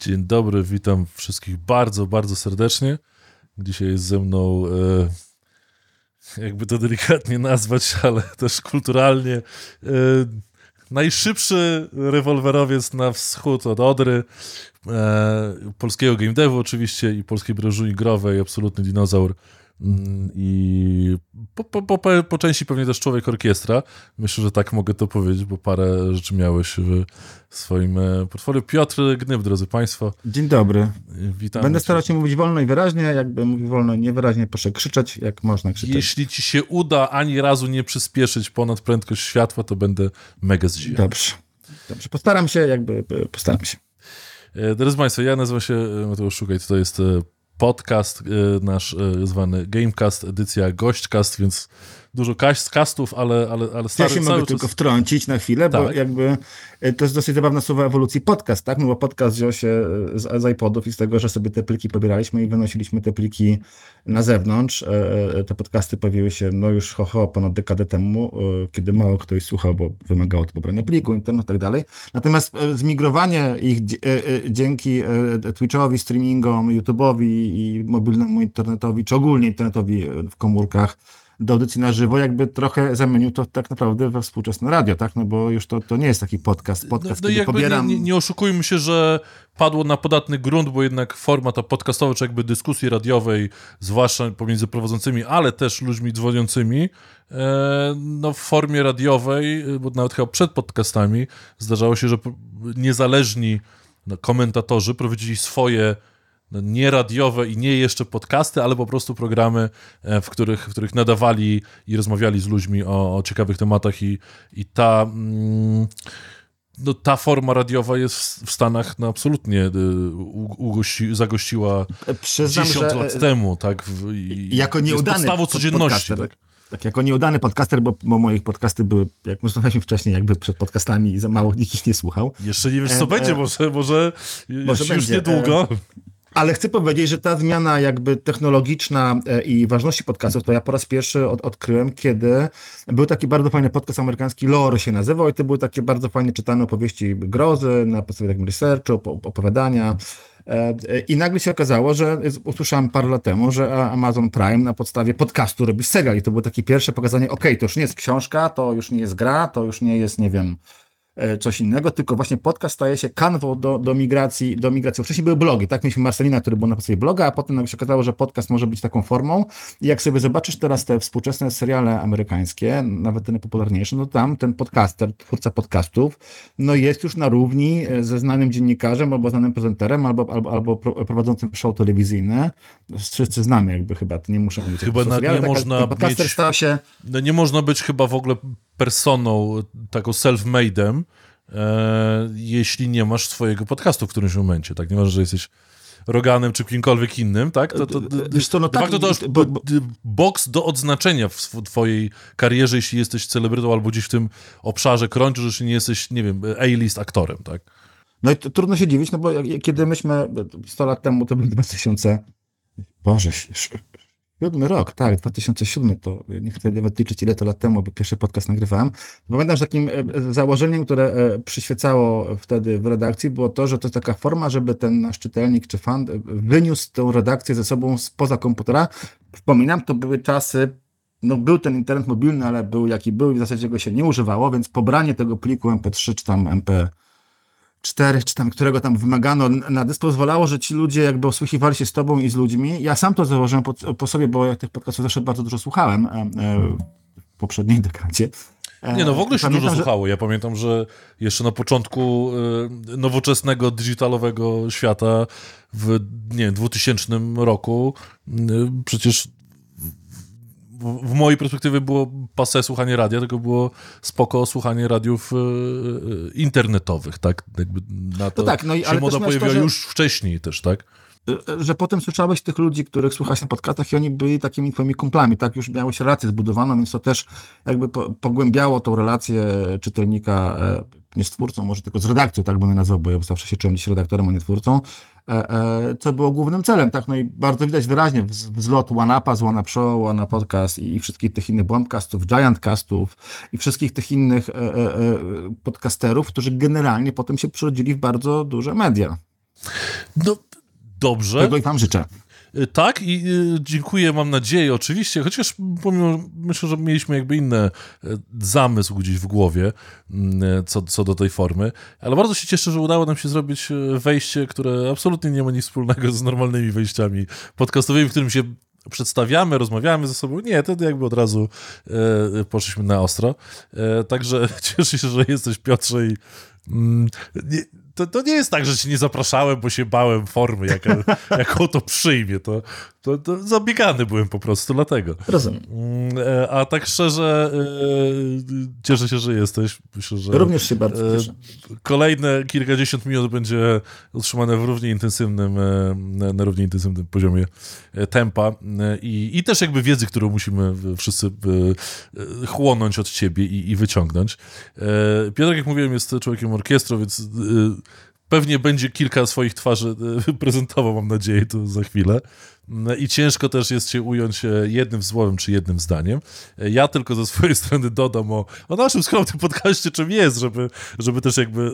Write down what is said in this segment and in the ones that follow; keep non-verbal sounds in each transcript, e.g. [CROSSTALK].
Dzień dobry, witam wszystkich bardzo, bardzo serdecznie. Dzisiaj jest ze mną, e, jakby to delikatnie nazwać, [LAUGHS] ale też kulturalnie, e, najszybszy rewolwerowiec na wschód od Odry, e, polskiego game devu oczywiście i polskiej branży growej, absolutny dinozaur I po, po, po, po, części pewnie też człowiek orkiestra. Myślę, że tak mogę to powiedzieć, bo parę rzeczy miałeś w swoim e, portfolio. Piotr Gnyb, drodzy Państwo. Dzień dobry. Witam. Będę starał się mówić wolno i wyraźnie. Jakby mówił wolno i niewyraźnie, proszę krzyczeć, jak można krzyczeć. Jeśli ci się uda ani razu nie przyspieszyć ponad prędkość światła, to będę mega zdziwiony. Dobrze. Dobrze. Postaram się, jakby postaram się. E, drodzy Państwo, ja nazywam się Mateusz Szukaj, to jest podcast y, nasz y, zwany Gamecast, edycja Gośćcast, więc dużo castów, ale, ale, ale stary, Ja się mogę czas... tylko wtrącić na chwilę, tak. bo jakby e, to jest dosyć zabawna słowa ewolucji podcast, tak? No bo podcast wziął się e, z, z iPodów i z tego, że sobie te pliki pobieraliśmy i wynosiliśmy te pliki na zewnątrz. E, te podcasty pojawiły się no już ho, ho ponad dekadę temu, kiedy mało ktoś słuchał, bo wymagało to pobrania pliku, internet i tak dalej. Natomiast zmigrowanie ich dzięki Twitchowi, streamingom, YouTube'owi i mobilnemu internetowi, czy ogólnie internetowi w komórkach, do audycji na żywo, jakby trochę zamienił to tak naprawdę we współczesne radio, tak? No bo już to, to nie jest taki podcast, podcast, no, no pobieram... Nie, nie, oszukujmy się, że padło na podatny grunt, bo jednak forma ta podcastowa, czy jakby dyskusji radiowej, zwłaszcza pomiędzy prowadzącymi, ale też ludźmi dzwoniącymi, e, no w formie radiowej, bo nawet chyba przed podcastami zdarzało się, że niezależni no, komentatorzy prowadzili swoje no, nie radiowe i nie jeszcze podcasty, ale po prostu programy, e, w których, w których nadawali i rozmawiali z ludźmi o, o ciekawych tematach i, i ta... Mm, no, ta forma radiowa jest w Stanach no, absolutnie y, ugości, zagościła Przyznam, 10 lat e, temu, tak? W, jako nieudany podstawą codzienności. Tak? tak, jako nieudany podcaster, bo, bo moich podcasty były, jak rozmawialiśmy wcześniej, jakby przed podcastami i za mało nikt ich nie słuchał. Jeszcze nie wiesz, co e, będzie, e, może, może, może już będzie. niedługo. E, ale chcę powiedzieć, że ta zmiana jakby technologiczna e, i ważności podcastów, to ja po raz pierwszy od, odkryłem, kiedy był taki bardzo fajny podcast amerykański, Lore się nazywał i to były takie bardzo fajnie czytane opowieści grozy na podstawie takim researchu, opowiadania. E, I nagle się okazało, że usłyszałem parę lat temu, że Amazon Prime na podstawie podcastu robi serial i to było takie pierwsze pokazanie, ok, to już nie jest książka, to już nie jest gra, to już nie jest, nie wiem, E, coś innego, tylko właśnie podcast staje się kanwą do, do migracji, do migracji. Wcześniej były blogi, tak? Mieliśmy Marcelina, który był na podstawie bloga, a potem się okazało, że podcast może być taką formą i jak sobie zobaczysz teraz te współczesne seriale amerykańskie, nawet te najpopularniejsze, no tam ten podcaster, twórca podcastów, no jest już na równi e, ze znanym dziennikarzem, albo znanym prezenterem, albo, albo, albo prowadzącym show telewizyjne. Wszyscy znamy jakby chyba, to nie muszę mówić. Chyba na, nie można podcaster mieć, stał się... No nie można być chyba w ogóle personą, taką self-made'em, e, jeśli nie masz swojego podcastu w którymś momencie, tak? Nie masz, że jesteś Roganem czy kimkolwiek innym, tak? To, to, Wiesz co, no tak, to już bo, bo... boks do odznaczenia w twojej karierze, jeśli jesteś celebrytą albo gdzieś w tym obszarze krączysz, jeśli nie jesteś, nie wiem, A-list aktorem, tak? No i to, trudno się dziwić, no bo kiedy myśmy 100 lat temu, to był 2000, Boże, Siódmy rok, tak, 2007 to nie chcę nawet liczyć ile to lat temu, bo pierwszy podcast nagrywałem. Pamiętam, że takim e, założeniem, które e, przyświecało wtedy w redakcji było to, że to jest taka forma, żeby ten nasz czytelnik czy fan e, wyniósł tę redakcję ze sobą spoza komputera. Wspominam, to były czasy no był ten internet mobilny, ale był jaki był i w zasadzie go się nie używało, więc pobranie tego pliku MP3 czy tam MP, cztery, czy tam którego tam wymagano na dysk, pozwalało, że ci ludzie jakby osłuchiwali się z tobą i z ludźmi. Ja sam to założyłem po, po sobie, bo ja tych podcastów zawsze bardzo dużo słuchałem e, e, w poprzedniej dekadzie. E, nie, no w ogóle się pamiętam, dużo że... słuchało. Ja pamiętam, że jeszcze na początku nowoczesnego, digitalowego świata w nie wiem, 2000 roku przecież w mojej perspektywie było pase słuchanie radia, tylko było spoko słuchanie radiów e, e, internetowych, tak? Jakby na to no tak, no i, się moda pojawiła to, że... już wcześniej też, tak? E, że potem słyszałeś tych ludzi, których słuchasz na podcastach i oni byli takimi twoimi kumplami, tak? Już miałeś relację zbudowaną, więc to też jakby pogłębiało tą relację czytelnika nie z twórcą, może tylko z redakcją, tak bym nazwał, bo ja zawsze się czułem dziś redaktorem, a nie twórcą, e, e, co było głównym celem, tak, no i bardzo widać wyraźnie wzlot OneUpa z OneUp Show, OneUp Podcast i wszystkich tych innych Bombcastów, Giantcastów i wszystkich tych innych e, podcasterów, którzy generalnie potem się przyrodzili w bardzo duże media. No, dobrze. Tego i wam życzę. Y, tak i y, dziękuję, mam nadzieję oczywiście, chociaż pomimo, myślę, że mieliśmy jakby inny y, zamysł gdzieś w głowie mm, co, co do tej formy, ale bardzo się cieszę, że udało nam się zrobić wejście, które absolutnie nie ma nic wspólnego z normalnymi wejściami podcastowymi, w którym się przedstawiamy, rozmawiamy ze sobą. Nie, wtedy jakby od razu e, poszliśmy na ostro. E, także [LAUGHS] cieszę się, że jesteś Piotrze i mm, nie, to, to nie jest tak, że cię nie zapraszałem, bo się bałem formy, jaka, [LAUGHS] jaką to przyjmie. To, to, to zabiegany byłem po prostu dlatego. Rozumiem. Mm, e, a tak szczerze, e, cieszę się, że jesteś. Myślę, że Również się bardzo e, cieszę. Kolejne kilkadziesiąt minut będzie utrzymane w równie intensywnym, na równie intensywnym poziomie tempa i, i też jakby wiedzy, którą musimy wszyscy chłonąć od ciebie i, i wyciągnąć. Piotr, jak mówiłem, jest człowiekiem orkiestru, więc pewnie będzie kilka swoich twarzy [LAUGHS] prezentował, mam nadzieję, tu za chwilę. I ciężko też jest się ująć e, jednym słowem czy jednym zdaniem. E, ja tylko ze swojej [LAUGHS] strony dodam o, o naszym skromnym [LAUGHS] podcaście, czym jest, żeby, żeby też jakby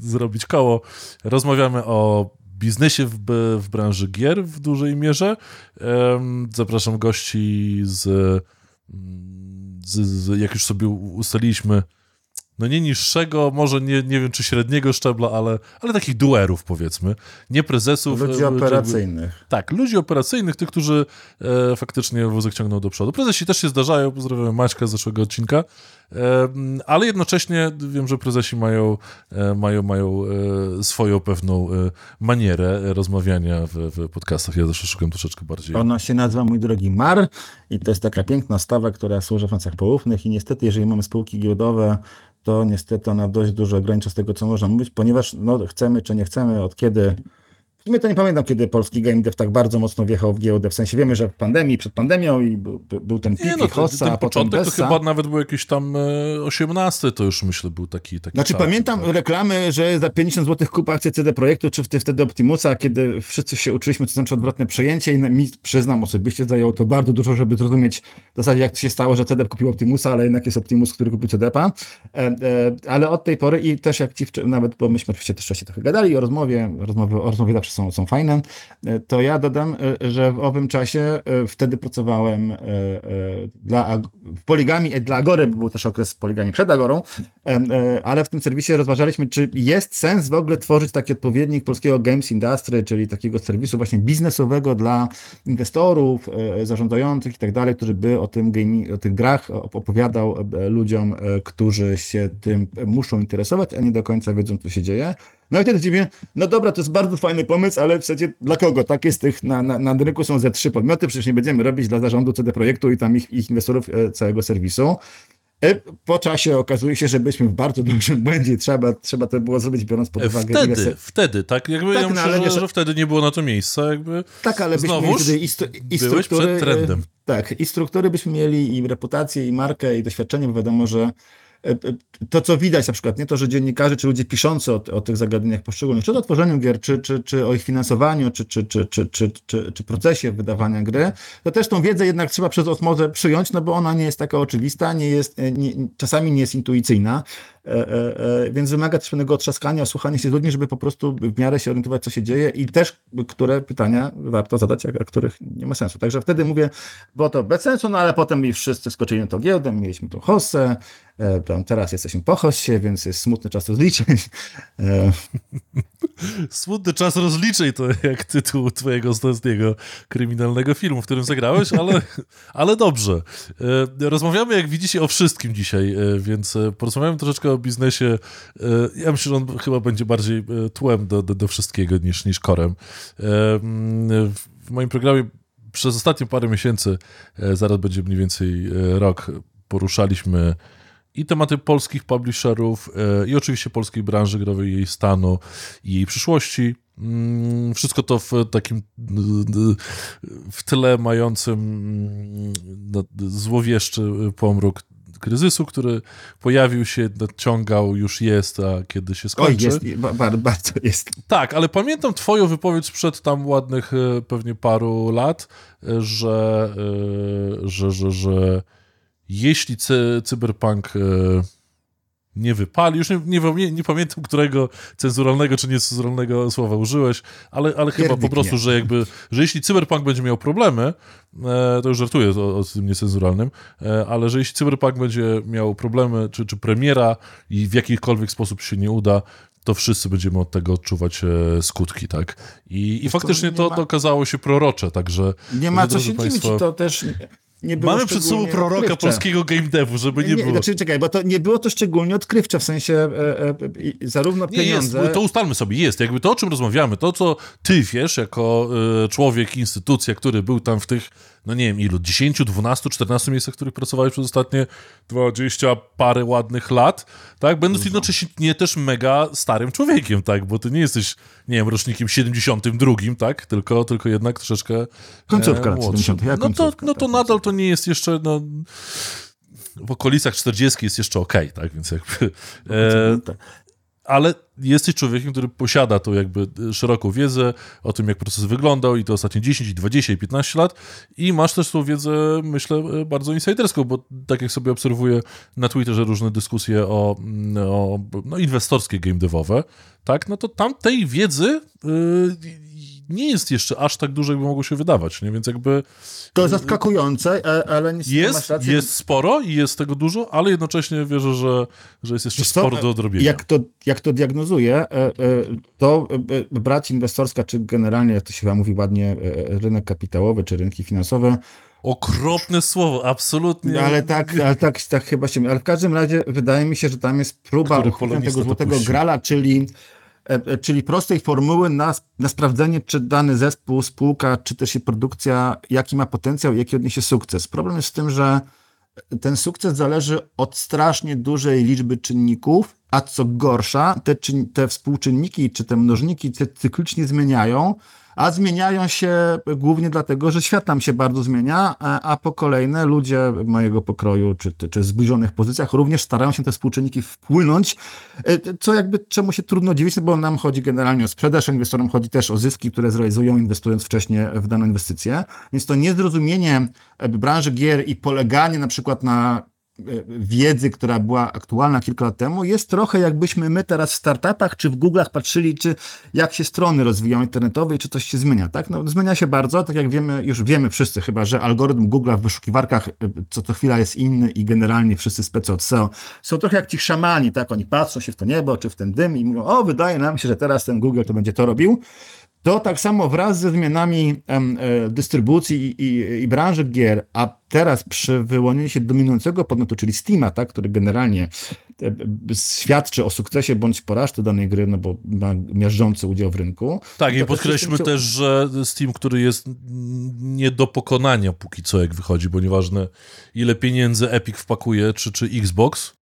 zrobić koło. Rozmawiamy o biznesie w, w branży gier w dużej mierze. Zapraszam gości z, z, z jak już sobie ustaliliśmy, no nie niższego, może nie, nie wiem czy średniego szczebla, ale, ale takich duerów powiedzmy. Nie prezesów. Ludzi e, operacyjnych. Tak, ludzi operacyjnych, tych, którzy e, faktycznie wózek ciągną do przodu. Prezesi też się zdarzają, pozdrawiam Maćka z zeszłego odcinka, e, ale jednocześnie wiem, że prezesi mają, e, mają, mają e, swoją pewną e, manierę rozmawiania w, w podcastach. Ja zawsze szukam troszeczkę bardziej. Ona się nazywa, mój drogi, MAR i to jest taka piękna stawa, która służy w finansach poufnych i niestety, jeżeli mamy spółki giełdowe, to niestety ona dość dużo ogranicza z tego, co można mówić, ponieważ no, chcemy czy nie chcemy, od kiedy w sumie to nie pamiętam, kiedy polski game dev tak bardzo mocno wjechał w giełdę. W sensie wiemy, że w pandemii, przed pandemią i był, był ten pik no, Hossa, ten, początek to chyba nawet był jakiś tam 18, e, to już myślę był taki... taki znaczy pamiętam tak. reklamy, że za 50 zł kup akcję CD Projektu, czy wtedy Optimusa, kiedy wszyscy się uczyliśmy, co znaczy odwrotne przejęcie i mi, przyznam osobiście, zajęło to bardzo dużo, żeby zrozumieć w zasadzie jak to się stało, że CD kupił Optimusa, ale jednak jest Optimus, który kupił CD-a. E, e, ale od tej pory i też jak ci, nawet, bo myśmy oczywiście też wcześniej trochę gadali o rozmowie, rozmowy, o rozmowie zawsze są, są fajne, e, to ja dodam, e, że w owym czasie e, wtedy pracowałem dla, w Poligami, dla Agory, był też okres Poligami przed Agorą, ale w tym serwisie rozważaliśmy, czy jest sens w ogóle tworzyć taki odpowiednik polskiego Games Industry, czyli takiego serwisu właśnie biznesowego dla inwestorów, zarządzających i tak dalej, który by o tym gaming, o tych grach opowiadał ludziom, którzy się tym muszą interesować, a nie do końca wiedzą, co się dzieje. No i wtedy dziwię, no dobra, to jest bardzo fajny pomysł, ale w zasadzie dla kogo? Tak jest tych, na, na, na rynku są ze trzy podmioty, przecież nie będziemy robić dla zarządu CD Projektu i tam ich, ich inwestorów e, całego serwisu. E, po czasie okazuje się, że byliśmy w bardzo dużym [LAUGHS] błędzie. Trzeba, trzeba to było zrobić, biorąc pod uwagę. Wtedy, ile... wtedy, tak? Jakby tak, ja myślę, no, że, że, wtedy nie było na to miejsca. Jakby tak, ale byśmy mieli i, stu, i struktury. Przed trendem. Tak, i struktury byśmy mieli, i reputację, i markę, i doświadczenie, bo wiadomo, że to, co widać na przykład, nie to, że dziennikarze czy ludzie piszący o, o tych zagadnieniach poszczególnych, czy o tworzeniu gier, czy, czy, czy o ich finansowaniu, czy, czy, czy, czy, czy, czy, czy procesie wydawania gry, to też tą wiedzę jednak trzeba przez osmozę przyjąć, no bo ona nie jest taka oczywista, nie jest, e, nie, czasami nie jest intuicyjna. E, e, e, więc wymaga też pewnego otrzaskania, słuchania się z ludźmi, żeby po prostu w miarę się orientować, co się dzieje i też, które pytania warto zadać, a których nie ma sensu. Także wtedy mówię, bo to bez sensu, no ale potem mi wszyscy skoczyli na to giełdę, mieliśmy tą hossę, teraz jesteśmy po hossie, więc jest smutny czas rozliczeń. Smutny czas rozliczeń to jak tytuł twojego ostatniego kryminalnego filmu, w którym zagrałeś, ale, ale dobrze. Rozmawiamy, jak widzicie, o wszystkim dzisiaj, więc porozmawiamy troszeczkę o biznesie, e, ja myślę, że on chyba będzie bardziej e, tłem do, do, do wszystkiego niż, niż korem. E, w moim programie przez ostatnie parę miesięcy, zaraz będzie mniej więcej rok, poruszaliśmy i tematy polskich publisherów, i oczywiście polskiej branży growej, jej stanu i jej przyszłości. Mm, wszystko to w takim w tle mającym mm, no, złowieszczy pomruk kryzysu, który pojawił się, nadciągał, już jest, a kiedy się skończy. Oj, jest, bardzo jest. Tak, ale pamiętam twoją wypowiedź sprzed tam ładnych e, pewnie paru lat, e, że, e, że, że, że jeśli cy, cyberpunk nie wypali. Już nie, nie, nie, pamiętam, którego cenzuralnego czy niecenzuralnego słowa użyłeś, ale, ale chyba po prostu, że jakby, że jeśli Cyberpunk będzie miał problemy, e, to już żartuję o, o tym niecenzuralnym, e, ale że jeśli Cyberpunk będzie miał problemy, czy, czy premiera i w jakikolwiek sposób się nie uda, to wszyscy będziemy od tego odczuwać e, skutki, tak? I, i faktycznie to, to okazało się prorocze, także... Nie ma co się dziwić, to też nie było Mamy przed sobą proroka odkrywcze. polskiego game devu, żeby nie, nie było. Znaczy, czekaj, bo to nie było to szczególnie odkrywcze, w sensie e, e, zarówno nie, pieniądze... Jest, to ustalmy sobie, jest. Jakby to, o czym rozmawiamy, to, co ty wiesz, jako e, człowiek, instytucja, który był tam w tych no nie wiem ilu, 10, 12, 14 miejscach, w których pracowałeś przez ostatnie 20 parę ładnych lat, tak? Będąc jednocześnie też mega starym człowiekiem, tak? Bo ty nie jesteś, nie wiem, rocznikiem 72, tak? Tylko, tylko jednak troszeczkę Końcówka lat 70. Ja no, to, no to tak, nadal to nie jest jeszcze, no w okolicach 40 jest jeszcze okej, okay, tak? Więc jakby... E, ale jesteś człowiekiem, który posiada tą jakby szeroką wiedzę o tym, jak proces wyglądał i to ostatnie 10, i 20 i 15 lat. I masz też tą wiedzę, myślę, bardzo insiderską, bo tak jak sobie obserwuję na Twitterze różne dyskusje o, o no, inwestorskie game devowe, tak, no to tam tej wiedzy yy, nie jest jeszcze aż tak dużo, jakby mogło się wydawać, nie? Więc jakby... To zaskakujące, ale nie jest, rację. jest sporo i jest tego dużo, ale jednocześnie wierzę, że, że jest jeszcze sporo do odrobienia. Jak to, jak to diagnozuję, e, e, to e, brać inwestorska, czy generalnie, jak to się chyba mówi ładnie, rynek kapitałowy, czy rynki finansowe, Okropne słowo, absolutnie. No, ale tak, ale tak, tak chyba się. Ale w każdym razie wydaje mi się, że tam jest próba tego złotego grala, czyli E, e, czyli prostej formuły na, na sprawdzenie, czy dany zespół, spółka, czy też i produkcja, jaki ma potencjał, jaki odniesie sukces. Problem jest w tym, że ten sukces zależy od strasznie dużej liczby czynników, a co gorsza, te, te współczynniki czy te mnożniki cyklicznie zmieniają, a zmieniają się głównie dlatego, że świat tam się bardzo zmienia, a, a po kolejne ludzie mojego pokroju, czy, czy zbliżonych pozycjach również starają się te współczynniki wpłynąć, e, co jakby czemu się trudno dziwić, bo nam chodzi generalnie o sprzedaż, inwestorom chodzi też o zyski, które zrealizują inwestując wcześniej w daną inwestycję, więc to niezrozumienie branży gier i poleganie na przykład na wiedzy, która była aktualna kilka lat temu, jest trochę jakbyśmy my teraz w startupach czy w Google'ach patrzyli, czy jak się strony rozwijają internetowe i czy coś się zmienia, tak? No, zmienia się bardzo, tak jak wiemy, już wiemy wszyscy chyba, że algorytm Google'a w wyszukiwarkach e, co to chwila jest inny i generalnie wszyscy specy od SEO są trochę jak ci szamani, tak? Oni patrzą się w to niebo czy w ten dym i mówią, o, wydaje nam się, że teraz ten Google to będzie to robił to tak samo wraz ze zmianami e, dystrybucji i, i, i, branży gier, a teraz przy wyłonieniu się dominującego podmiotu, czyli Steama, tak, który generalnie e, świadczy o sukcesie bądź porażce danej gry, no bo ma miażdżący udział w rynku. Tak, i podkreślmy też, że Steam, który jest nie do pokonania póki co, jak wychodzi, bo nieważne ile pieniędzy Epic wpakuje, czy, czy Xbox,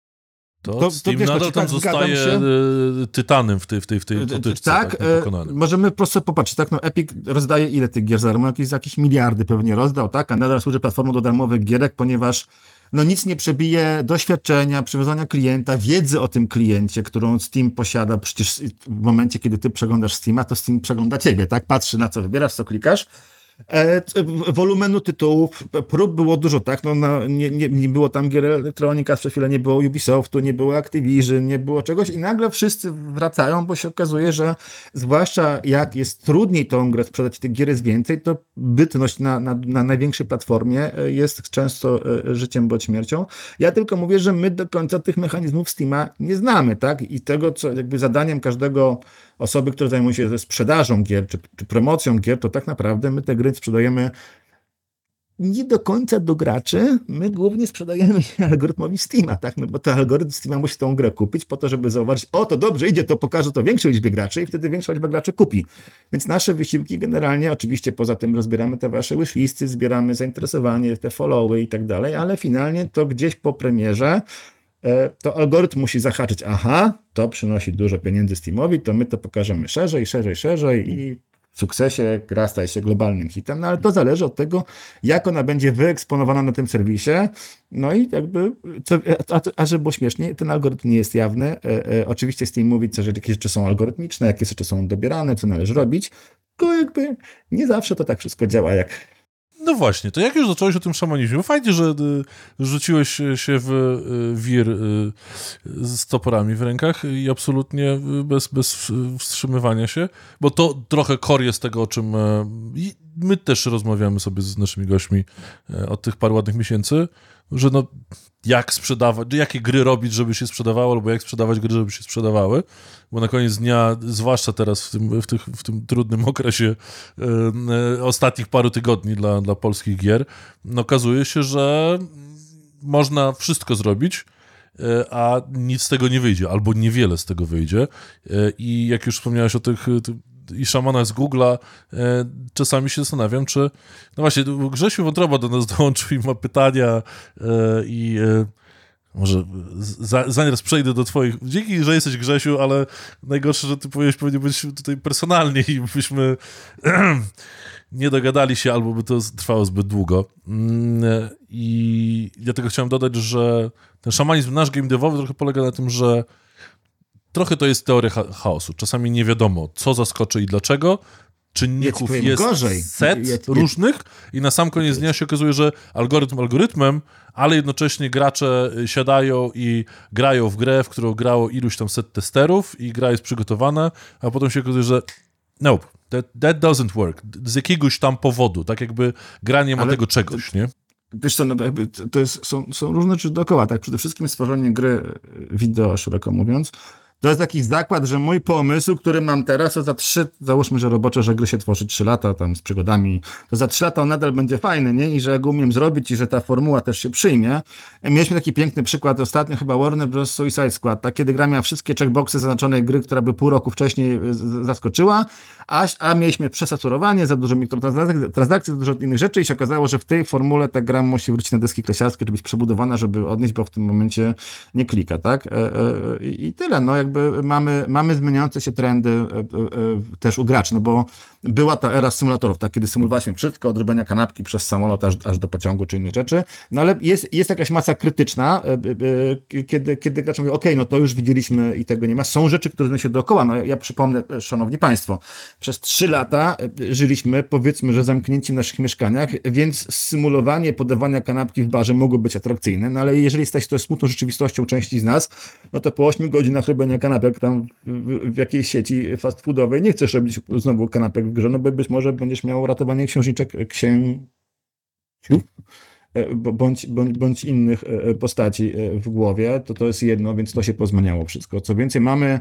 to, to, Steam to wiesz, nadal tam tak zostaje się... E, tytanem w tej, w tej, w tej potyczce. Tak, tak e, możemy prosto popatrzeć, tak, no Epic rozdaje ile tych gier za darmo? Jakieś, jakieś miliardy pewnie rozdał, tak, a nadal służy platformą do darmowych gierek, ponieważ no nic nie przebije doświadczenia, przywiązania klienta, wiedzy o tym kliencie, którą Steam posiada. Przecież w momencie, kiedy ty przeglądasz Steama, to Steam przegląda ciebie, tak? Patrzy na co wybierasz, co klikasz E, wolumenu tytułów, prób było dużo, tak? No, no, nie, nie, nie było tam gier Electronica, przez chwilę nie było Ubisoftu, nie było Activision, nie było czegoś i nagle wszyscy wracają, bo się okazuje, że zwłaszcza jak jest trudniej tą grę sprzedać, tych gier jest więcej, to bytność na, na, na największej platformie e, jest często e, życiem bądź śmiercią. Ja tylko mówię, że my do końca tych mechanizmów Steama nie znamy, tak? I tego, co jakby zadaniem każdego osoby, które zajmują się sprzedażą gier czy, czy promocją gier, to tak naprawdę my te gry sprzedajemy nie do końca do graczy, my głównie sprzedajemy algorytmowi Steama, tak? No bo to algorytm Steama musi tą grę kupić po to, żeby zauważyć, o to dobrze idzie, to pokaże to większej liczbie graczy i wtedy większa liczba graczy kupi. Więc nasze wysiłki generalnie, oczywiście poza tym rozbieramy te wasze wishlisty, zbieramy zainteresowanie, te followy i tak dalej, ale finalnie to gdzieś po premierze to algorytm musi zahaczyć, aha, to przynosi dużo pieniędzy Steamowi, to my to pokażemy szerzej, szerzej, szerzej i w sukcesie gra staje się globalnym hitem, no ale to zależy od tego, jak ona będzie wyeksponowana na tym serwisie, no i jakby, co, a, a żeby było śmiesznie, ten algorytm nie jest jawny, e, e, oczywiście Steam mówi, że jakie rzeczy są algorytmiczne, jakie rzeczy są dobierane, co należy robić, tylko jakby nie zawsze to tak wszystko działa, jak no właśnie, to jak już zacząłeś o tym szamanizmie, fajnie, że y, rzuciłeś się w y, wir y, z toporami w rękach i absolutnie bez, bez wstrzymywania się, bo to trochę kor jest tego, o czym e, my też rozmawiamy sobie z naszymi gośćmi e, od tych paru ładnych miesięcy, że no jak sprzedawać, jakie gry robić, żeby się sprzedawało, albo jak sprzedawać gry, żeby się sprzedawały, bo na koniec dnia, zwłaszcza teraz w tym, w tych, w tym trudnym [LAUGHS] okresie e, ostatnich paru tygodni dla, dla polskich gier, no, okazuje się, że można wszystko zrobić, e, a nic z tego nie wyjdzie, albo niewiele z tego wyjdzie. E, I jak już wspomniałeś o tych, i szamana z Google'a, e, czasami się zastanawiam, czy... No właśnie, Grzesiu Wątroba do nas [LAUGHS] dołączył i ma pytania e, i... E, może za, zaraz przejdę do twoich... Dzięki, że jesteś Grzesiu, ale najgorsze, że ty powinieneś pewnie być tutaj personalnie i byśmy [CLEARS THROAT] nie dogadali się, albo by to trwało zbyt długo. Mm, I dlatego chciałem dodać, że ten szamanizm nasz game devowy trochę polega na tym, że trochę to jest teoria chaosu. Czasami nie wiadomo, co zaskoczy i dlaczego. Czynników ja jest gorzej. set ja, różnych i na sam koniec dnia się okazuje, że algorytm algorytmem, ale jednocześnie gracze siadają i grają w grę, w którą grało iluś tam set testerów i gra jest przygotowana, a potem się okazuje, że nope, that, that doesn't work. Z jakiegoś tam powodu, tak jakby gra nie ma ale tego czegoś, nie? Wiesz co, no jakby to jest, są, są różne rzeczy dookoła, tak? Przede wszystkim stworzenie gry wideo, szeroko mówiąc, to jest taki zakład, że mój pomysł, który mam teraz, to za trzy, załóżmy, że robocze, że gry się tworzy trzy lata tam z przygodami, to za trzy lata on nadal będzie fajny, nie? I że go umiem zrobić i że ta formuła też się przyjmie. Mieliśmy taki piękny przykład ostatnio, chyba Warner Bros. Suicide Squad, tak? kiedy gra miała wszystkie checkboxy zaznaczonej gry, która by pół roku wcześniej zaskoczyła, a, a mieliśmy przesaturowanie, za dużo mikrotransakcji, za dużo innych rzeczy i się okazało, że w tej formule ta gra musi wrócić na deski klesiarskie, czy być przebudowana, żeby odnieść, bo w tym momencie nie klika, tak? E, e, I tyle, no jakby mamy, mamy zmieniające się trendy e, też u graczy, no bo była ta era symulatorów, tak, kiedy symulowaliśmy wszystko, od robienia kanapki przez samolot aż, aż do pociągu czy innych rzeczy, no ale jest, jest jakaś masa krytyczna, kiedy, kiedy gracz mówi, ok, no to już widzieliśmy i tego nie ma. Są rzeczy, które znajdują się dookoła. No ja przypomnę, szanowni państwo, przez trzy lata e, żyliśmy, powiedzmy, że zamknięci w naszych mieszkaniach, więc symulowanie podawania kanapki w barze mogło być atrakcyjne, no ale jeżeli stać to smutną rzeczywistością części z nas, no to po 8 godzinach robienia kanapek tam w, w jakiejś sieci fast foodowej nie chcesz robić znowu kanapek grze, no bo być może będziesz miał ratowanie księżniczek, księciów, e, bądź, bądź, bądź innych e, postaci w głowie, to to jest jedno, więc to się pozmieniało wszystko. Co więcej, mamy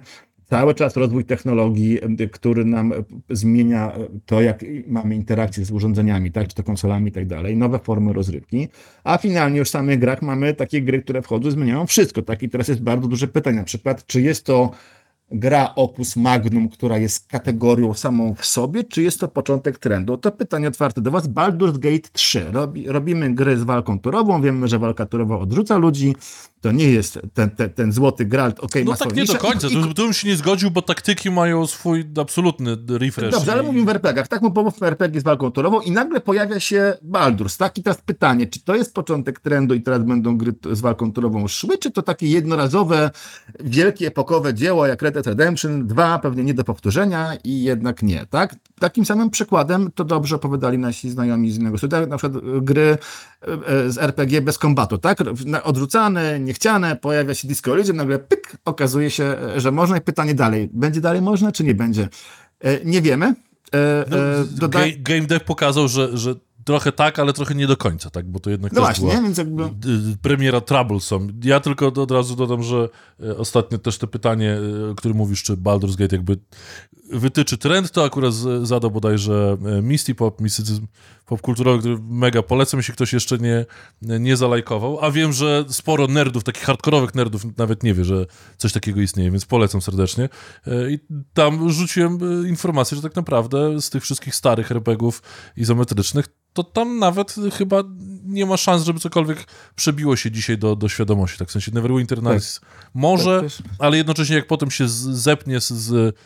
cały czas rozwój technologii, który nam zmienia to, jak mamy interakcje z urządzeniami, tak, czy to konsolami i tak dalej, nowe formy rozrywki, a finalnie już w samych grach mamy takie gry, które wchodzą, zmieniają wszystko, tak, i teraz jest bardzo duże pytanie, na przykład, czy jest to gra opus magnum, która jest kategorią samą w sobie, czy jest to początek trendu? To pytanie otwarte do Was. Baldur's Gate 3. Robi, robimy gry z walką turową, wiemy, że walka turowa odrzuca ludzi, to nie jest ten, ten, ten złoty Gralt, okej, okay, No tak nie do końca, i, tu bym się nie zgodził, bo taktyki mają swój absolutny refresh. Dobrze, i... ale mówimy w RPG-ach, tak mu pomówmy RPG z walką turową i nagle pojawia się Baldur's, tak? I teraz pytanie, czy to jest początek trendu i teraz będą gry z walką turową szły, czy to takie jednorazowe, wielkie, epokowe dzieło jak Red Dead Redemption 2, pewnie nie do powtórzenia i jednak nie, tak? Takim samym przykładem to dobrze opowiadali nasi znajomi z innego studia, na przykład gry e, e, z RPG bez kombatu, tak? Odrzucane, niechciane, pojawia się Disco Elysium, nagle pyk, okazuje się, że można i pytanie dalej. Będzie dalej można, czy nie będzie? E, nie wiemy. No, doda... Game Dev pokazał, że, że trochę tak, ale trochę nie do końca, tak, bo to jednak no właśnie, była więc jakby... premiera Troublesome. Ja tylko od razu dodam, że ostatnio też to pytanie, o którym mówisz, czy Baldur's Gate jakby wytyczy trend, to akurat zadał bodajże Misty Pop, mistycyzm popkulturowy, który mega polecam, jeśli ktoś jeszcze nie, nie zalajkował, a wiem, że sporo nerdów, takich hardkorowych nerdów nawet nie wie, że coś takiego istnieje, więc polecam serdecznie. E, I tam rzuciłem e, informację, że tak naprawdę z tych wszystkich starych RPGów izometrycznych, to tam nawet chyba nie ma szans, żeby cokolwiek przebiło się dzisiaj do, do świadomości, tak w sensie Neverwinter Nights tak. może, tak, ale jednocześnie jak potem się zepnie z, z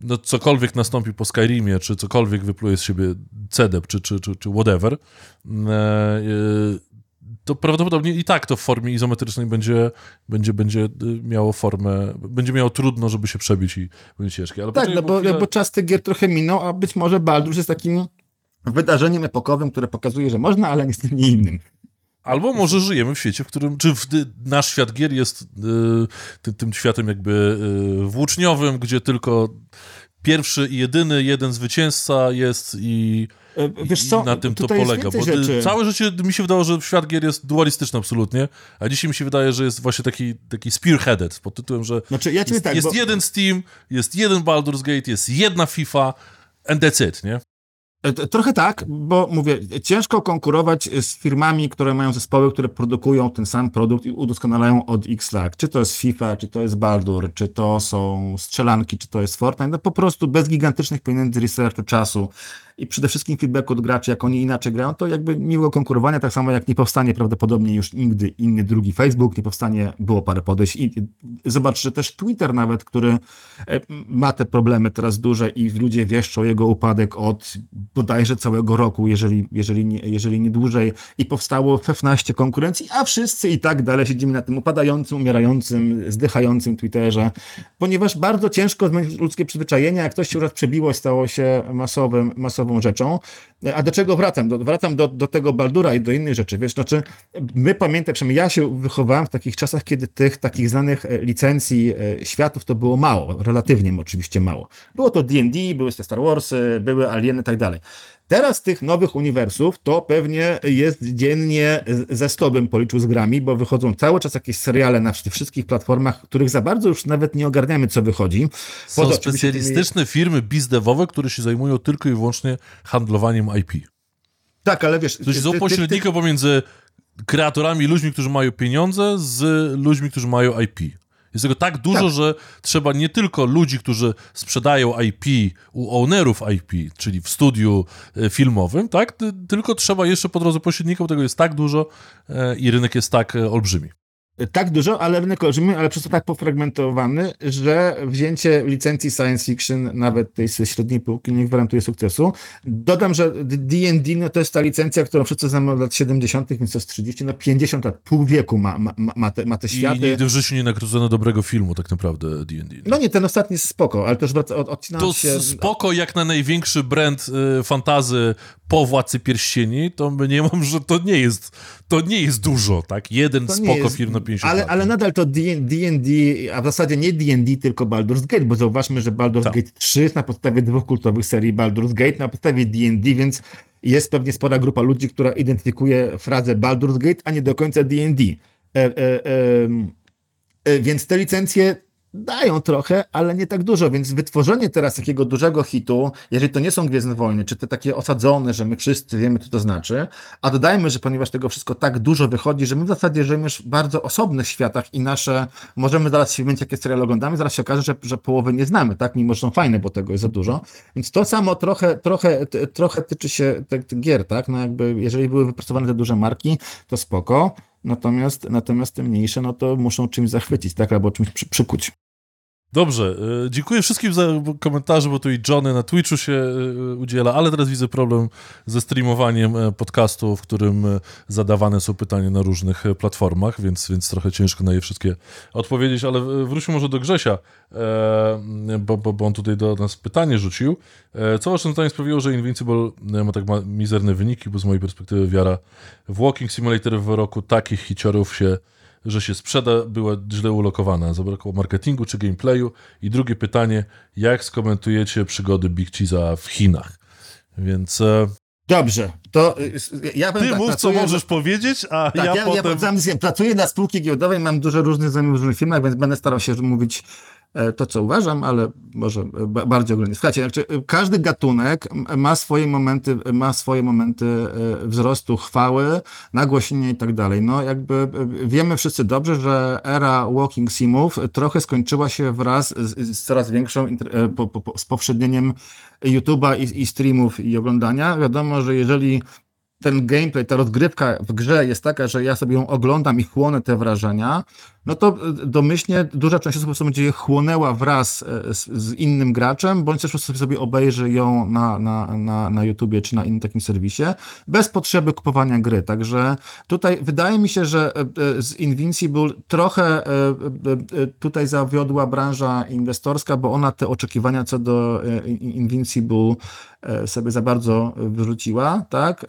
no, cokolwiek nastąpi po Skyrimie, czy cokolwiek wypluje z siebie CDEP, czy, czy, czy, czy whatever, e, e, to prawdopodobnie i tak to w formie izometrycznej będzie, będzie, będzie miało formę, będzie miało trudno, żeby się przebić i będzie ciężkie. Ale tak, no bo, chwilę... bo czas tych gier trochę minął, a być może Baldur's jest takim wydarzeniem epokowym, które pokazuje, że można, ale niestety nie innym. Albo może żyjemy w świecie, w którym, czy w, nasz świat gier jest y, tym, tym, światem jakby y, włóczniowym, gdzie tylko pierwszy i jedyny, jeden zwycięzca jest i, e, Wiesz co, i na tym to polega. Bo rzeczy. całe życie mi się wydało, że świat gier jest dualistyczny absolutnie, a dzisiaj mi się wydaje, że jest właśnie taki, taki spearheaded pod tytułem, że znaczy, ja jest, tak, jest bo... jeden Steam, jest jeden Baldur's Gate, jest jedna FIFA and that's it, nie? E, trochę tak, bo mówię, ciężko konkurować z firmami, które mają zespoły, które produkują ten sam produkt i udoskonalają od x lat. Czy to jest FIFA, czy to jest Baldur, czy to są strzelanki, czy to jest Fortnite. No po prostu bez gigantycznych pieniędzy, researchu, czasu i przede wszystkim feedback od graczy, jak oni inaczej grają, to jakby miłego konkurowania, tak samo jak nie powstanie prawdopodobnie już nigdy inny drugi Facebook, nie powstanie, było parę podejść i zobacz, że też Twitter nawet, który e, ma te problemy teraz duże i ludzie wieszczą jego upadek od bodajże całego roku, jeżeli, jeżeli, nie, jeżeli nie dłużej i powstało F15 konkurencji, a wszyscy i tak dalej siedzimy na tym upadającym, umierającym, zdychającym Twitterze, ponieważ bardzo ciężko zmienić ludzkie przyzwyczajenia, jak ktoś się już przebiło, stało się masowym, masowym rzeczą. A do czego wracam? Do, wracam do, do tego Baldura i do innych rzeczy. Wiesz, znaczy, my pamiętam, przynajmniej ja się wychowałem w takich czasach, kiedy tych takich znanych e, licencji e, światów to było mało, relatywnie oczywiście mało. Było to D&D, były te Star Warsy, były Alieny i tak dalej. Teraz tych nowych uniwersów to pewnie jest dziennie ze 100 bym policzył z grami, bo wychodzą cały czas jakieś seriale na wszystkich platformach, których za bardzo już nawet nie ogarniamy, co wychodzi. Są specjalistyczne tymi... firmy bizdewowe, które się zajmują tylko i wyłącznie handlowaniem IP. Tak, ale wiesz... To są pośrednikiem pomiędzy kreatorami, ludźmi, którzy mają pieniądze, z ludźmi, którzy mają IP. Jest tego tak dużo, tak. że trzeba nie tylko ludzi, którzy sprzedają IP u ownerów IP, czyli w studiu e, filmowym, tak? Tylko trzeba jeszcze po drodze pośredników, tego jest tak dużo e, i rynek jest tak e, olbrzymi tak dużo, ale rynek olbrzymi, ale przez to tak pofragmentowany, że wzięcie licencji science fiction, nawet tej średniej półki, nie gwarantuje sukcesu. Dodam, że D&D no to jest ta licencja, którą wszyscy znamy od lat 70., więc to jest 30, no 50 lat, pół wieku ma, ma, ma, te, ma te światy. I nigdy w życiu nie nakręcono dobrego filmu tak naprawdę D&D. No. no nie, ten ostatni jest spoko, ale też od, odcinam to się... spoko jak na największy brand y, fantazy po Władcy Pierścieni, to mam, [LAUGHS] że to nie jest, to nie jest dużo, tak? Jeden to spoko film na 50 ale, ale nadal to D&D, a w zasadzie nie D&D, tylko Baldur's Gate, bo zauważmy, że Baldur's tak. Gate 3 jest na podstawie dwóch kultowych serii Baldur's Gate, na podstawie D&D, więc jest pewnie spora grupa ludzi, która identyfikuje frazę Baldur's Gate, a nie do końca D&D. E, e, e, więc te licencje dają trochę, ale nie tak dużo, więc wytworzenie teraz takiego dużego hitu, jeżeli to nie są Gwiezdne Wojny, czy te takie osadzone, że my wszyscy wiemy, co to znaczy, a dodajmy, że ponieważ tego wszystko tak dużo wychodzi, że my w zasadzie żyjemy w bardzo osobnych światach i nasze, możemy zaraz się wymienić, jakie seriale oglądamy, zaraz się okaże, że, że połowy nie znamy, tak, mimo że są fajne, bo tego jest za dużo, więc to samo trochę, trochę, trochę tyczy się tych gier, tak, no jakby, jeżeli były wypracowane te duże marki, to spoko, Natomiast, natomiast te mniejsze, no to muszą czymś zachwycić, tak, albo czymś przy, przykuć. Dobrze, e, dziękuję wszystkim za komentarze, bo tu i Johnny na Twitchu się e, udziela, ale teraz widzę problem ze streamowaniem e, podcastu, w którym zadawane są pytania na różnych platformach, więc, więc trochę ciężko na je wszystkie odpowiedzieć, ale wróćmy może do Grzesia, bo, bo, bo on tutaj do nas pytanie rzucił. Co waszym zdaniem sprawiło, że Invincible ma tak mizerne wyniki, bo z mojej perspektywy wiara w Walking Simulator w roku takich hiciorów się że się sprzeda, była źle ulokowana. Zabrakło marketingu czy gameplayu. I drugie pytanie, jak skomentujecie przygody Big Cheese'a w Chinach? Więc... E, Dobrze, to y, ja Ty tak, mów, co możesz powiedzieć, a tak, ja, ja potem... Ja pracuję na spółki giełdowej, mam dużo różnych znajomych w różnych firmach, więc będę starał się mówić to, co uważam, ale może bardziej ogólnie. Słuchajcie, znaczy, każdy gatunek ma swoje momenty, ma swoje momenty e, wzrostu, chwały, nagłośnienia i tak dalej. No jakby e, wiemy wszyscy dobrze, że era walking simów trochę skończyła się wraz z, z coraz większą po, po, z powszednieniem YouTube'a i, i streamów i oglądania. Wiadomo, że jeżeli ten gameplay, ta rozgrywka w grze jest taka, że ja sobie ją oglądam i chłonę te wrażenia, no to domyślnie duża część osób będzie je chłonęła wraz z, z innym graczem, bądź też prostu sobie obejrzy ją na, na, na, na YouTubie czy na innym takim serwisie, bez potrzeby kupowania gry. Także tutaj wydaje mi się, że z Invincible trochę tutaj zawiodła branża inwestorska, bo ona te oczekiwania co do Invincible E, sobie za bardzo wyrzuciła, tak? E,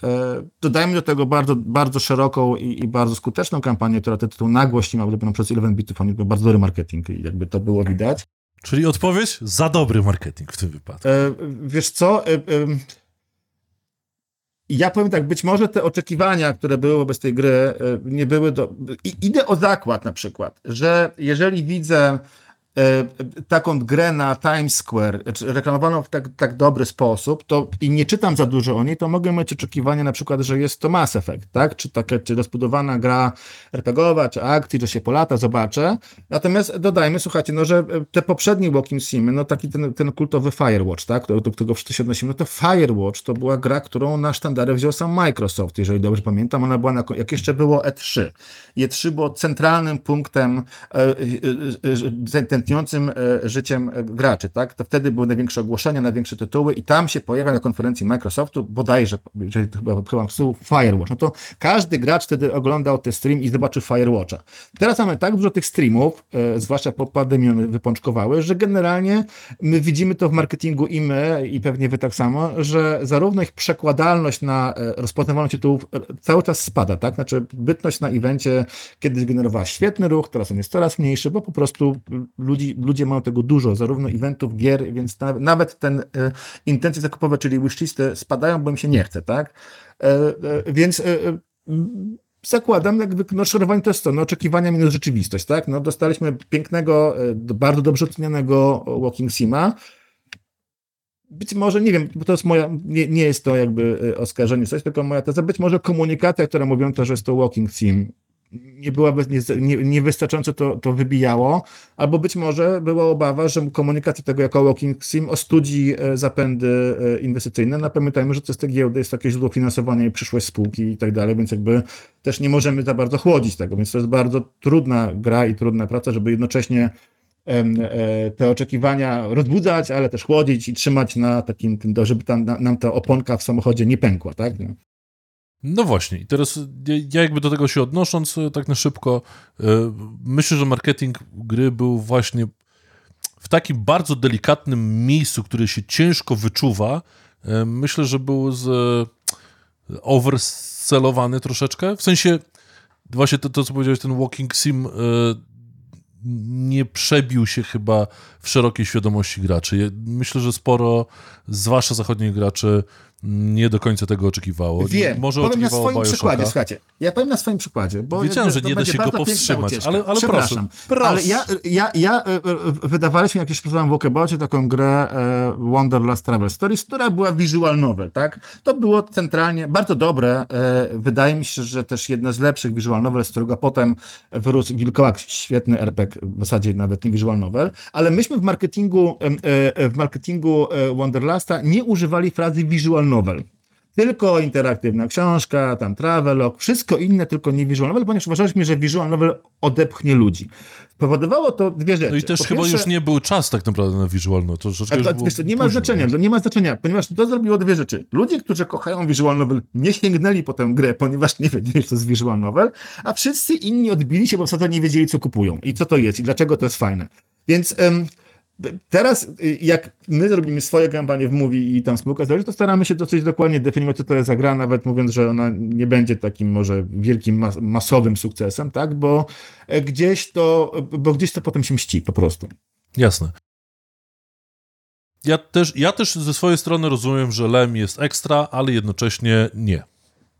dodajmy do tego bardzo, bardzo szeroką i, i bardzo skuteczną kampanię, która tytuł nagłośniła, zrobioną przez 11 bitów, oni bardzo dobry marketing i jakby to było widać. Czyli odpowiedź za dobry marketing w tym wypadku. E, wiesz co? E, e, ja powiem tak, być może te oczekiwania, które były wobec tej gry, e, nie były do. I, idę o zakład na przykład, że jeżeli widzę taką grę na Times Square, reklamowaną w tak, tak dobry sposób, to i nie czytam za dużo o niej, to mogę mieć oczekiwania na przykład, że jest to Mass Effect, tak? Czy taka, czy rozbudowana gra RPGowa, czy akcji, że się po lata zobaczę. Natomiast dodajmy, słuchajcie, no, że te poprzednie Walking Simy, no taki ten, ten kultowy Firewatch, tak? Do, do którego wszyscy się odnosimy, no to Firewatch to była gra, którą na sztandary wziął sam Microsoft, jeżeli dobrze pamiętam, ona była na, jak jeszcze było E3. E3 było centralnym punktem e, e, tętniącym e, życiem e, graczy, tak? To wtedy były największe ogłoszenia, największe tytuły i tam się pojawia na konferencji Microsoftu bodajże, jeżeli chyba chyba Firewatch, no to każdy gracz wtedy oglądał ten stream i zobaczył Firewatcha. Teraz mamy tak dużo tych streamów, e, zwłaszcza po pandemii one wypączkowały, że generalnie my widzimy to w marketingu i my, i pewnie wy tak samo, że zarówno ich przekładalność na rozpoznawalność tytułów cały czas spada, tak? Znaczy bytność na evencie kiedyś generowała świetny ruch, teraz on jest coraz mniejszy, bo po prostu ludzi, ludzie mają tego dużo, zarówno eventów, gier, więc nawet ten e, intencje zakupowe, czyli wishlisty spadają, bo im się nie chce, tak? E, e, więc zakładam, jakby no, szorowanie to jest to, no, oczekiwania minus rzeczywistość, tak? No, dostaliśmy pięknego, bardzo dobrze ocenianego Walking Sima, być może, nie wiem, bo to jest moja, nie, nie jest to jakby oskarżenie, coś, tylko moja teza, być może komunikacja, która mówią to, że jest to walking sim, nie była nie, niewystarczająco to, to wybijało, albo być może była obawa, że komunikacja tego jako Walking Sim ostudzi e, zapędy e, inwestycyjne. No pamiętajmy, że to jest te giełdy, jest takie źródło finansowania i przyszłość spółki i tak dalej, więc jakby też nie możemy za bardzo chłodzić tego, więc to jest bardzo trudna gra i trudna praca, żeby jednocześnie e, te oczekiwania rozbudzać, ale też chłodzić i trzymać na takim, żeby tam, nam ta oponka w samochodzie nie pękła, tak? No właśnie, i teraz ja jakby do tego się odnosząc e, tak na szybko, e, myślę, że marketing gry był właśnie w takim bardzo delikatnym miejscu, które się ciężko wyczuwa. E, myślę, że był z oversellowany troszeczkę, w sensie właśnie to, to co powiedziałeś, ten walking sim nie przebił się chyba w szerokiej świadomości graczy. Myślę, że sporo, zwłaszcza zachodnich graczy, nie do końca tego oczekiwało. Wiem, Może powiem na swoim przykładzie, słuchajcie, ja powiem na swoim przykładzie, bo Wiedziałem, że nie da się go powstrzymać, ale, ale proszę, proszę. Ale ja, ja, ja e, e, wydawaliśmy, jak już w Walkaboutie, taką grę e, Wonderlust Travel Stories, która była visual novel, tak? To było centralnie bardzo dobre, wydaje mi się, że też jedno z lepszych visual novel, z którego potem wyrósł Wilkołak, świetny RPG, w zasadzie nawet nie visual novel, ale myśmy w marketingu, w marketingu Wonderlusta nie używali frazy visual novel. Tylko interaktywna książka, tam travelog, wszystko inne, tylko nie visual novel, ponieważ uważaliśmy, że visual novel odepchnie ludzi. Powodowało to dwie rzeczy. No i też po chyba pierwsze, już nie był czas tak naprawdę na visual novel. To, to, to wiesz, nie ma znaczenia, nie ma znaczenia, ponieważ to zrobiło dwie rzeczy. Ludzie, którzy kochają visual novel, nie sięgnęli po tę grę, ponieważ nie wiedzieli, co to jest visual novel, a wszyscy inni odbili się, bo w zasadzie nie wiedzieli, co kupują i co to jest i dlaczego to jest fajne. Więc... Um, Teraz, y, jak my zrobimy swoje kampanie w Movie i tam spółka zdrowie, to staramy się dosyć dokładnie definiować, co to jest za gra, nawet mówiąc, że ona nie będzie takim może wielkim, mas masowym sukcesem, tak? Bo e, gdzieś to, bo gdzieś to potem się mści po prostu. Jasne. Ja też, ja też ze swojej strony rozumiem, że Lem jest ekstra, ale jednocześnie nie.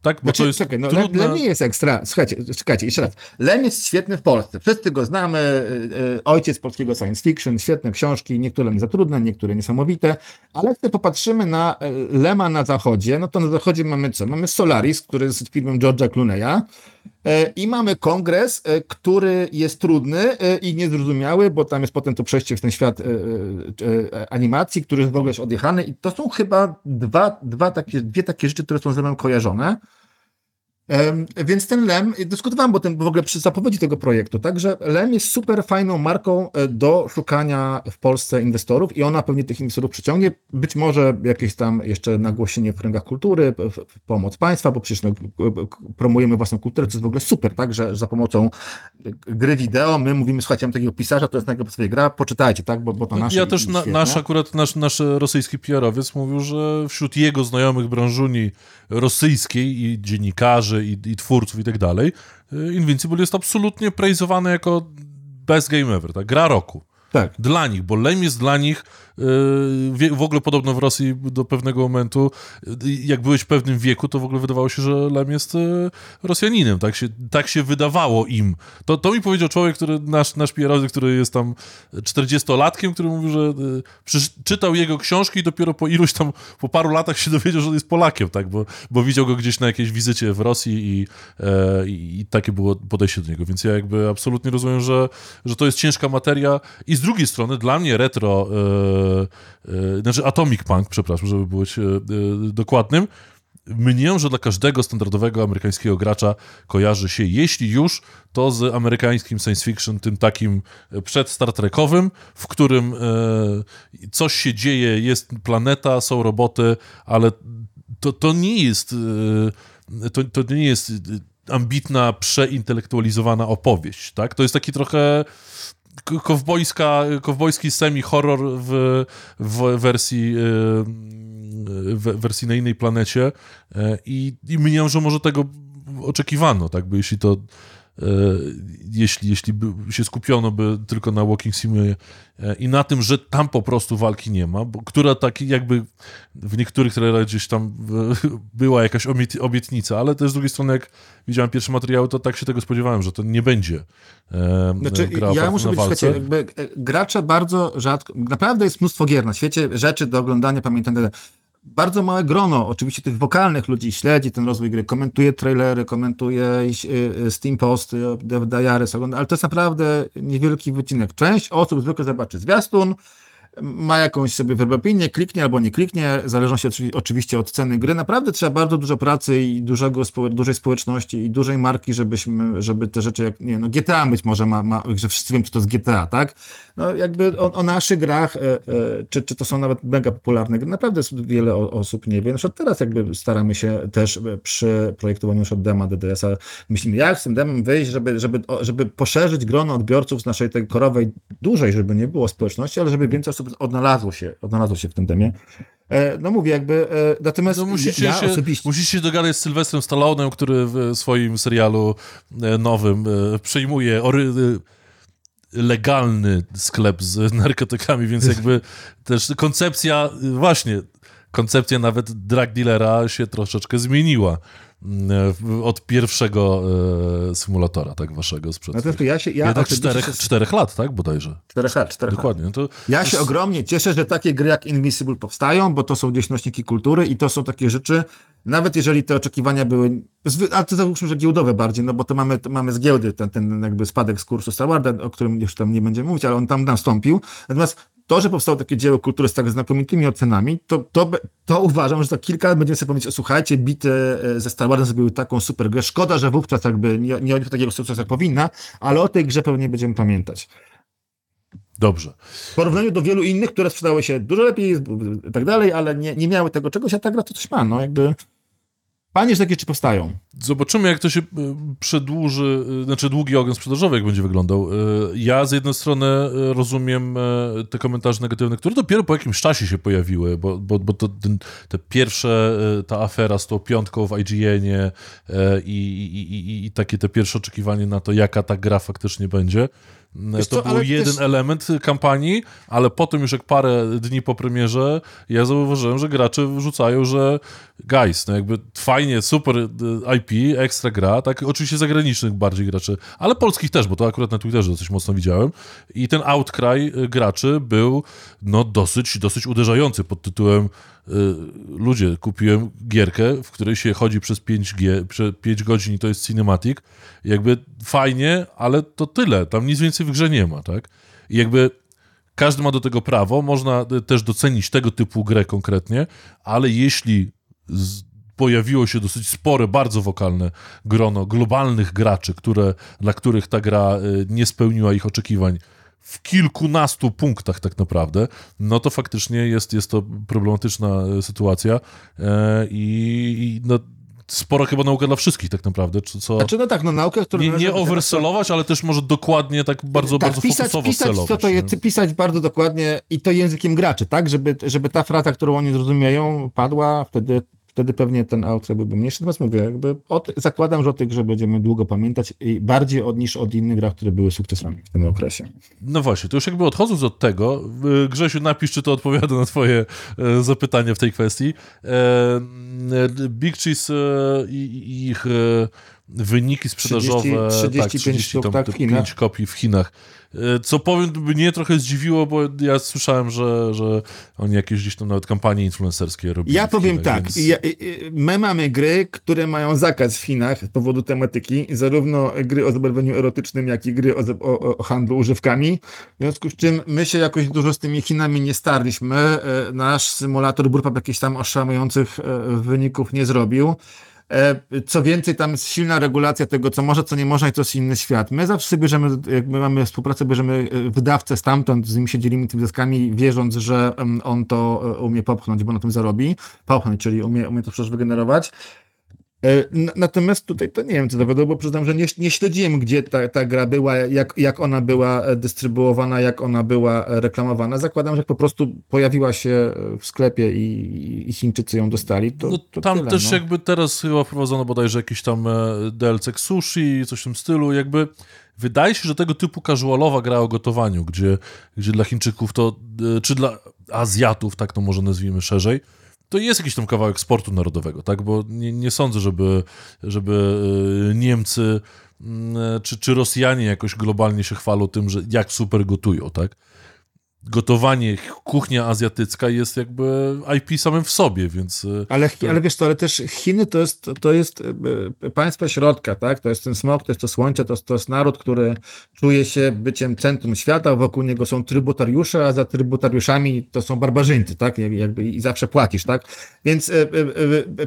Tak, bo znaczy, to jest czekaj, no, trudne... Lem nie jest ekstra. Słuchajcie, czekajcie, jeszcze raz. Lem jest świetny w Polsce. Wszyscy go znamy. Y, y, ojciec polskiego science fiction, świetne książki, niektóre nie za trudne, niektóre niesamowite. Ale gdy popatrzymy na y, Lema na zachodzie, no to na zachodzie mamy co? Mamy Solaris, który jest filmem George'a Clooney'a. I mamy kongres, który jest trudny i niezrozumiały, bo tam jest potem to przejście w ten świat animacji, który jest w ogóle odjechany. I to są chyba dwa, dwa takie, dwie takie rzeczy, które są ze mną kojarzone. Więc ten LEM, dyskutowałem o tym w ogóle przy zapowiedzi tego projektu, także LEM jest super fajną marką e, do szukania w Polsce inwestorów i ona pewnie tych inwestorów przyciągnie. Być może jakieś tam jeszcze nagłośnienie w kręgach kultury, pomoc państwa, bo przecież no, promujemy własną kulturę, co jest w ogóle super, tak, że za pomocą gry wideo my mówimy, słuchajcie, mam takiego pisarza, to jest najlepsza gra, poczytajcie, tak, bo, bo to nasze. Ja też, na, nasz akurat, nasz, nasz rosyjski PR-owiec mówił, że wśród jego znajomych branżuni rosyjskiej i dziennikarzy, i, i twórców i tak dalej, y, Invincible jest absolutnie praizowane jako best game ever, tak? Gra roku. Tak. Dla nich, bo Lem jest dla nich w ogóle podobno w Rosji do pewnego momentu, yy, jak byłeś w pewnym wieku, to w ogóle wydawało się, że Lem jest yy, Rosjaninem. Tak się, tak się wydawało im. To, to mi powiedział człowiek, który, nasz, nasz PR, który jest tam 40-latkiem, który mówił, że czytał jego książki i dopiero po iluś tam, po paru latach się dowiedział, że on jest Polakiem, tak, bo, bo widział go gdzieś na jakiejś wizycie w Rosji i, e, i takie było podejście do niego. Więc ja jakby absolutnie rozumiem, że, że to jest ciężka materia i z drugiej strony dla mnie retro E, znaczy Atomic Punk, przepraszam, żeby być e, e, dokładnym, mnie, że dla każdego standardowego amerykańskiego gracza kojarzy się, jeśli już, to z amerykańskim science fiction, tym takim przed Star Trekowym, w którym e, coś się dzieje, jest planeta, są roboty, ale to, to nie jest e, to, to nie jest ambitna, przeintelektualizowana opowieść, tak? To jest taki trochę kowbojska, kowbojski semi-horror w, w wersji y, w wersji na innej planecie. E, i, i mnie, że może tego oczekiwano, tak, bo jeśli to jeśli, jeśli by się skupiono by tylko na Walking Simie e, i na tym, że tam po prostu walki nie ma, bo, która tak jakby w niektórych trailerach gdzieś tam była jakaś obietnica, ale też z drugiej strony jak widziałem pierwsze materiały, to tak się tego spodziewałem, że to nie będzie e, znaczy, gra ja muszę być, słuchajcie, jakby gracze bardzo rzadko, naprawdę jest mnóstwo gier na świecie, rzeczy do oglądania, pamiętam, bardzo małe grono oczywiście tych wokalnych ludzi śledzi ten rozwój gry, komentuje trailery, komentuje y, y, Steam posty, Dev Diaries, ale to jest naprawdę niewielki wycinek. Część osób zwykle zobaczy zwiastun, ma jakąś sobie opinię, kliknie albo nie kliknie, w zależności oczywiście od ceny gry. Naprawdę trzeba bardzo dużo pracy i dużego, dużej społeczności i dużej marki, żebyśmy, żeby te rzeczy, jak, nie no GTA być może ma, ma że wszyscy wiem, czy to jest GTA, tak? No jakby o, o naszych grach, e, e, czy, czy to są nawet mega popularne gry, naprawdę wiele osób nie wie. Na przykład teraz jakby staramy się też e, przy projektowaniu już od dema DDS-a, myślimy, jak z tym demem wyjść, żeby, żeby, żeby poszerzyć grono odbiorców z naszej tej korowej, dużej, żeby nie było społeczności, ale żeby więcej osób odnalazło się, odnalazło się w tym temie. E, no mówię, jakby, e, natomiast no musicie ja się, osobiście... Musicie się dogadać z Sylwestrem Stallonem, który w swoim serialu e, nowym przejmuje ory legalny sklep z narkotykami, więc jakby też koncepcja, właśnie, koncepcja nawet drug dealera się troszeczkę zmieniła. Od pierwszego e, symulatora, tak, waszego sprzed no to ja się, ja Jednak czterech, się... czterech lat, tak, bodajże. Czterech lat, czterech Dokładnie. Lat. To... Ja się ogromnie cieszę, że takie gry jak Invisible powstają, bo to są gdzieś nośniki kultury i to są takie rzeczy, nawet jeżeli te oczekiwania były, a to załóżmy, że giełdowe bardziej, no bo to mamy, to mamy z giełdy ten, ten jakby spadek z kursu Star o którym już tam nie będziemy mówić, ale on tam nastąpił. Natomiast to, że powstało takie dzieło kultury z tak znakomitymi ocenami, to, to, to uważam, że za kilka lat będziemy sobie powiedzieć, słuchajcie, bity e, ze Star Warsem zrobiły taką super grę. Szkoda, że wówczas jakby nie, nie odniosła takiego sukcesu jak powinna, ale o tej grze pewnie będziemy pamiętać. Dobrze. W porównaniu do wielu innych, które sprzedały się dużo lepiej i tak dalej, ale nie, nie miały tego czegoś, a ta gra to coś ma, no jakby... Panie, że takie czy powstają. Zobaczymy, jak to się e, przedłuży, e, znaczy długi ogień sprzedażowy, jak będzie wyglądał. E, ja z jednej strony rozumiem te komentarze negatywne, które dopiero po jakimś czasie się pojawiły, bo, bo, bo to, te pierwsze, ta afera z tą piątką w IGN-ie i, i, i, i takie te pierwsze oczekiwanie na to, jaka ta gra faktycznie będzie, Wiesz to co, był jeden też... element element ale potem już jak parę dni po premierze ja zauważyłem, że gracze wrzucają, że guys, no jakby fajnie, super e, IP, ekstra gra, tak oczywiście zagranicznych bardziej graczy, ale polskich też, bo to akurat na Twitterze dosyć mocno widziałem i ten outcry e, graczy był no dosyć, dosyć uderzający pod tytułem Y, ludzie, kupiłem gierkę, w której się chodzi przez 5G, przez 5 godzin i to jest cinematic. Jakby fajnie, ale to tyle. Tam nic więcej w grze nie ma, tak? I jakby każdy ma do tego prawo, można też docenić tego typu grę konkretnie, ale jeśli pojawiło się dosyć spore, bardzo wokalne grono globalnych graczy, które, dla których ta gra y, nie spełniła ich oczekiwań w kilkunastu punktach tak naprawdę, no to faktycznie jest, jest to problematyczna y, sytuacja e, i, i no, spora chyba nauka dla wszystkich tak naprawdę, czy co... Znaczy, no tak, no nauka, która... Nie, nie oversellować, ale też może dokładnie tak bardzo, tak, bardzo pisać, fokusowo pisać, celować. co to jest, pisać bardzo dokładnie i to językiem graczy, tak? Żeby, żeby ta fraza, którą oni zrozumieją, padła, wtedy, wtedy pewnie ten outro byłby mniejszy. Natomiast mówię, jakby o, ty- zakładam, że o tych grze będziemy długo pamiętać i bardziej od, niż od innych grach, które były sukcesami w tym okresie. No właśnie, to już jakby odchodząc od tego, y, Grzesiu, napisz, czy to odpowiada na twoje e, zapytania w tej kwestii. E, e, Big Cheese i ich wyniki sprzedażowe, 30 tak, 35 sztuk, tam tak, te w Chinach. 5 kopii w Chinach. E, Co powiem, mnie trochę zdziwiło, bo ja słyszałem, że, że oni jakieś gdzieś tam nawet kampanie influencerskie robili. Ja powiem Chinach, tak, więc- ja, my mamy gry, które mają zakaz w Chinach z powodu tematyki, zarówno gry o zabarwieniu erotycznym, jak i gry o, o, o handlu używkami, w związku z czym my się jakoś dużo z tymi Chinami nie starliśmy, E, nasz symulator Burpap jakichś tam oszałamiających e, wyników nie zrobił. E, Co więcej, tam jest silna regulacja tego, co może, co nie można i to jest inny świat. My zawsze bierzemy, jak my mamy współpracę, bierzemy e, wydawcę stamtąd, z nim się dzielimy tymi zyskami, wierząc, że on to e, umie popchnąć, bo na tym zarobi. Popchnąć, czyli umie, umie to przecież wygenerować. E, Natomiast tutaj to nie wiem, co dowiodło, bo przyznam, że nie, nie śledziłem, gdzie ta, ta gra była, jak, jak ona była e, dystrybuowana, jak ona była e, reklamowana. Zakładam, że po prostu pojawiła się w sklepie i, i Chińczycy ją dostali. To, No, to tam tyle, też no. jakby teraz chyba wprowadzono bodajże jakiś tam DLC sushi, coś w tym stylu, jakby wydaje się, że tego typu casualowa gra o gotowaniu, gdzie, gdzie dla Chińczyków to, czy dla Azjatów, tak to może nazwijmy szerzej, to jest jakiś tam kawałek sportu narodowego, tak, bo nie, nie sądzę, żeby, żeby e, Niemcy mm, czy, czy Rosjanie jakoś globalnie się chwalą tym, że jak super gotują, tak gotowanie, kuchnia azjatycka jest jakby IP samym w sobie, więc... e, Ale, ale wiesz co, ale też Chiny to jest, to jest e, państwo środka, tak? To jest ten smog, to jest to słońce, to, jest- to jest naród, który czuje się byciem centrum świata, wokół niego są trybutariusze, a za trybutariuszami to są barbarzyńcy, tak? Jak- Jakby I zawsze płacisz, tak? Więc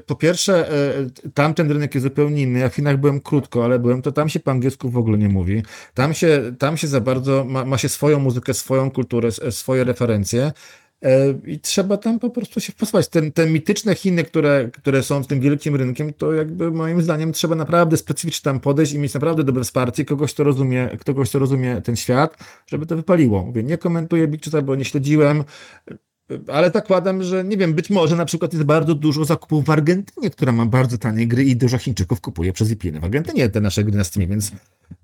po pierwsze, tamten rynek jest zupełnie inny. Ja w Chinach byłem krótko, ale byłem, to tam się po angielsku w ogóle nie mówi. Tam się, tam się za bardzo, ma, ma się swoją muzykę, swoją kulturę, swoje referencje. E, I trzeba tam po prostu się posłuchać. Ten, te mityczne Chiny, które, które są tym wielkim rynkiem, to jakby moim zdaniem trzeba naprawdę specyficznie tam podejść i mieć naprawdę dobre wsparcie, kogoś, kto rozumie, kogoś, kto rozumie ten świat, żeby to wypaliło. Mówię, nie komentuję Big bo nie śledziłem, ale zakładam, że nie wiem, być może na przykład jest bardzo dużo zakupów w Argentynie, która ma bardzo tanie gry i dużo Chińczyków kupuje przez VPN w Argentynie te nasze gry na Steamie, więc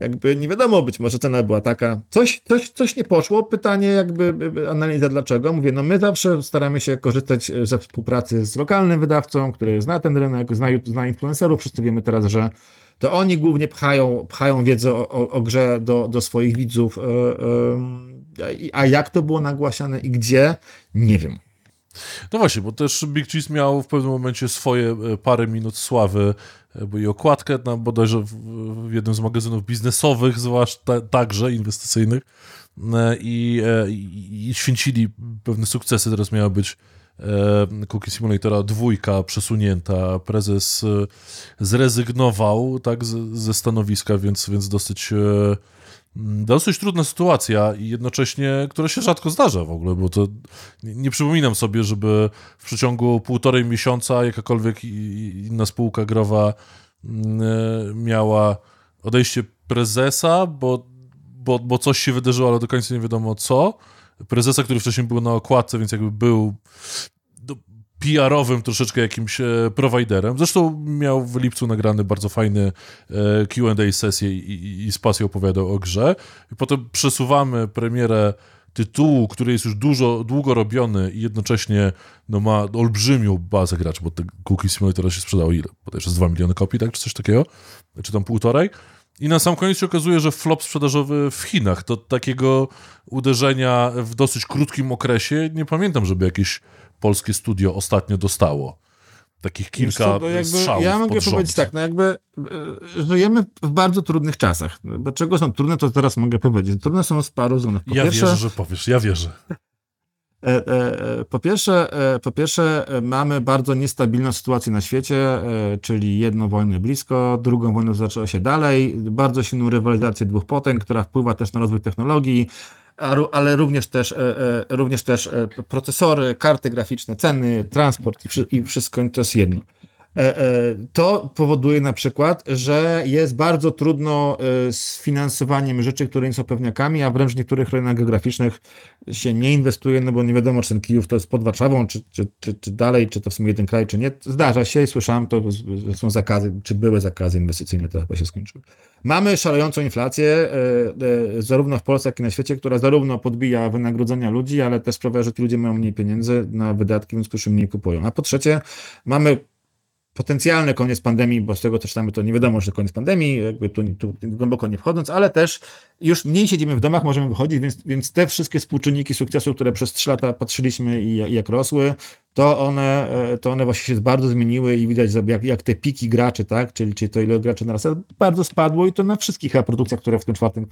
jakby nie wiadomo, być może cena była taka. Coś, coś, coś nie poszło. Pytanie, jakby analiza dlaczego. Mówię, no my zawsze staramy się korzystać ze współpracy z lokalnym wydawcą, który zna ten rynek, zna, zna influencerów. Wszyscy wiemy teraz, że to oni głównie pchają, pchają wiedzę o, o, o grze do, do swoich widzów. e, e, a jak to było nagłaśniane i gdzie, nie wiem. No właśnie, bo też Big Cheese miał w pewnym momencie swoje e, parę minut sławy, e, bo i okładkę na bodajże w, w jednym z magazynów biznesowych, zwłaszcza także inwestycyjnych e, i, i, i święcili pewne sukcesy. Teraz miała być Cookie Simulatora dwójka przesunięta. Prezes zrezygnował tak ze stanowiska, więc, więc dosyć... Mm, Dosyć trudna sytuacja i jednocześnie, która się rzadko zdarza w ogóle, bo to nie, przypominam sobie, żeby w przeciągu półtorej miesiąca jakakolwiek inna spółka growa mm, e, miała odejście prezesa, bo, bo, bo coś się wydarzyło, ale do końca nie wiadomo co. Prezesa, który wcześniej był na okładce, więc jakby był PR-owym troszeczkę jakimś e, prowajderem. Zresztą miał w lipcu nagrany bardzo fajny e, Q&A sesję i, i, i z pasją opowiadał o grze. I potem przesuwamy premierę tytułu, który jest już dużo, długo robiony i jednocześnie no, ma olbrzymią bazę graczy, bo te Cookie Simulator się sprzedało ile? Bodajże z 2 miliony kopii, tak? Czy coś takiego? Czy tam półtorej? I na sam koniec się okazuje, że flop sprzedażowy w Chinach to takiego uderzenia w dosyć krótkim okresie nie pamiętam, żeby jakieś polskie studio ostatnio dostało. Takich kilka co, jakby, strzałów Ja mogę powiedzieć tak, no jakby e, żyjemy w bardzo trudnych czasach. Dlaczego są trudne, to teraz mogę powiedzieć. Trudne są z paru względów. Po Ja pierwsze, wierzę, że powiesz, ja wierzę. Po pierwsze, po pierwsze, mamy bardzo niestabilną sytuację na świecie, czyli jedną wojnę blisko, drugą wojnę zaczęła się dalej, bardzo silną rywalizację dwóch potęg, która wpływa też na rozwój technologii, ale również też, również też procesory, karty graficzne, ceny, transport i wszystko to jest jedno. E, e, to powoduje na przykład, że jest bardzo trudno e, z finansowaniem rzeczy, które nie są pewniakami, a wręcz w niektórych rynkach geograficznych się nie inwestuje, no bo nie wiadomo, czy ten Kijów to jest pod Warszawą, czy, czy, czy, czy dalej, czy to w sumie jeden kraj, czy nie. Zdarza się i słyszałem to, są zakazy, czy były zakazy inwestycyjne, to chyba się skończyły. Mamy szalejącą inflację, zarówno w Polsce, jak i na świecie, która zarówno podbija wynagrodzenia ludzi, ale też sprawia, że ci ludzie mają mniej pieniędzy na wydatki, więc już mniej kupują. A po trzecie, mamy potencjalny koniec pandemii, bo z tego też czytamy, to nie wiadomo, że koniec pandemii, jakby tu, tu, głęboko nie wchodząc, ale też już mniej siedzimy w domach, możemy wychodzić, więc, więc te wszystkie współczynniki sukcesu, które przez trzy lata patrzyliśmy i, i jak rosły, to one, e, to one właśnie się bardzo zmieniły i widać, jak, jak te piki graczy, tak, czyli, czyli to ile graczy narasta, bardzo spadło i to na wszystkich produkcjach, które w tym czwartym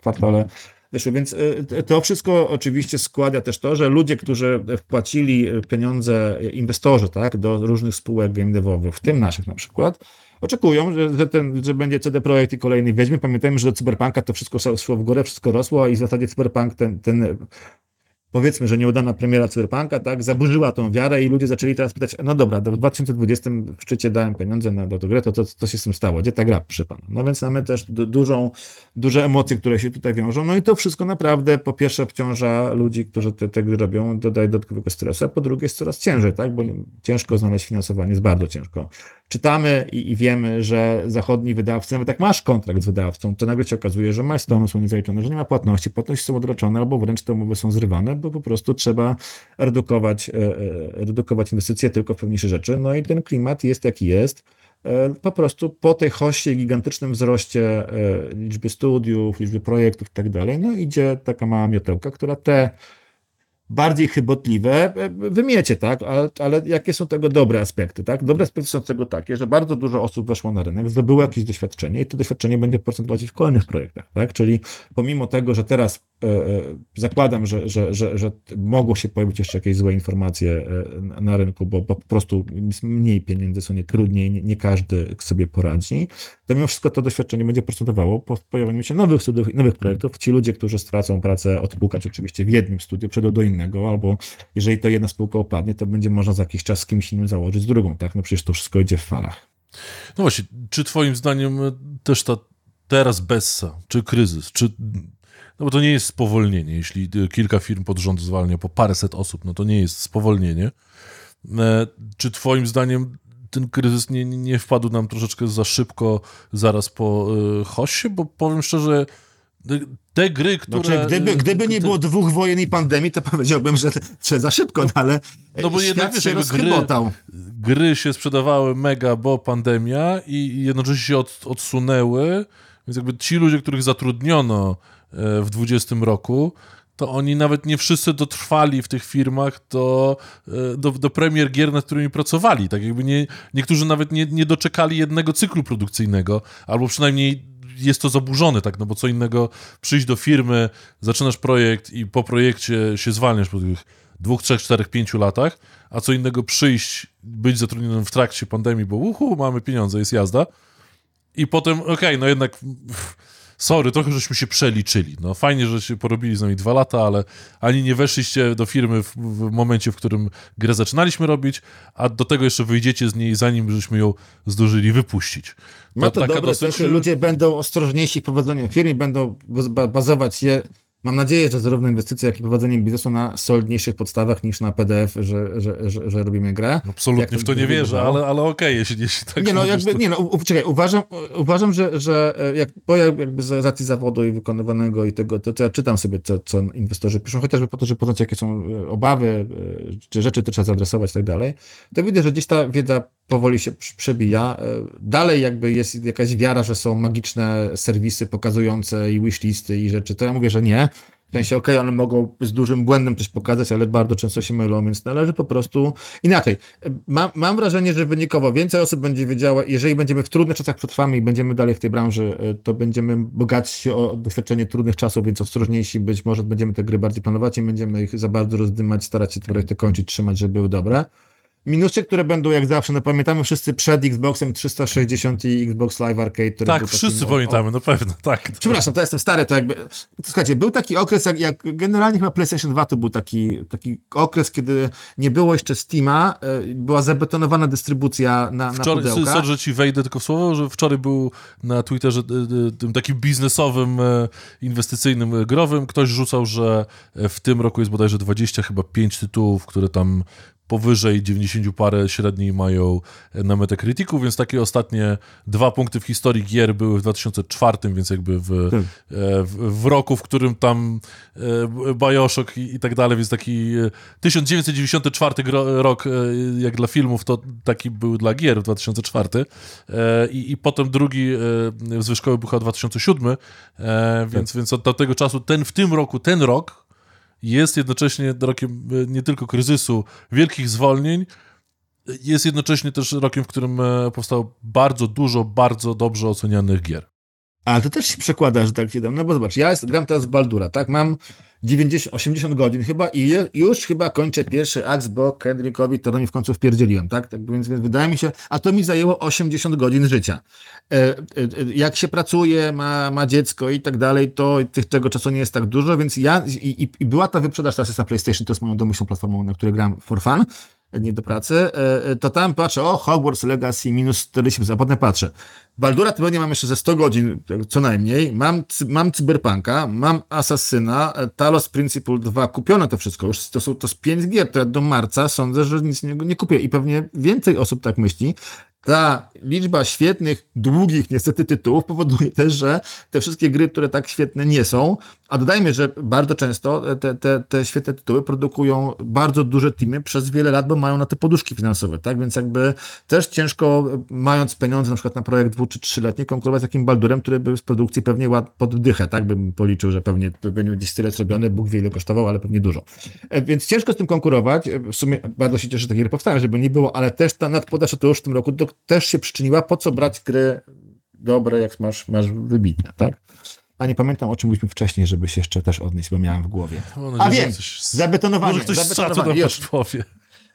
kwartale wyszły. Więc e, to wszystko oczywiście składa też to, że ludzie, którzy wpłacili pieniądze, inwestorzy, tak, do różnych spółek game w tym naszych na przykład, oczekują, że, że, ten, że będzie CD Projekt i kolejny Wiedźmy. Pamiętajmy, że do Cyberpunka to wszystko szło w górę, wszystko rosło i w zasadzie Cyberpunk ten, ten powiedzmy, że nieudana premiera Cyberpunka, tak, zaburzyła tą wiarę i ludzie zaczęli teraz pytać, no dobra, w 2020 w szczycie dałem pieniądze na do grę, to co, się z tym stało? Gdzie ta gra przy panu? No więc mamy też dużą, duże emocje, które się tutaj wiążą, no i to wszystko naprawdę po pierwsze obciąża ludzi, którzy te, te gry robią, dodaje dodatkowego stresu, a po drugie jest coraz ciężej, tak, bo ciężko znaleźć finansowanie, jest bardzo ciężko czytamy i, i, wiemy, że zachodni wydawcy, nawet jak masz kontrakt z wydawcą, to nagle się okazuje, że milestone'y są niezaliczone, że nie ma płatności, płatności są odroczone, albo wręcz te umowy są zrywane, bo po prostu trzeba redukować, e, e, redukować inwestycje tylko w pewniejsze rzeczy. No i ten klimat jest jaki jest. E, po prostu po tej hoście, gigantycznym wzroście liczby studiów, liczby projektów i tak dalej, no idzie taka mała miotełka, która te bardziej chybotliwe, e, wymiecie, tak? Ale, ale, jakie są tego dobre aspekty, tak? Dobre aspekty są tego takie, że bardzo dużo osób weszło na rynek, zdobyło jakieś doświadczenie i to doświadczenie będzie procentować w kolejnych projektach, tak? Czyli pomimo tego, że teraz E, e, zakładam, że, że, że, że mogło się pojawić jeszcze jakieś złe informacje na rynku, bo, bo po prostu mniej pieniędzy, są nie trudniej, nie, nie, każdy sobie poradzi, to mimo wszystko to doświadczenie będzie procentowało po pojawieniu się nowych studiów, nowych projektów. Ci ludzie, którzy stracą pracę, odpukać oczywiście w jednym studiu, przejdą do innego, albo jeżeli to jedna spółka opadnie, to będzie można za jakiś czas z kimś innym założyć z drugą, tak? No przecież to wszystko idzie w falach. No właśnie, czy twoim zdaniem też ta teraz bessa, czy kryzys, czy no bo to nie jest spowolnienie. Jeśli kilka firm pod rząd zwalnia po paręset osób, no to nie jest spowolnienie. E, czy twoim zdaniem ten kryzys nie, nie wpadł nam troszeczkę za szybko zaraz po y? Bo powiem szczerze, te gry, które... Znaczy, gdyby, gdyby nie było dwóch wojen i pandemii, to powiedziałbym, że, że za szybko, no, ale no bo jednak się gry, gry się sprzedawały mega, bo pandemia i jednocześnie się od, odsunęły, więc jakby ci ludzie, których zatrudniono w 20 roku, to oni nawet nie wszyscy dotrwali w tych firmach do, e, do, do premier gier, nad którymi pracowali. Tak jakby nie, niektórzy nawet nie, nie doczekali jednego cyklu produkcyjnego, albo przynajmniej jest to zaburzone, tak, no bo co innego przyjść do firmy, zaczynasz projekt i po projekcie się zwalniasz po tych dwóch, trzech, czterech, pięciu latach, a co innego przyjść, być zatrudnionym w trakcie pandemii, bo uhu, mamy pieniądze, jest jazda. I potem, okej, okay, no jednak pff, sorry, trochę żeśmy się przeliczyli. No fajnie, że się porobili z nami dwa lata, ale ani nie weszliście do firmy w, w momencie, w którym grę zaczynaliśmy robić, a do tego jeszcze wyjdziecie z niej, zanim żeśmy ją zdążyli wypuścić. No to, to dobre, dosyć... ludzie będą ostrożniejsi w prowadzeniu firmy, będą bazować je Mam nadzieję, że zarówno inwestycje, jak i prowadzenie biznesu na solidniejszych podstawach niż na PDF, że, że, że, że robimy grę. Absolutnie w to nie wierzę, ale, ale okej, okay, jeśli, jeśli tak Nie no, jakby, to... nie no, u, czekaj, uważam, uważam że, że e, jak, bo ja jakby z racji zawodu i wykonywanego i tego, to, to ja czytam sobie, co, co inwestorzy piszą, chociażby po to, żeby poznać, jakie są e, obawy, e, czy rzeczy to trzeba zaadresować i tak dalej, to widzę, że gdzieś ta wiedza powoli się przebija. Dalej jakby jest jakaś wiara, że są magiczne serwisy pokazujące i wishlisty i rzeczy, to ja mówię, że nie W sensie, okej, one mogą z dużym błędem coś pokazać, ale bardzo często się mylą, więc należy po prostu inaczej. Mam, mam wrażenie, że wynikowo więcej osób będzie wiedziała, jeżeli będziemy w trudnych czasach przetrwamy i będziemy dalej w tej branży, y, to będziemy bogatsi o doświadczenie trudnych czasów, więc ostrożniejsi, być może będziemy te gry bardziej planować i będziemy ich za bardzo rozdymać, starać się te projekty kończyć, trzymać, żeby były dobre. Minusy, które będą jak zawsze, no pamiętamy wszyscy przed Xboxem 360 i Xbox Live Arcade. Który tak, wszyscy takim, pamiętamy, na pewno, tak. Przepraszam, to jestem stary, to jakby... Słuchajcie, był taki okres, jak, jak generalnie chyba PlayStation 2 to był taki, taki okres, kiedy nie było jeszcze Steama, y, była zabetonowana dystrybucja na, wczoraj, na pudełka. Sorry, że ci wejdę tylko w słowo, że wczoraj był na Twitterze y, y, tym takim biznesowym, inwestycyjnym, growym, ktoś rzucał, że w tym roku jest bodajże 20 chyba 5 tytułów, które tam powyżej 90 parę średniej mają na Metacriticu, więc takie ostatnie dwa punkty w historii gier były w 2004, więc jakby w, Tak. e, w, w roku, w którym tam e, Bioshock i, i tak dalej, więc taki e, 1994 gro, rok, e, jak dla filmów, to taki był dla gier w 2004 e, i, i potem drugi e, ze szkoły był chyba 2007, e, więc, więc od tamtego czasu ten w tym roku, ten rok jest jednocześnie rokiem e, nie tylko kryzysu, wielkich zwolnień, jest jednocześnie też rokiem, w którym e, powstało bardzo dużo, bardzo dobrze ocenianych gier. Ale to też się przekłada, że tak się dam. No bo zobacz, ja gram teraz w Baldura, tak? Mam 90, 80 godzin chyba i już chyba kończę pierwszy akt, bo Kendrickowi to mnie w końcu wpierdzieliłem, tak? tak więc, więc wydaje mi się, a to mi zajęło 80 godzin życia. E, e, e, jak się pracuje, ma, ma dziecko i tak dalej, to tych, tego czasu nie jest tak dużo, więc ja i, i, była ta wyprzedaż jest na PlayStation, to jest moją domyślną platformą, na której gram for fun, nie do pracy, to tam patrzę, o, Hogwarts Legacy minus 40%, a potem patrzę, Baldura tygodnia mam jeszcze ze 100 godzin co najmniej, mam, mam Cyberpunka, mam Assassina, Talos Principle 2, kupione to wszystko, już. To są to z 5 gier, to ja do marca sądzę, że nic nie, nie kupię. I pewnie więcej osób tak myśli, ta liczba świetnych, długich niestety tytułów powoduje też, że te wszystkie gry, które tak świetne nie są, a dodajmy, że bardzo często te, te, te świetne tytuły produkują bardzo duże teamy przez wiele lat, bo mają na te poduszki finansowe, tak? Więc jakby też ciężko, mając pieniądze na przykład na projekt dwu czy trzyletni, konkurować z takim Baldurem, który był z produkcji pewnie ład pod dychę, tak? Bym policzył, że pewnie będzie gdzieś tyle zrobione, Bóg wie ile kosztował, ale pewnie dużo. Więc ciężko z tym konkurować. W sumie bardzo się cieszę, że takie gry powstają, żeby nie było, ale też ta nadpodaż to już w tym roku to też się przyczyniła, po co brać gry dobre, jak masz, masz wybitne, tak? A nie pamiętam, o czym mówiliśmy wcześniej, żeby się jeszcze też odnieść, bo miałem w głowie. No, A wiem, zabetonowanie. Może ktoś zabetonowanie, już. powie.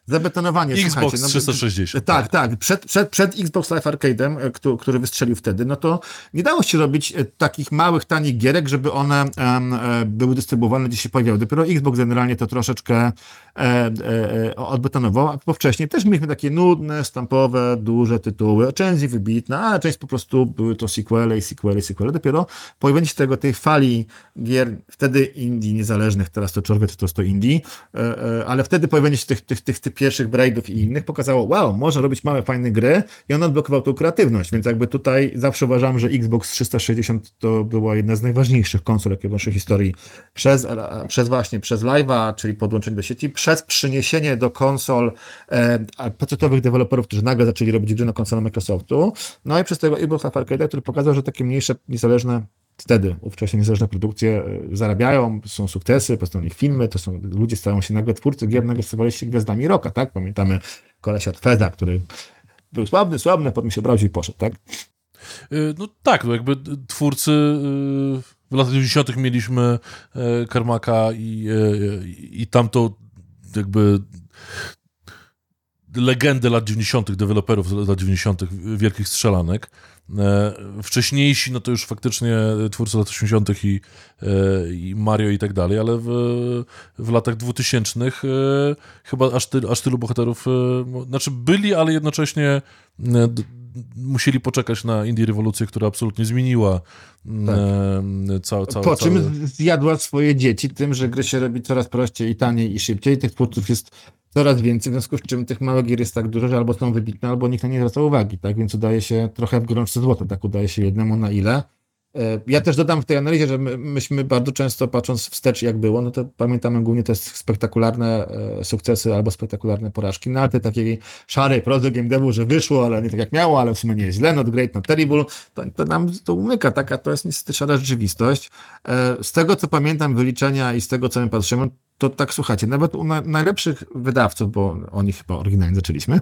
Zabetonowanie. Xbox no, 360. Tak, tak. Przed, przed, przed Xbox Live Arcade'em, który, który wystrzelił wtedy, no to nie dało się robić takich małych, tanich gierek, żeby one um, były dystrybuowane, gdzie się pojawiały. Dopiero Xbox generalnie to troszeczkę e, e, odbetonował, bo wcześniej też mieliśmy takie nudne, stampowe, duże tytuły, część wybitna, a część po prostu były to sequele i sequele i sequele. Dopiero pojawienie się tego, tej fali gier, wtedy indie niezależnych, teraz to czerwiec to jest to indie, e, e, ale wtedy pojawienie się tych, tych, tych, tych pierwszych braidów i innych pokazało, wow, można robić małe, fajne gry i on odblokował tą kreatywność, więc jakby tutaj zawsze uważam, że Xbox 360 to była jedna z najważniejszych konsol, jakie w naszej historii przez, przez właśnie, przez live'a, czyli podłączenie do sieci, przez przyniesienie do konsol e, deweloperów, którzy nagle zaczęli robić gry na konsolę Microsoftu, no i przez tego Xbox Live Arcade, który pokazał, że takie mniejsze, niezależne wtedy ówcześnie niezależne produkcje zarabiają, są sukcesy, powstają ich filmy, to są, ludzie stają się nagle twórcy gier, nagle stawali się gwiazdami roka, tak? Pamiętamy kolesia od który był sławny, sławny, potem się obraził i poszedł, tak? No tak, no jakby twórcy w latach 90. mieliśmy Karmaka i, i tamto jakby legendę lat 90., deweloperów lat 90., wielkich strzelanek. Wcześniejsi, no to już faktycznie twórcy lat 80. I, i Mario i tak dalej, ale w, w latach 2000 chyba aż, ty, aż tylu bohaterów, znaczy byli, ale jednocześnie musieli poczekać na indie rewolucję, która absolutnie zmieniła tak. całe, całe... Po czym zjadła swoje dzieci tym, że gry się robi coraz prościej i taniej i szybciej. Tych twórców jest coraz więcej, w związku z czym tych małych gier jest tak dużo, że albo są wybitne, albo nikt na nie zwraca uwagi, tak? Więc udaje się trochę w gorączce złoto, tak? Udaje się jednemu na ile. E, ja też dodam w tej analizie, że my, myśmy bardzo często patrząc wstecz jak było, no to pamiętamy głównie te spektakularne e, sukcesy albo spektakularne porażki, no ale te takiej szarej prozy game devu, że wyszło, ale nie tak jak miało, ale w sumie nie jest źle, not great, not terrible, to, to nam to umyka, taka to jest niestety szara rzeczywistość. E, z tego co pamiętam wyliczenia i z tego co my patrzymy, to tak słuchajcie, nawet u na, najlepszych wydawców, bo oni chyba oryginalnie zaczęliśmy,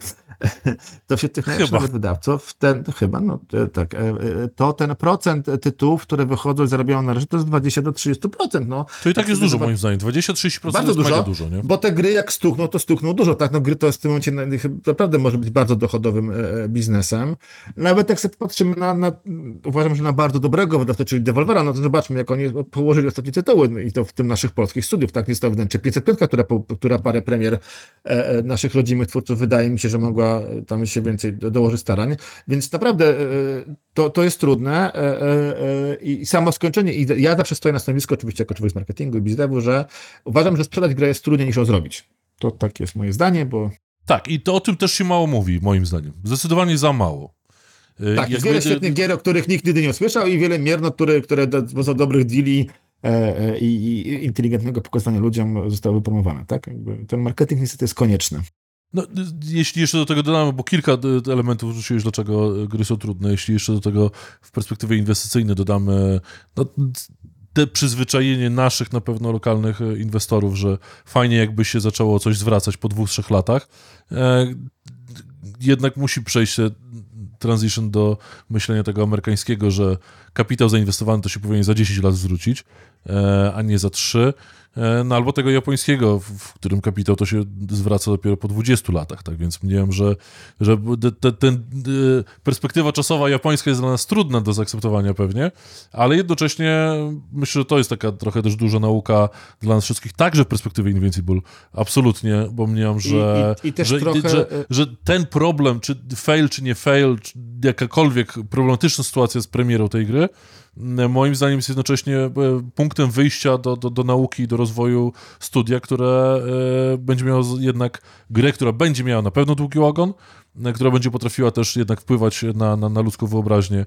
[LAUGHS] to wśród tych najlepszych wydawców, ten, chyba, no tak, e, e, to ten procent tytułów, które wychodzą i zarabiają na razie, to jest 20 do 30%. No. To i tak jest dużo moim zdaniem, 20-30% bardzo jest dużo, dużo nie? bo te gry jak stukną, to stukną dużo, tak, no gry to jest w tym momencie naprawdę może być bardzo dochodowym e, biznesem. Nawet jak sobie patrzymy na, na uważam, że na bardzo dobrego wydawcę, czyli Devolvera, no to zobaczmy, jak oni położyli ostatnie tytuły i to w tym naszych polskich studiów, tak, jest to czy 505, która, która parę premier e, e, naszych rodzimych twórców wydaje mi się, że mogła tam się więcej dołożyć starań, więc naprawdę e, to, to jest trudne i samo skończenie, i ja zawsze stoję na stanowisku, oczywiście jako człowiek z marketingu i biznesu, że uważam, że sprzedać grę jest trudniej niż ją zrobić. To tak jest moje zdanie, bo... Tak, i to o tym też się mało mówi, moim zdaniem. Zdecydowanie za mało. Tak, jest wiele świetnych gier, o których nikt nigdy nie usłyszał i wiele mier, które, które do, dobrych deali i, i inteligentnego pokazania ludziom zostały wypromowane. Tak? Ten marketing niestety jest konieczny. No, jeśli jeszcze do tego dodamy, bo kilka elementów wrzuciłeś, dlaczego gry są trudne, jeśli jeszcze do tego w perspektywie inwestycyjnej dodamy no, te przyzwyczajenie naszych na pewno lokalnych inwestorów, że fajnie jakby się zaczęło coś zwracać po dwóch, trzech latach, e, jednak musi przejść transition do myślenia tego amerykańskiego, że kapitał zainwestowany to się powinien za 10 lat zwrócić, e, a nie za 3. E, no albo tego japońskiego, w którym kapitał to się zwraca dopiero po 20 latach, tak więc wiem, że, że te, te, e, perspektywa czasowa japońska jest dla nas trudna do zaakceptowania pewnie, ale jednocześnie myślę, że to jest taka trochę też duża nauka dla nas wszystkich, także w perspektywie Invincible, absolutnie, bo mniemam, że, I, i, i że, trochę... że, że, ten problem, czy fail, czy nie fail, czy jakakolwiek problematyczna sytuacja z premierą tej gry, moim zdaniem jest jednocześnie e, punktem wyjścia do, do, do nauki do rozwoju studia, które e, będzie miało jednak grę, która będzie miała na pewno długi ogon, e, która będzie potrafiła też jednak wpływać na, na, na ludzką wyobraźnię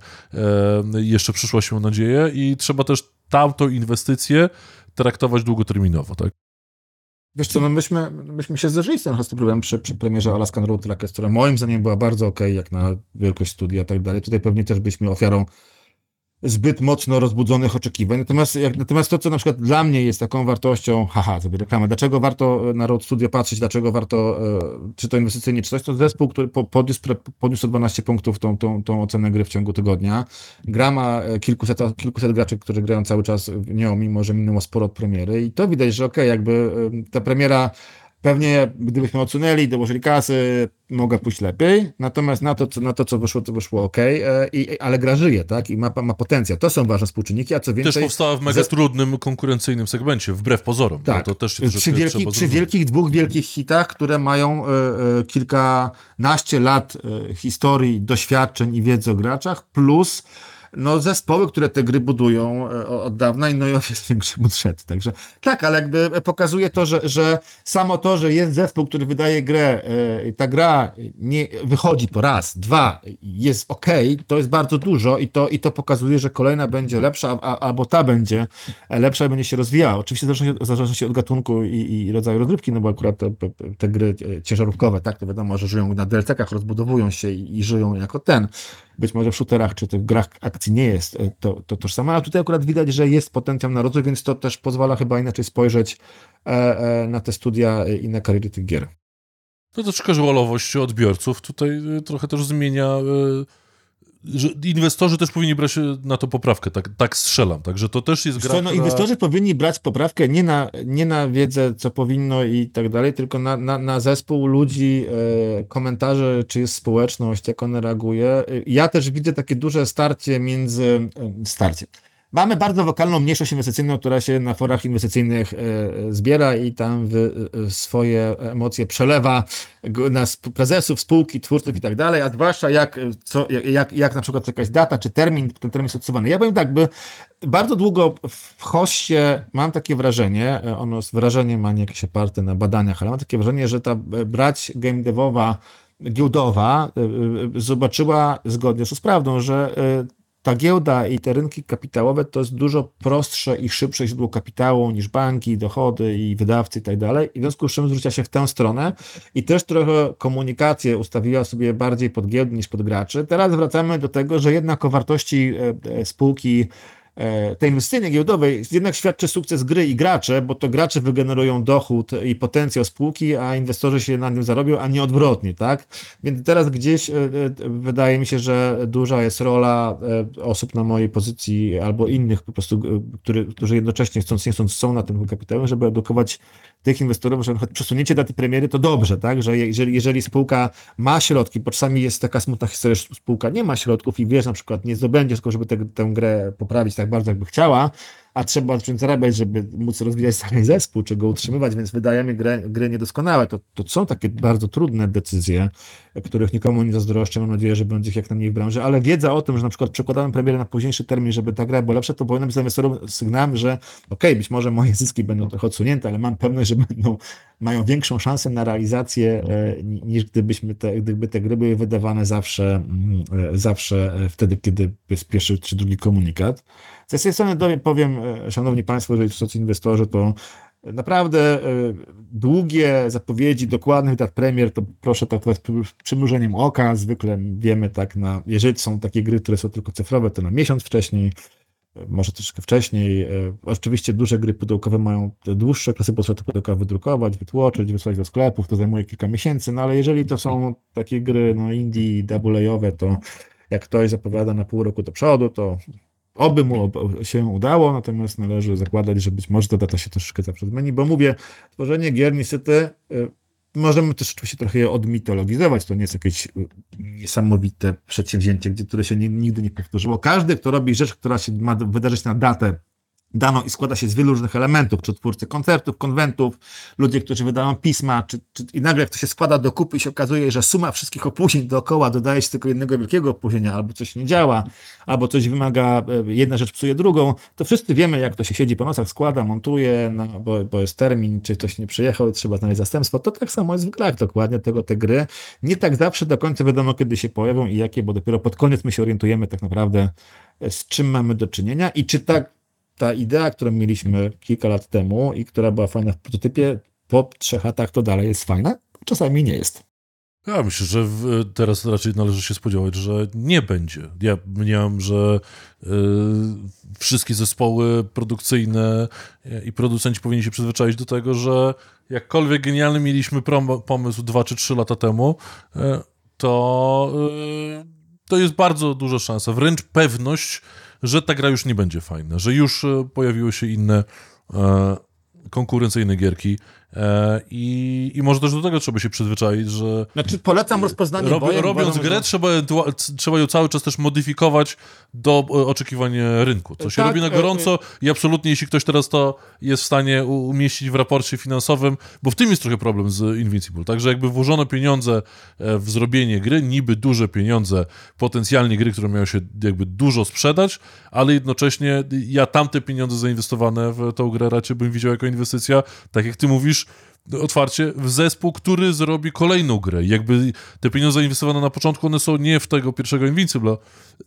jeszcze przyszłość, mam nadzieję, i trzeba też tamtą inwestycję traktować długoterminowo, tak? Wiesz co, no myśmy, myśmy się zderzyli z tym problemem przy, przy premierze Alaskan Road Trackers, która moim zdaniem była bardzo ok, jak na wielkość studia i tak dalej. Tutaj pewnie też byliśmy ofiarą zbyt mocno rozbudzonych oczekiwań. Natomiast, jak, natomiast to, co na przykład dla mnie jest taką wartością, haha, sobie reklamę, dlaczego warto na Road Studio patrzeć, dlaczego warto, e, czy to inwestycyjnie, czy coś, to zespół, który podniósł, podniósł 12 punktów tą, tą, tą ocenę gry w ciągu tygodnia. Gra ma e, kilkuset, kilkuset graczy, którzy grają cały czas w nią, mimo że minęło sporo od premiery i to widać, że okej, okay, jakby e, ta premiera Pewnie gdybyśmy odsunęli, dołożyli kasy, mogę pójść lepiej, natomiast na to, co, na to, co wyszło, to wyszło ok, e, i, ale gra żyje, tak? I ma, ma potencjał. To są ważne współczynniki, a co więcej... Też powstała w mega ze... trudnym, konkurencyjnym segmencie, wbrew pozorom. Tak. No to też przy, wielki, przy wielkich, dwóch wielkich hitach, które mają e, e, kilkanaście lat e, historii, doświadczeń i wiedzy o graczach, plus no, zespoły, które te gry budują e, od dawna i no i jest większy budżet. Także tak, ale jakby pokazuje to, że, że samo to, że jest zespół, który wydaje grę, e, ta gra nie wychodzi po raz, dwa, jest ok, to jest bardzo dużo i to, i to pokazuje, że kolejna będzie lepsza, a, albo ta będzie lepsza i będzie się rozwijała. Oczywiście w zależności od gatunku i, i rodzaju rozrywki, no bo akurat te, te, gry e, ciężarówkowe, tak, to wiadomo, że żyją na DLC-kach, rozbudowują się i, i żyją jako ten być może w shooterach czy tych grach akcji nie jest e, to, to tożsame, ale tutaj akurat widać, że jest potencjał na rozwój, więc to też pozwala chyba inaczej spojrzeć e, e, na te studia i na kariery tych gier. No to casualowość odbiorców tutaj trochę też zmienia że inwestorzy też powinni brać na to poprawkę, tak, tak strzelam, także to też jest gra, co, no, która... Inwestorzy powinni brać poprawkę nie na, nie na wiedzę, co powinno i tak dalej, tylko na, na, na zespół ludzi, e, komentarze, czy jest społeczność, jak ona reaguje. Ja też widzę takie duże starcie między... E, starcie Mamy bardzo wokalną mniejszość inwestycyjną, która się na forach inwestycyjnych e, zbiera i tam e, swoje emocje przelewa na prezesów, spółki, twórców i tak dalej, a zwłaszcza jak, co, jak, jak na przykład jakaś data czy termin, ten termin jest odsywany. Ja powiem tak, by bardzo długo w hoście mam takie wrażenie, e, ono z wrażeniem ma nie jakieś oparte na badaniach, ale mam takie wrażenie, że ta brać game devowa, giełdowa zobaczyła zgodnie z prawdą, że ta giełda i te rynki kapitałowe to jest dużo prostsze i szybsze źródło kapitału niż banki, dochody i wydawcy i tak dalej. I w związku z czym zwróciła się w tę stronę i też trochę komunikację ustawiła sobie bardziej pod giełdę niż pod graczy. Teraz wracamy do tego, że jednak o wartości e, e, spółki tej inwestycji giełdowej jednak świadczy sukces gry i gracze, bo to gracze wygenerują dochód i potencjał spółki, a inwestorzy się na tym zarobią, a nie odwrotnie, tak? Więc teraz gdzieś e, e, wydaje mi się, że duża jest rola osób na mojej pozycji albo innych po prostu, który, którzy jednocześnie chcąc nie chcąc są na tym kapitałem, żeby edukować tych inwestorów, że przesunięcie daty premiery to dobrze, tak? Że jeżeli, jeżeli spółka ma środki, bo czasami jest taka smutna historia, że spółka nie ma środków i wiesz, na przykład nie zdobędzie tylko żeby te, tę grę poprawić tak bardzo, jakby chciała, a trzeba zacząć zarabiać, żeby móc rozwijać cały zespół, czy go utrzymywać, więc wydajemy grę, gry niedoskonałe. To, to są takie bardzo trudne decyzje, których nikomu nie zazdroszczę. Mam nadzieję, że będzie ich jak najmniej w branży, ale wiedza o tym, że na przykład przekładamy premierę na późniejszy termin, żeby ta gra była lepsza, to powinno być dla sygnałem, że okej, okay, być może moje zyski będą trochę odsunięte, ale mam pewność, że będą, mają większą szansę na realizację e, niż gdybyśmy te, gdyby te gry były wydawane zawsze, mm, e, zawsze e, wtedy, kiedy jest pierwszy czy drugi komunikat. Z tej strony powiem, e, szanowni państwo, jeżeli są inwestorzy, to naprawdę e, długie zapowiedzi dokładnych dat premier, to proszę traktować z przymrużeniem oka. Zwykle wiemy tak na, jeżeli są takie gry, które są tylko cyfrowe, to na miesiąc wcześniej, e, może troszkę wcześniej. Oczywiście duże gry pudełkowe mają dłuższe okresy, bo trzeba to pudełka wydrukować, wytłoczyć, wysłać do sklepów, to zajmuje kilka miesięcy, no ale jeżeli to są takie gry no indie, double to jak ktoś zapowiada na pół roku do przodu, to Oby mu się udało, natomiast należy zakładać, że być może ta data się troszeczkę zawsze zmieni, bo mówię, tworzenie gier niestety y, możemy też oczywiście trochę je odmitologizować, to nie jest jakieś y, niesamowite przedsięwzięcie, które się nigdy nie powtórzyło. Każdy, kto robi rzecz, która się ma wydarzyć na datę daną i składa się z wielu różnych elementów, czy twórcy koncertów, konwentów, ludzie, którzy wydają pisma, czy, czy, i nagle jak to się składa do kupy i się okazuje, że suma wszystkich opóźnień dookoła dodaje się tylko jednego wielkiego opóźnienia, albo coś nie działa, albo coś wymaga, e, jedna rzecz psuje drugą, to wszyscy wiemy, jak to się siedzi po nocach, składa, montuje, no, bo, bo jest termin, czy ktoś nie przyjechał, trzeba znaleźć zastępstwo, to tak samo jest w grach dokładnie, tego te gry. Nie tak zawsze do końca wiadomo, kiedy się pojawią i jakie, bo dopiero pod koniec my się orientujemy tak naprawdę, e, z czym mamy do czynienia i czy tak ta idea, którą mieliśmy kilka lat temu i która była fajna w prototypie, po trzech latach to dalej jest fajna? Czasami nie jest. Ja myślę, że teraz raczej należy się spodziewać, że nie będzie. Ja mniemam, że y, wszystkie zespoły produkcyjne i producenci powinni się przyzwyczaić do tego, że jakkolwiek genialny mieliśmy prom- pomysł dwa czy trzy lata temu, y, to, y, to jest bardzo duża szansa, wręcz pewność, że ta gra już nie będzie fajna, że już e, pojawiły się inne e, konkurencyjne gierki, I, I może też do tego trzeba się przyzwyczaić, że. Znaczy, polecam rozpoznanie rob, bojem, Robiąc grę, że... trzeba, trzeba ją cały czas też modyfikować do e, oczekiwań rynku. Co się tak, robi na e, gorąco i absolutnie, jeśli ktoś teraz to jest w stanie umieścić w raporcie finansowym, bo w tym jest trochę problem z Invincible. Także jakby włożono pieniądze w zrobienie gry, niby duże pieniądze, potencjalnie gry, które miały się jakby dużo sprzedać, ale jednocześnie ja tamte pieniądze zainwestowane w tą grę raczej bym widział jako inwestycja, tak jak ty mówisz, otwarcie w zespół, który zrobi kolejną grę. Jakby te pieniądze inwestowane na początku, one są nie w tego pierwszego Invincible,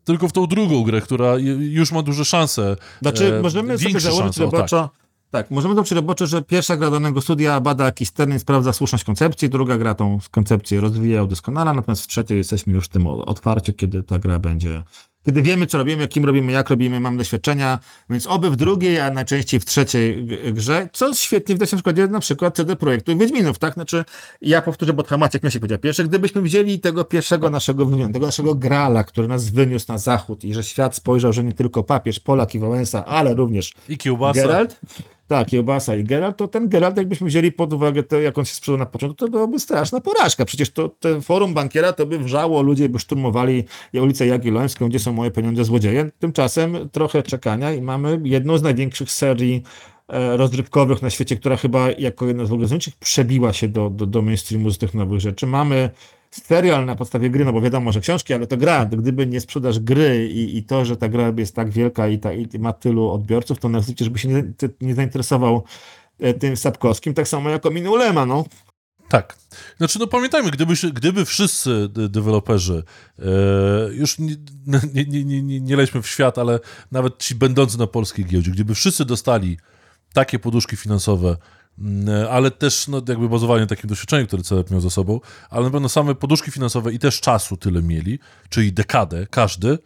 tylko w tą drugą grę, która już ma duże szanse. Znaczy, e, możemy sobie założyć roboczo, tak. tak. możemy założyć roboczo, że pierwsza gra danego studia bada jakiś termin, sprawdza słuszność koncepcji, druga gra tą koncepcję rozwija, udoskonala, natomiast w trzeciej jesteśmy już w tym otwarcie, kiedy ta gra będzie kiedy wiemy, co robimy, kim robimy, jak robimy, mamy doświadczenia, więc oby w drugiej, a najczęściej w trzeciej grze, co świetnie widać na przykładzie na przykład CD Projektu Wiedźminów, tak? Znaczy, ja powtórzę, bo Maciek Miesiek powiedział pierwszy, gdybyśmy wzięli tego pierwszego naszego tego naszego grala, który nas wyniósł na zachód i że świat spojrzał, że nie tylko papież, Polak i Wałęsa, ale również I Kiełbasa. Geralt, tak, Kiełbasa i Geralt, to ten Geralt, jakbyśmy wzięli pod uwagę to, jak on się sprzedał na początku, to byłoby straszna porażka. Przecież to, to forum bankiera to by wrzało, ludzie by szturmowali ulicę Jagiellońską, gdzie są moje pieniądze złodzieje. Tymczasem trochę czekania i mamy jedną z największych serii e, rozrywkowych na świecie, która chyba jako jedna z ogóle przebiła się do, do, do mainstreamu z tych nowych rzeczy. Mamy serial na podstawie gry, no bo wiadomo, że książki, ale to gra. Gdyby nie sprzedaż gry i, i to, że ta gra jest tak wielka i, ta, i ma tylu odbiorców, to na żeby się nie, nie zainteresował e, tym Sapkowskim, tak samo jako Minulema, no. Tak. Znaczy, no pamiętajmy, gdyby, gdyby wszyscy deweloperzy, e, już [LAUGHS] nie, nie, nie, nie, nie lećmy w świat, ale nawet ci będący na polskiej giełdzie, gdyby wszyscy dostali takie poduszki finansowe, ale też no, jakby bazowali na takim doświadczeniu, które CEP miał za sobą, ale na pewno same poduszki finansowe i też czasu tyle mieli, czyli dekadę, każdy,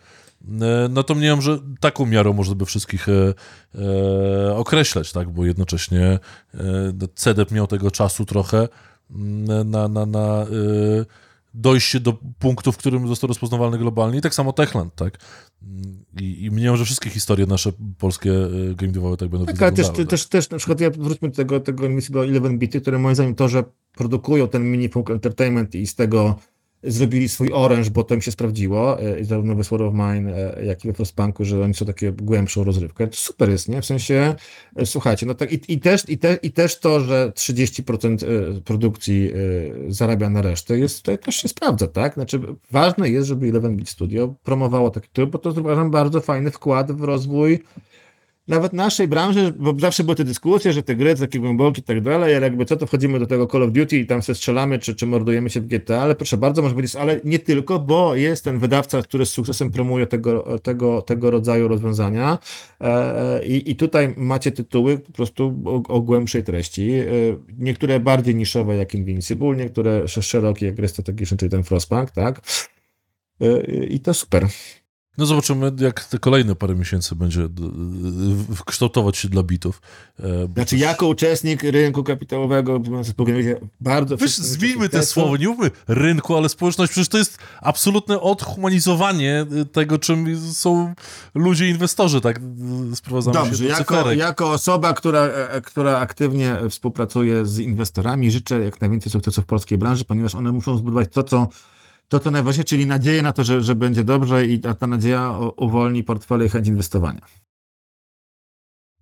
E, no to mniemam, że taką miarą można by wszystkich e, e, określać, tak, bo jednocześnie e, no, CDEP miał tego czasu trochę mm, na, na, na e, dojście do punktu, w którym został rozpoznawalny globalnie i tak samo Techland, tak. I, i mniemam, że wszystkie historie nasze polskie e, game devowe tak będą tak, ale też, tak? też, też na przykład ja wróćmy do tego, tego Invisible 11 bity, które moim zdaniem to, że produkują ten mini entertainment i z tego zrobili swój oręż, bo to im się sprawdziło, e, zarówno w Sword of Mine, e, jak i we Frostpunku, że oni są takie głębszą rozrywkę. To super jest, nie? W sensie, e, słuchajcie, no tak i, i, też, i, te, i też to, że 30% produkcji zarabia na resztę, jest, to też się sprawdza, tak? Znaczy, ważne jest, żeby Eleven Beat Studio promowało taki typ, bo to uważam bardzo fajny wkład w rozwój nawet naszej branży, bo zawsze były te dyskusje, że te gry takie głębokie i tak dalej, ale jakby co, to wchodzimy do tego Call of Duty i tam się strzelamy, czy, czy mordujemy się w GTA, ale proszę bardzo, może być, ale nie tylko, bo jest ten wydawca, który z sukcesem promuje tego, tego, tego rodzaju rozwiązania e, e, i, i tutaj macie tytuły po prostu o, o głębszej treści, e, niektóre bardziej niszowe jak Invincible, niektóre szerokie jak gry strategiczne, czyli ten Frostpunk, tak? I to super. No zobaczymy, jak te kolejne parę miesięcy będzie kształtować się dla bitów. E, znaczy, jako uczestnik rynku kapitałowego, bardzo... Wiesz, zmieńmy te słowo, nie mówmy rynku, ale społeczność, przecież to jest absolutne odhumanizowanie tego, czym są ludzie, inwestorzy, tak? Sprowadzamy Dobrze, się do jako, jako osoba, która, e, która aktywnie współpracuje z inwestorami, życzę jak najwięcej sukcesów w polskiej branży, ponieważ one muszą zbudować to, co to to najważniejsze, czyli nadzieję na to, że, że będzie dobrze i ta, ta nadzieja uwolni portfele i chęć inwestowania.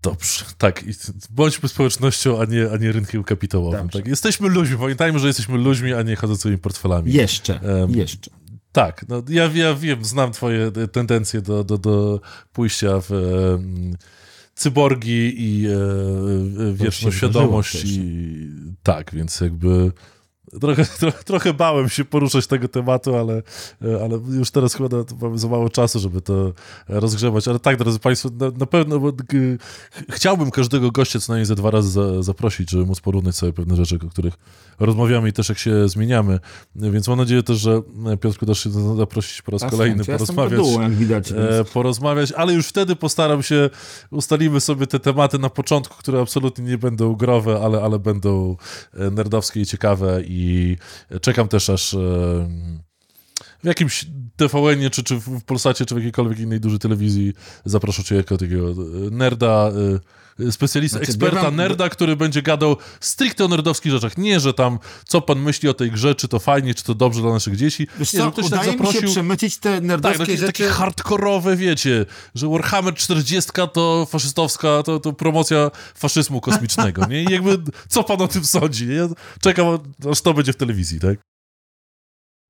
Dobrze, tak. Bądźmy społecznością, a nie, a nie rynkiem kapitałowym. Tak? Jesteśmy ludźmi, pamiętajmy, że jesteśmy ludźmi, a nie chodzącymi portfelami. Jeszcze, um, jeszcze. Tak, no, ja, ja wiem, znam twoje tendencje do, do, do pójścia w um, cyborgi i e, wieczną świadomość. I, tak, więc jakby Trochę, [LAUGHS] trochę, trochę bałem się poruszać tego tematu, ale, ale już teraz chyba mamy za mało czasu, żeby to rozgrzewać. Ale tak, drodzy Państwo, na, na pewno chciałbym każdego gościa co najmniej ze dwa razy za, zaprosić, żeby móc porównać sobie pewne rzeczy, o których rozmawiamy i też jak się zmieniamy. Więc mam nadzieję też, że Piotrku dasz się zaprosić po raz kolejny, ja porozmawiać. Dół, jak widać, e, porozmawiać, ale już wtedy postaram się, ustalimy sobie te tematy na początku, które absolutnie nie będą growe, ale, ale będą e, nerdowskie i ciekawe i czekam też aż w jakimś TVN-ie, czy, czy w Polsacie, czy w jakiejkolwiek innej dużej telewizji zaproszę cię jako takiego nerda, specjalista, znaczy, eksperta, nerda, który będzie gadał stricte o nerdowskich rzeczach. Nie, że tam, co pan myśli o tej grze, czy to fajnie, czy to dobrze dla naszych dzieci. Wiesz nie, co, ktoś udaje tak zaprosił... mi się przemycić te nerdowskie tak, takie, rzeczy. takie hardkorowe, wiecie, że Warhammer 40 to faszystowska, to, to promocja faszyzmu kosmicznego, nie? I jakby, co pan o tym sądzi, nie? Czekam, aż to będzie w telewizji, tak?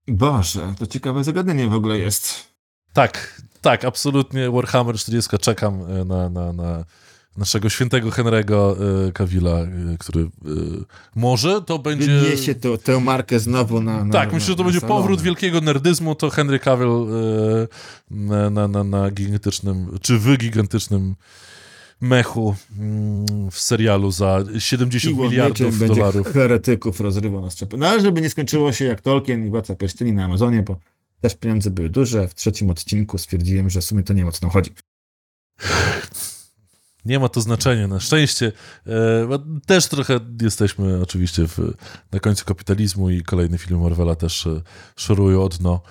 Boże, to ciekawe zagadnienie w ogóle jest. Tak, tak, absolutnie Warhammer 40 czekam e, na, na, na naszego świętego Henry'ego Kawila, e, który e, może to będzie... Wyniesie to, tę markę znowu na, na Tak, myślę, że to będzie powrót wielkiego nerdyzmu, to Henry Cavill na, na, na, na gigantycznym, czy w gigantycznym mechu mm, w serialu za 70 miliardów będzie dolarów. [LAUGHS] heretyków rozrywał na strzepy. No ale żeby nie skończyło się jak Tolkien i Władca Pierścieni na Amazonie, bo też pieniądze były duże. W trzecim odcinku stwierdziłem, że w sumie to nie mocno chodzi. Nie ma to znaczenia, na szczęście. E, też trochę jesteśmy oczywiście w, na końcu kapitalizmu i kolejne filmy Marvela też e, szorują od dno.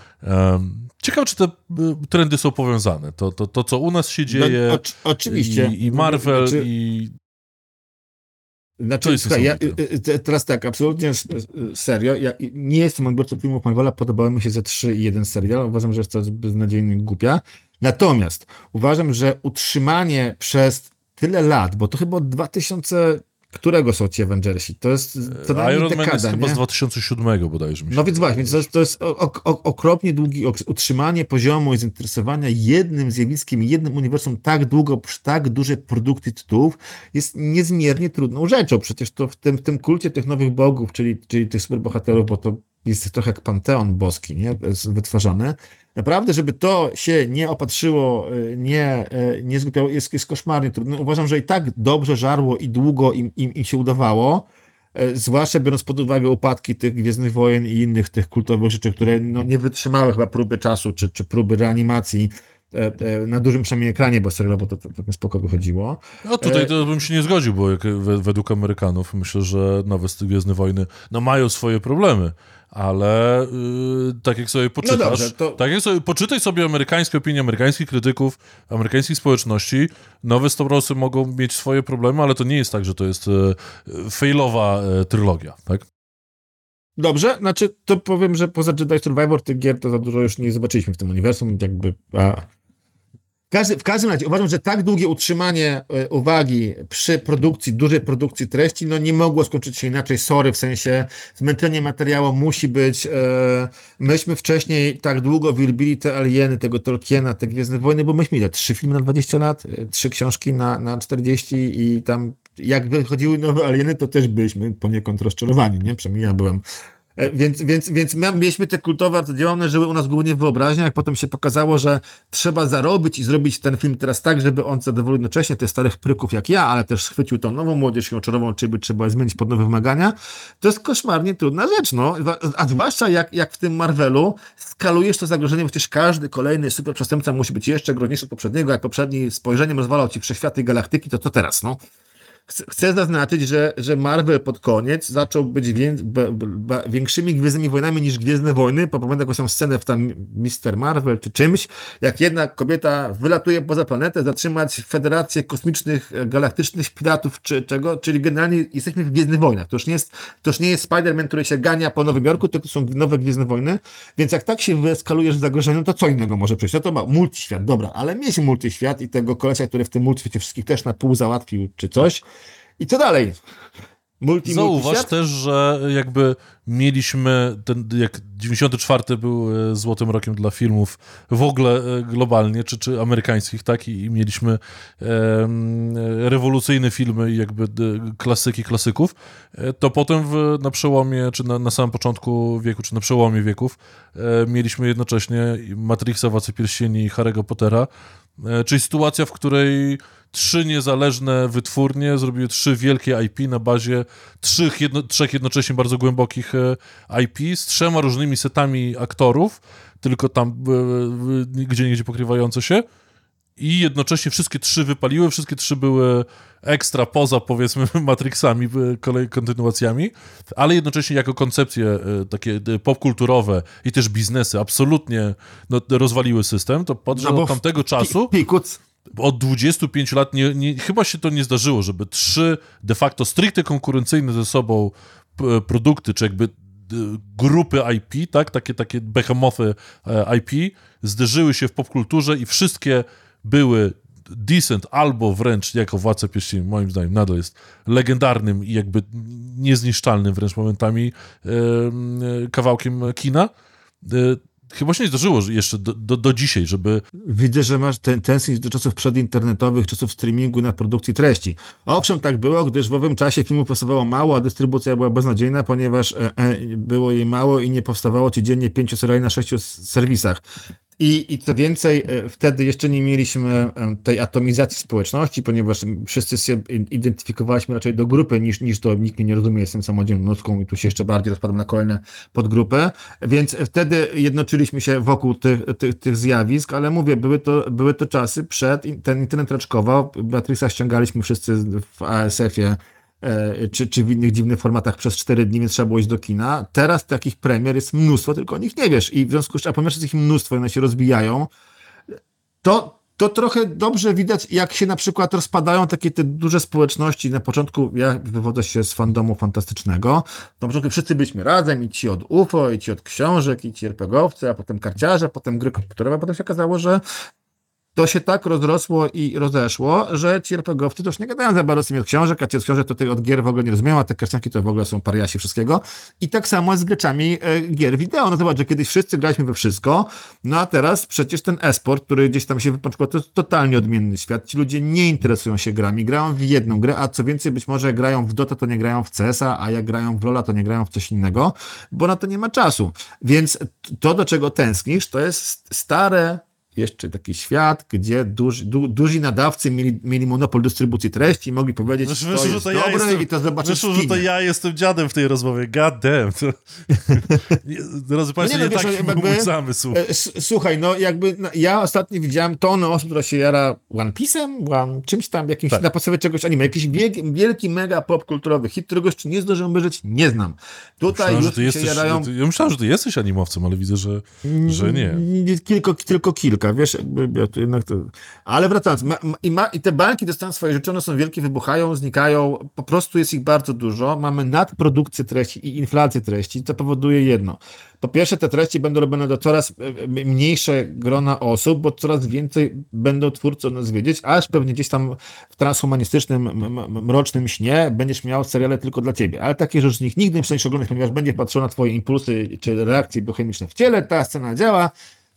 Ciekawe, czy te e, trendy są powiązane. To, to, to co u nas się dzieje. No, oczywiście. I, i Marvel, znaczy, i. Znaczy, słuchaj, ja, teraz tak, absolutnie serio. Ja nie jestem odbiorcą filmów Marvela, podobały mi się ze trzy i jeden serial. Uważam, że jest to beznadziejnie głupia. Natomiast uważam, że utrzymanie przez tyle lat, bo to chyba od 2000 Którego są ci Avengersi? To jest co najmniej Iron Man dekada, jest chyba nie? z 2007 bodajże. Mi się No więc właśnie, to jest, to jest okropnie długi utrzymanie poziomu i zainteresowania jednym zjawiskiem, jednym uniwersum tak długo przy tak dużej produkcji tytułów jest niezmiernie trudną rzeczą. Przecież to w tym, w tym kulcie tych nowych bogów, czyli, czyli tych superbohaterów, bo to jest trochę jak panteon boski, nie? Jest wytwarzany. Naprawdę, żeby to się nie opatrzyło, y, nie, y, nie zgłupiało, jest, jest koszmarnie trudne. Uważam, że i tak dobrze żarło i długo im, im, im się udawało. E, Zwłaszcza biorąc pod uwagę upadki tych Gwiezdnych Wojen i innych tych kultowych rzeczy, które no, nie wytrzymały chyba próby czasu, czy, czy próby reanimacji e, e, na dużym przynajmniej ekranie, bo to, to spoko wychodziło. No tutaj to bym się nie zgodził, bo według Amerykanów myślę, że nowe Gwiezdne Wojny no mają swoje problemy, ale yy, tak jak sobie poczytasz, dobrze, to- tak jak sobie, poczytaj sobie amerykańskie opinie amerykańskich krytyków, amerykańskich społeczności, nowe Star Warsy mogą mieć swoje problemy, ale to nie jest tak, że to jest yy, failowa yy, trylogia, tak? Dobrze, znaczy to powiem, że poza Jedi Survivor tych gier to za dużo już nie zobaczyliśmy w tym uniwersum, jakby... A... Każdy, w każdym razie uważam, że tak długie utrzymanie e, uwagi przy produkcji, dużej produkcji treści, no nie mogło skończyć się inaczej, sorry, w sensie zmęczenie materiału musi być. E, myśmy wcześniej tak długo wielbili te alieny, tego Tolkiena, te Gwiezdne Wojny, bo myśmy ile? Trzy filmy na 20 lat, e, trzy książki na, na 40 i tam jak wychodziły nowe alieny, to też byliśmy poniekąd rozczarowani, nie? Przynajmniej ja byłem. E, Więc, więc, więc my mieliśmy te kultowe arcydzieła, one żyły u nas głównie w jak potem się pokazało, że trzeba zarobić i zrobić ten film teraz tak, żeby on zadowolił jednocześnie tych starych pryków jak ja, ale też schwycił tą nową młodzież ją czyli by trzeba zmienić pod nowe wymagania, to jest koszmarnie trudna rzecz, no. A zwłaszcza jak, jak w tym Marvelu skalujesz to zagrożenie, przecież każdy kolejny super przestępca musi być jeszcze groźniejszy od poprzedniego, jak poprzedni spojrzeniem rozwalał ci wszechświaty galaktyki, to co teraz, no? Chcę- zaznaczyć, że, że Marvel pod koniec zaczął być b, b, większymi Gwiezdnymi Wojnami niż Gwiezdne Wojny. Bo Pamiętam jakąś tam scenę w tam Mister Marvel czy czymś, jak jedna kobieta wylatuje poza planetę, zatrzymać Federację Kosmicznych e, Galaktycznych Piratów czy czego, czyli generalnie jesteśmy w Gwiezdnych Wojnach. To już nie jest, nie jest Spider-Man, który się gania po Nowym Jorku, tylko to są nowe Gwiezdne Wojny. Więc jak tak się wyeskalujesz zagrożenie, no to co innego może przyjść? No to ma multiświat, dobra, ale mieć multiświat i tego kolesia, który w tym multiświecie wszystkich też na pół załatwił czy coś. I co dalej? Multi, Zauważ też, że jakby mieliśmy ten, jak 94 był e, złotym rokiem dla filmów w ogóle e, globalnie, czy, czy amerykańskich, tak? I, i mieliśmy em, rewolucyjne filmy i jakby klasyki klasyków, e, to potem w, na przełomie, czy na, na samym początku wieku, czy na przełomie wieków e, mieliśmy jednocześnie Matrixa, Władcy Pierścieni i Harry'ego Pottera, e, czyli sytuacja, w której trzy niezależne wytwórnie zrobiły trzy wielkie IP na bazie trzech, jedno, trzech jednocześnie bardzo głębokich e, IP z trzema różnymi setami aktorów, tylko tam e, gdzie niegdzie pokrywające się i jednocześnie wszystkie trzy wypaliły, wszystkie trzy były ekstra poza powiedzmy [LAUGHS] Matrixami, e, kolej kontynuacjami, ale jednocześnie jako koncepcje takie popkulturowe i też biznesy absolutnie no, rozwaliły system, to patrzę No tamtego czasu Pi- Pikuc. Od 25 lat nie, nie, chyba się to nie zdarzyło, żeby trzy de facto stricte konkurencyjne ze sobą produkty, czy jakby grupy IP, tak, takie, takie behemothy e, IP, zderzyły się w popkulturze i wszystkie były decent albo wręcz jako Władca moim zdaniem nadal jest legendarnym i jakby niezniszczalnym wręcz momentami e, e, kawałkiem kina. Chyba się nie zdarzyło jeszcze do, do, do dzisiaj, żeby Widzę, że masz ten tęsknić do czasów przedinternetowych, czasów streamingu na produkcji treści. Owszem, tak było, gdyż w owym czasie filmów powstawało mało, a dystrybucja była beznadziejna, ponieważ e, e, było jej mało i nie powstawało ci dziennie pięciu seriali na sześciu serwisach. I, I co więcej, e, wtedy jeszcze nie mieliśmy e, tej atomizacji społeczności, ponieważ wszyscy się identyfikowaliśmy raczej do grupy niż, niż do nikt mnie nie rozumie, jestem samodzielną nutką i tu się jeszcze bardziej rozpadam na kolejne podgrupy. Więc wtedy jednoczyliśmy się wokół tych, tych, tych zjawisk, ale mówię, były to, były to czasy przed, ten internet raczkował, Matrixa ściągaliśmy wszyscy w ASF-ie czy, czy w innych dziwnych formatach przez 4 dni, więc trzeba było iść do kina. Teraz takich premier jest mnóstwo, tylko o nich nie wiesz. I w związku z czym, a ponieważ jest ich mnóstwo one się rozbijają, to, to trochę dobrze widać, jak się na przykład rozpadają takie te duże społeczności. Na początku, ja wywodzę się z fandomu fantastycznego, na początku wszyscy byliśmy razem, i ci od UFO, i ci od książek, i ci RPGowcy, a potem karciarze, potem gry komputerowe, potem się okazało, że to się tak rozrosło i rozeszło, że ci RPGowcy już nie gadają za bardzo z od książek, a ci od książek to od gier w ogóle nie rozumieją, a te karcianki to w ogóle są pariasi wszystkiego. I tak samo z graczami e, gier wideo. No zobacz, że kiedyś wszyscy graliśmy we wszystko, no a teraz przecież ten esport, który gdzieś tam się wypoczął, to jest totalnie odmienny świat. Ci ludzie nie interesują się grami, grają w jedną grę, a co więcej, być może grają w Dota, to nie grają w CS-a, a jak grają w LoL'a, to nie grają w coś innego, bo na to nie ma czasu. Więc to, do czego tęsknisz, to jest stare jeszcze taki świat, gdzie duży, du, duzi nadawcy mieli, mieli monopol dystrybucji treści i mogli powiedzieć, Wiesz, to jest że to dobre ja jestem, i to zobaczysz wyszło, że to ja jestem dziadem w tej rozmowie. God damn. [LAUGHS] To... Drodzy Państwo, no nie, nie, no, taki wiesz, był jakby- mój zamysł. E, Słuchaj, no jakby no, ja ostatnio widziałem tonę osób, która się jara One Piece'em, one, czymś tam, jakimś Tak. na podstawie czegoś anime, jakiś wielki, wielki mega pop kulturowy hit, którego jeszcze nie zdążyłem obejrzeć, nie znam. Tutaj Myślałem, już ty się jesteś, jarają ja myślałem, że ty jesteś animowcem, ale widzę, że, że nie. Tylko, tylko kilka, wiesz, jakby, ja jednak to... Ale wracając, ma, ma, i, ma, i te banki dostają swoje rzeczy, one są wielkie, wybuchają, znikają, po prostu jest ich bardzo dużo, mamy nadprodukcję treści i inflację treści, to powoduje jedno. Po pierwsze, te treści będą robione do coraz e, e, mniejsze grona osób, bo coraz więcej będą twórcy o nas wiedzieć, aż pewnie gdzieś tam w transhumanistycznym, mrocznym śnie będziesz miał seriale tylko dla ciebie. Ale takie rzeczy nich nigdy nie przestaniesz oglądać, ponieważ będzie patrzył na twoje impulsy czy reakcje biochemiczne w ciele, ta scena działa,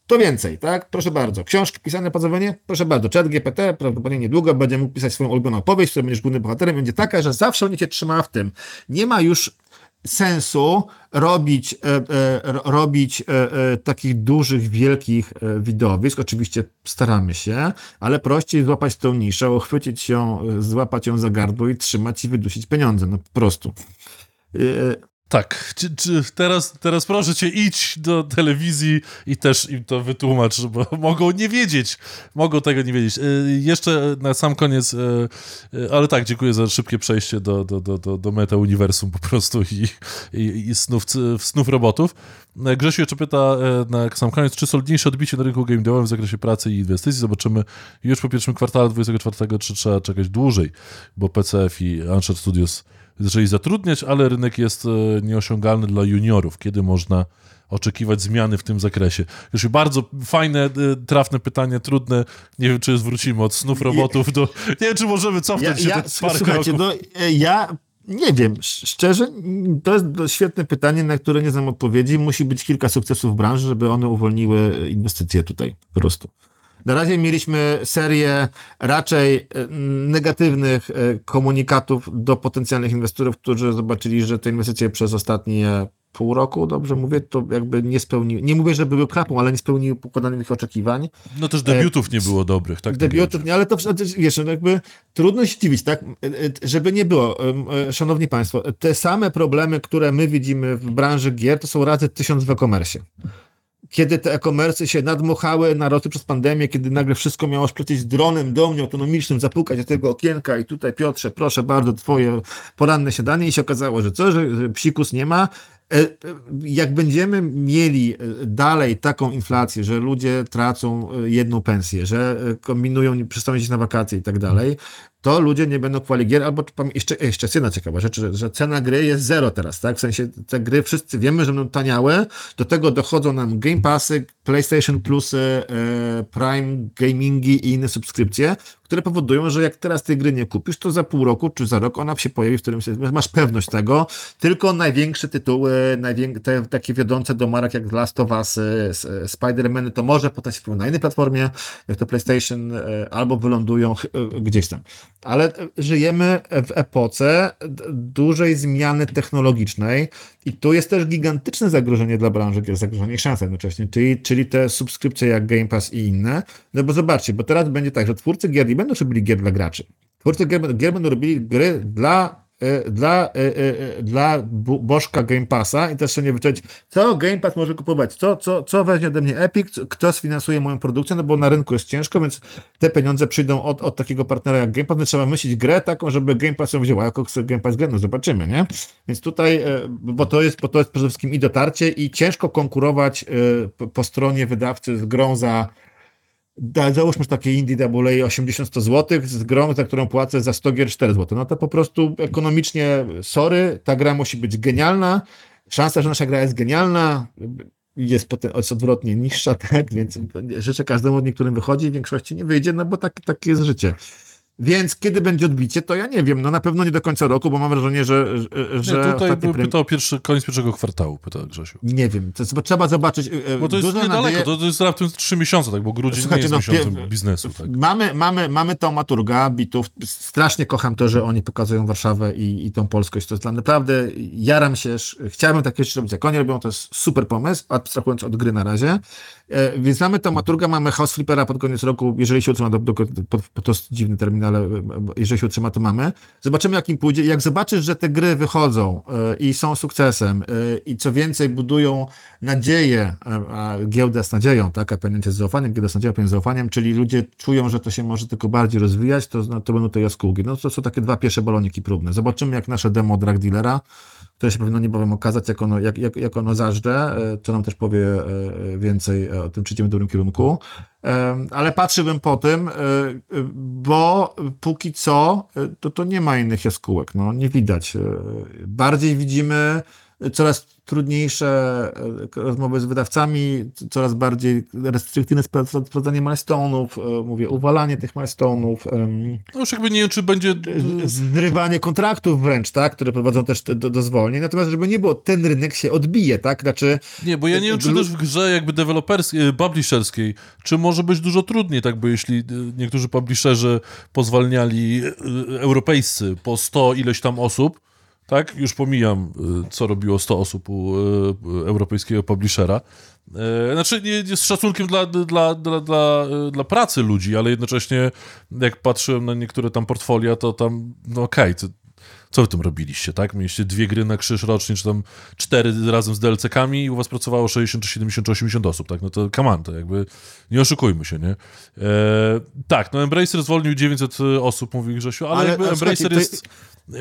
to więcej, tak? Proszę bardzo. Książki pisane po dzwonię? Proszę bardzo. Chat GPT prawdopodobnie niedługo będzie mógł pisać swoją ulubioną powieść, w której będziesz głównym bohaterem. Będzie taka, że zawsze będzie cię trzymała w tym. Nie ma już sensu robić, e, e, ro- robić e, e, takich dużych, wielkich e, widowisk. Oczywiście staramy się, ale prościej złapać tą niszę, uchwycić ją, e, złapać ją za gardło i trzymać i wydusić pieniądze. No po prostu. E, Tak, czy, czy teraz, teraz proszę cię, idź do telewizji i też im to wytłumacz, bo [LAUGHS] mogą nie wiedzieć, mogą tego nie wiedzieć. Y, jeszcze na sam koniec, y, y, ale tak, dziękuję za szybkie przejście do, do, do, do, do meta-uniwersum po prostu i, i, i snów, snów robotów. Grzesiu jeszcze pyta na sam koniec, czy solidniejsze odbicie na rynku game devowym w zakresie pracy i inwestycji zobaczymy już po pierwszym kwartale 24, czy trzeba czekać dłużej, bo PCF i Uncharted Studios zaczęli zatrudniać, ale rynek jest e, nieosiągalny dla juniorów. Kiedy można oczekiwać zmiany w tym zakresie? Już bardzo fajne, e, trafne pytanie, trudne. Nie wiem, czy zwrócimy od snów robotów do... Nie wiem, czy możemy cofnąć się te [LAUGHS] parę słuchajcie, no, e, ja nie wiem, sz- szczerze, to jest świetne pytanie, na które nie znam odpowiedzi. Musi być kilka sukcesów w branży, żeby one uwolniły inwestycje tutaj, po prostu. Na razie mieliśmy serię raczej e, negatywnych e, komunikatów do potencjalnych inwestorów, którzy zobaczyli, że te inwestycje przez ostatnie pół roku, dobrze mówię, to jakby nie spełniły, nie mówię, że były klapą, ale nie spełniły pokładanych oczekiwań. No też debiutów nie było dobrych, tak? Debiutów, nie, ale to przecież, wiesz, no jakby trudno się dziwić, tak? E, e, Żeby nie było, e, szanowni państwo, te same problemy, które my widzimy w branży gier, to są razy tysiąc w e-commerce. Kiedy te e-commerce się nadmuchały, narosły przez pandemię, kiedy nagle wszystko miało przylecieć dronem do mnie autonomicznym, zapukać do tego okienka i tutaj Piotrze, proszę bardzo, twoje poranne siadanie i się okazało, że co, że, psikus nie ma. E, e, Jak będziemy mieli e, dalej taką inflację, że ludzie tracą jedną pensję, że kombinują, przestają jeździć na wakacje i tak dalej, to ludzie nie będą kupowali gier, albo jeszcze, jeszcze jest jedna ciekawa rzecz, że, że cena gry jest zero teraz, tak? W sensie te gry wszyscy wiemy, że będą taniałe, do tego dochodzą nam Game Passy, PlayStation Plusy, e, Prime Gamingi i inne subskrypcje, które powodują, że jak teraz tej gry nie kupisz, to za pół roku czy za rok ona się pojawi w którymś masz pewność tego, tylko największe tytuły, najwię- te takie wiodące do marek jak Last of Us, e, e, Spider-Man, to może potem się na innej platformie, jak to PlayStation, e, albo wylądują e, gdzieś tam. Ale żyjemy w epoce dużej zmiany technologicznej i tu jest też gigantyczne zagrożenie dla branży gier, zagrożenie i szansa jednocześnie, czyli, czyli te subskrypcje jak Game Pass i inne. No bo zobaczcie, bo teraz będzie tak, że twórcy gier nie będą robili gier dla graczy. Twórcy gier, gier będą robili gry dla dla, e, e, e, dla bożka Game Passa i też sobie nie wyczuć, co Game Pass może kupować, co, co, co weźmie ode mnie Epic, kto sfinansuje moją produkcję, no bo na rynku jest ciężko, więc te pieniądze przyjdą od, od takiego partnera jak Game Pass, więc trzeba myśleć grę taką, żeby Game Pass ją wzięła, jako Game Pass grę, no zobaczymy, nie? Więc tutaj, bo to jest, bo to jest przede wszystkim i dotarcie i ciężko konkurować po stronie wydawcy z grą za da, załóżmy takie Indie AA 80-100 zł z grą, za którą płacę za 100 gier 4 zł. No to po prostu ekonomicznie, sorry, ta gra musi być genialna. Szansa, że nasza gra jest genialna, jest, potem, odwrotnie niższa, [LAUGHS] tak, więc życzę każdemu, niektórym wychodzi, w większości nie wyjdzie, no bo tak, takie jest życie. Więc kiedy będzie odbicie, to ja nie wiem. No na pewno nie do końca roku, bo mam wrażenie, że. że nie, tutaj by pytał pierwszy, koniec pierwszego kwartału, pyta Grzesiu. Nie wiem, to trzeba zobaczyć. E, bo to jest niedaleko, nadzieję... to, to jest raptem trzy miesiące, tak, bo grudzień Słuchajcie, nie jest no, miesiącem biznesu. Tak. Mamy, mamy, mamy taumaturga bitów. Strasznie kocham to, że oni pokazują Warszawę i, i tą polskość. To jest dla naprawdę, jaram się, chciałbym takie rzeczy robić, jak oni robią, to jest super pomysł, abstrahując od gry na razie. E, więc mamy taumaturga, mamy House Flippera pod koniec roku, jeżeli się utrzyma, do, do, to jest dziwny termin, ale e, jeżeli się utrzyma, to mamy. Zobaczymy, jak im pójdzie. Jak zobaczysz, że te gry wychodzą e, i są sukcesem i co więcej budują nadzieję, a giełda z nadzieją, tak, a pamięć z zaufaniem, giełda z nadzieją, a z zaufaniem, czyli ludzie czują, że to się może tylko bardziej rozwijać, to, no, to będą te jaskółki. No to są takie dwa pierwsze baloniki próbne. Zobaczymy, jak nasze demo Drag Dealera które się powinno niebawem okazać, jak ono, jak, jak, jak ono zażre, co nam też powie e, więcej o tym, czy idziemy w dobrym kierunku. Ale patrzyłbym po tym, e, bo póki co to, to nie ma innych jaskółek, no nie widać. E, bardziej widzimy coraz trudniejsze e, rozmowy z wydawcami, coraz bardziej restrykcyjne sprawdzanie milestone'ów, e, mówię, uwalanie tych milestone'ów. No już jakby nie wiem, czy będzie... E, zrywanie kontraktów wręcz, tak, które prowadzą też do, do zwolnień, natomiast żeby nie było, ten rynek się odbije, tak, znaczy... Nie, bo ja nie wiem, czy też w grze jakby deweloperskiej, publisherskiej, czy może być dużo trudniej, tak, bo jeśli niektórzy publisherzy pozwalniali europejscy po 100 ileś tam osób, tak? Już pomijam, y, co robiło 100 osób u y, europejskiego publishera. Y, znaczy, nie, z szacunkiem dla, dla, dla, dla, dla pracy ludzi, ale jednocześnie, jak patrzyłem na niektóre tam portfolia, to tam, no okej, okay, co wy tym robiliście, tak? Mieliście dwie gry na krzyż rocznie, czy tam cztery razem z DLC-kami i u was pracowało 60, czy 70, czy 80 osób, tak? No to come on, to jakby nie oszukujmy się, nie? E, tak, no Embracer zwolnił 900 osób, mówi Grzesiu, ale, ale jakby Embracer jest...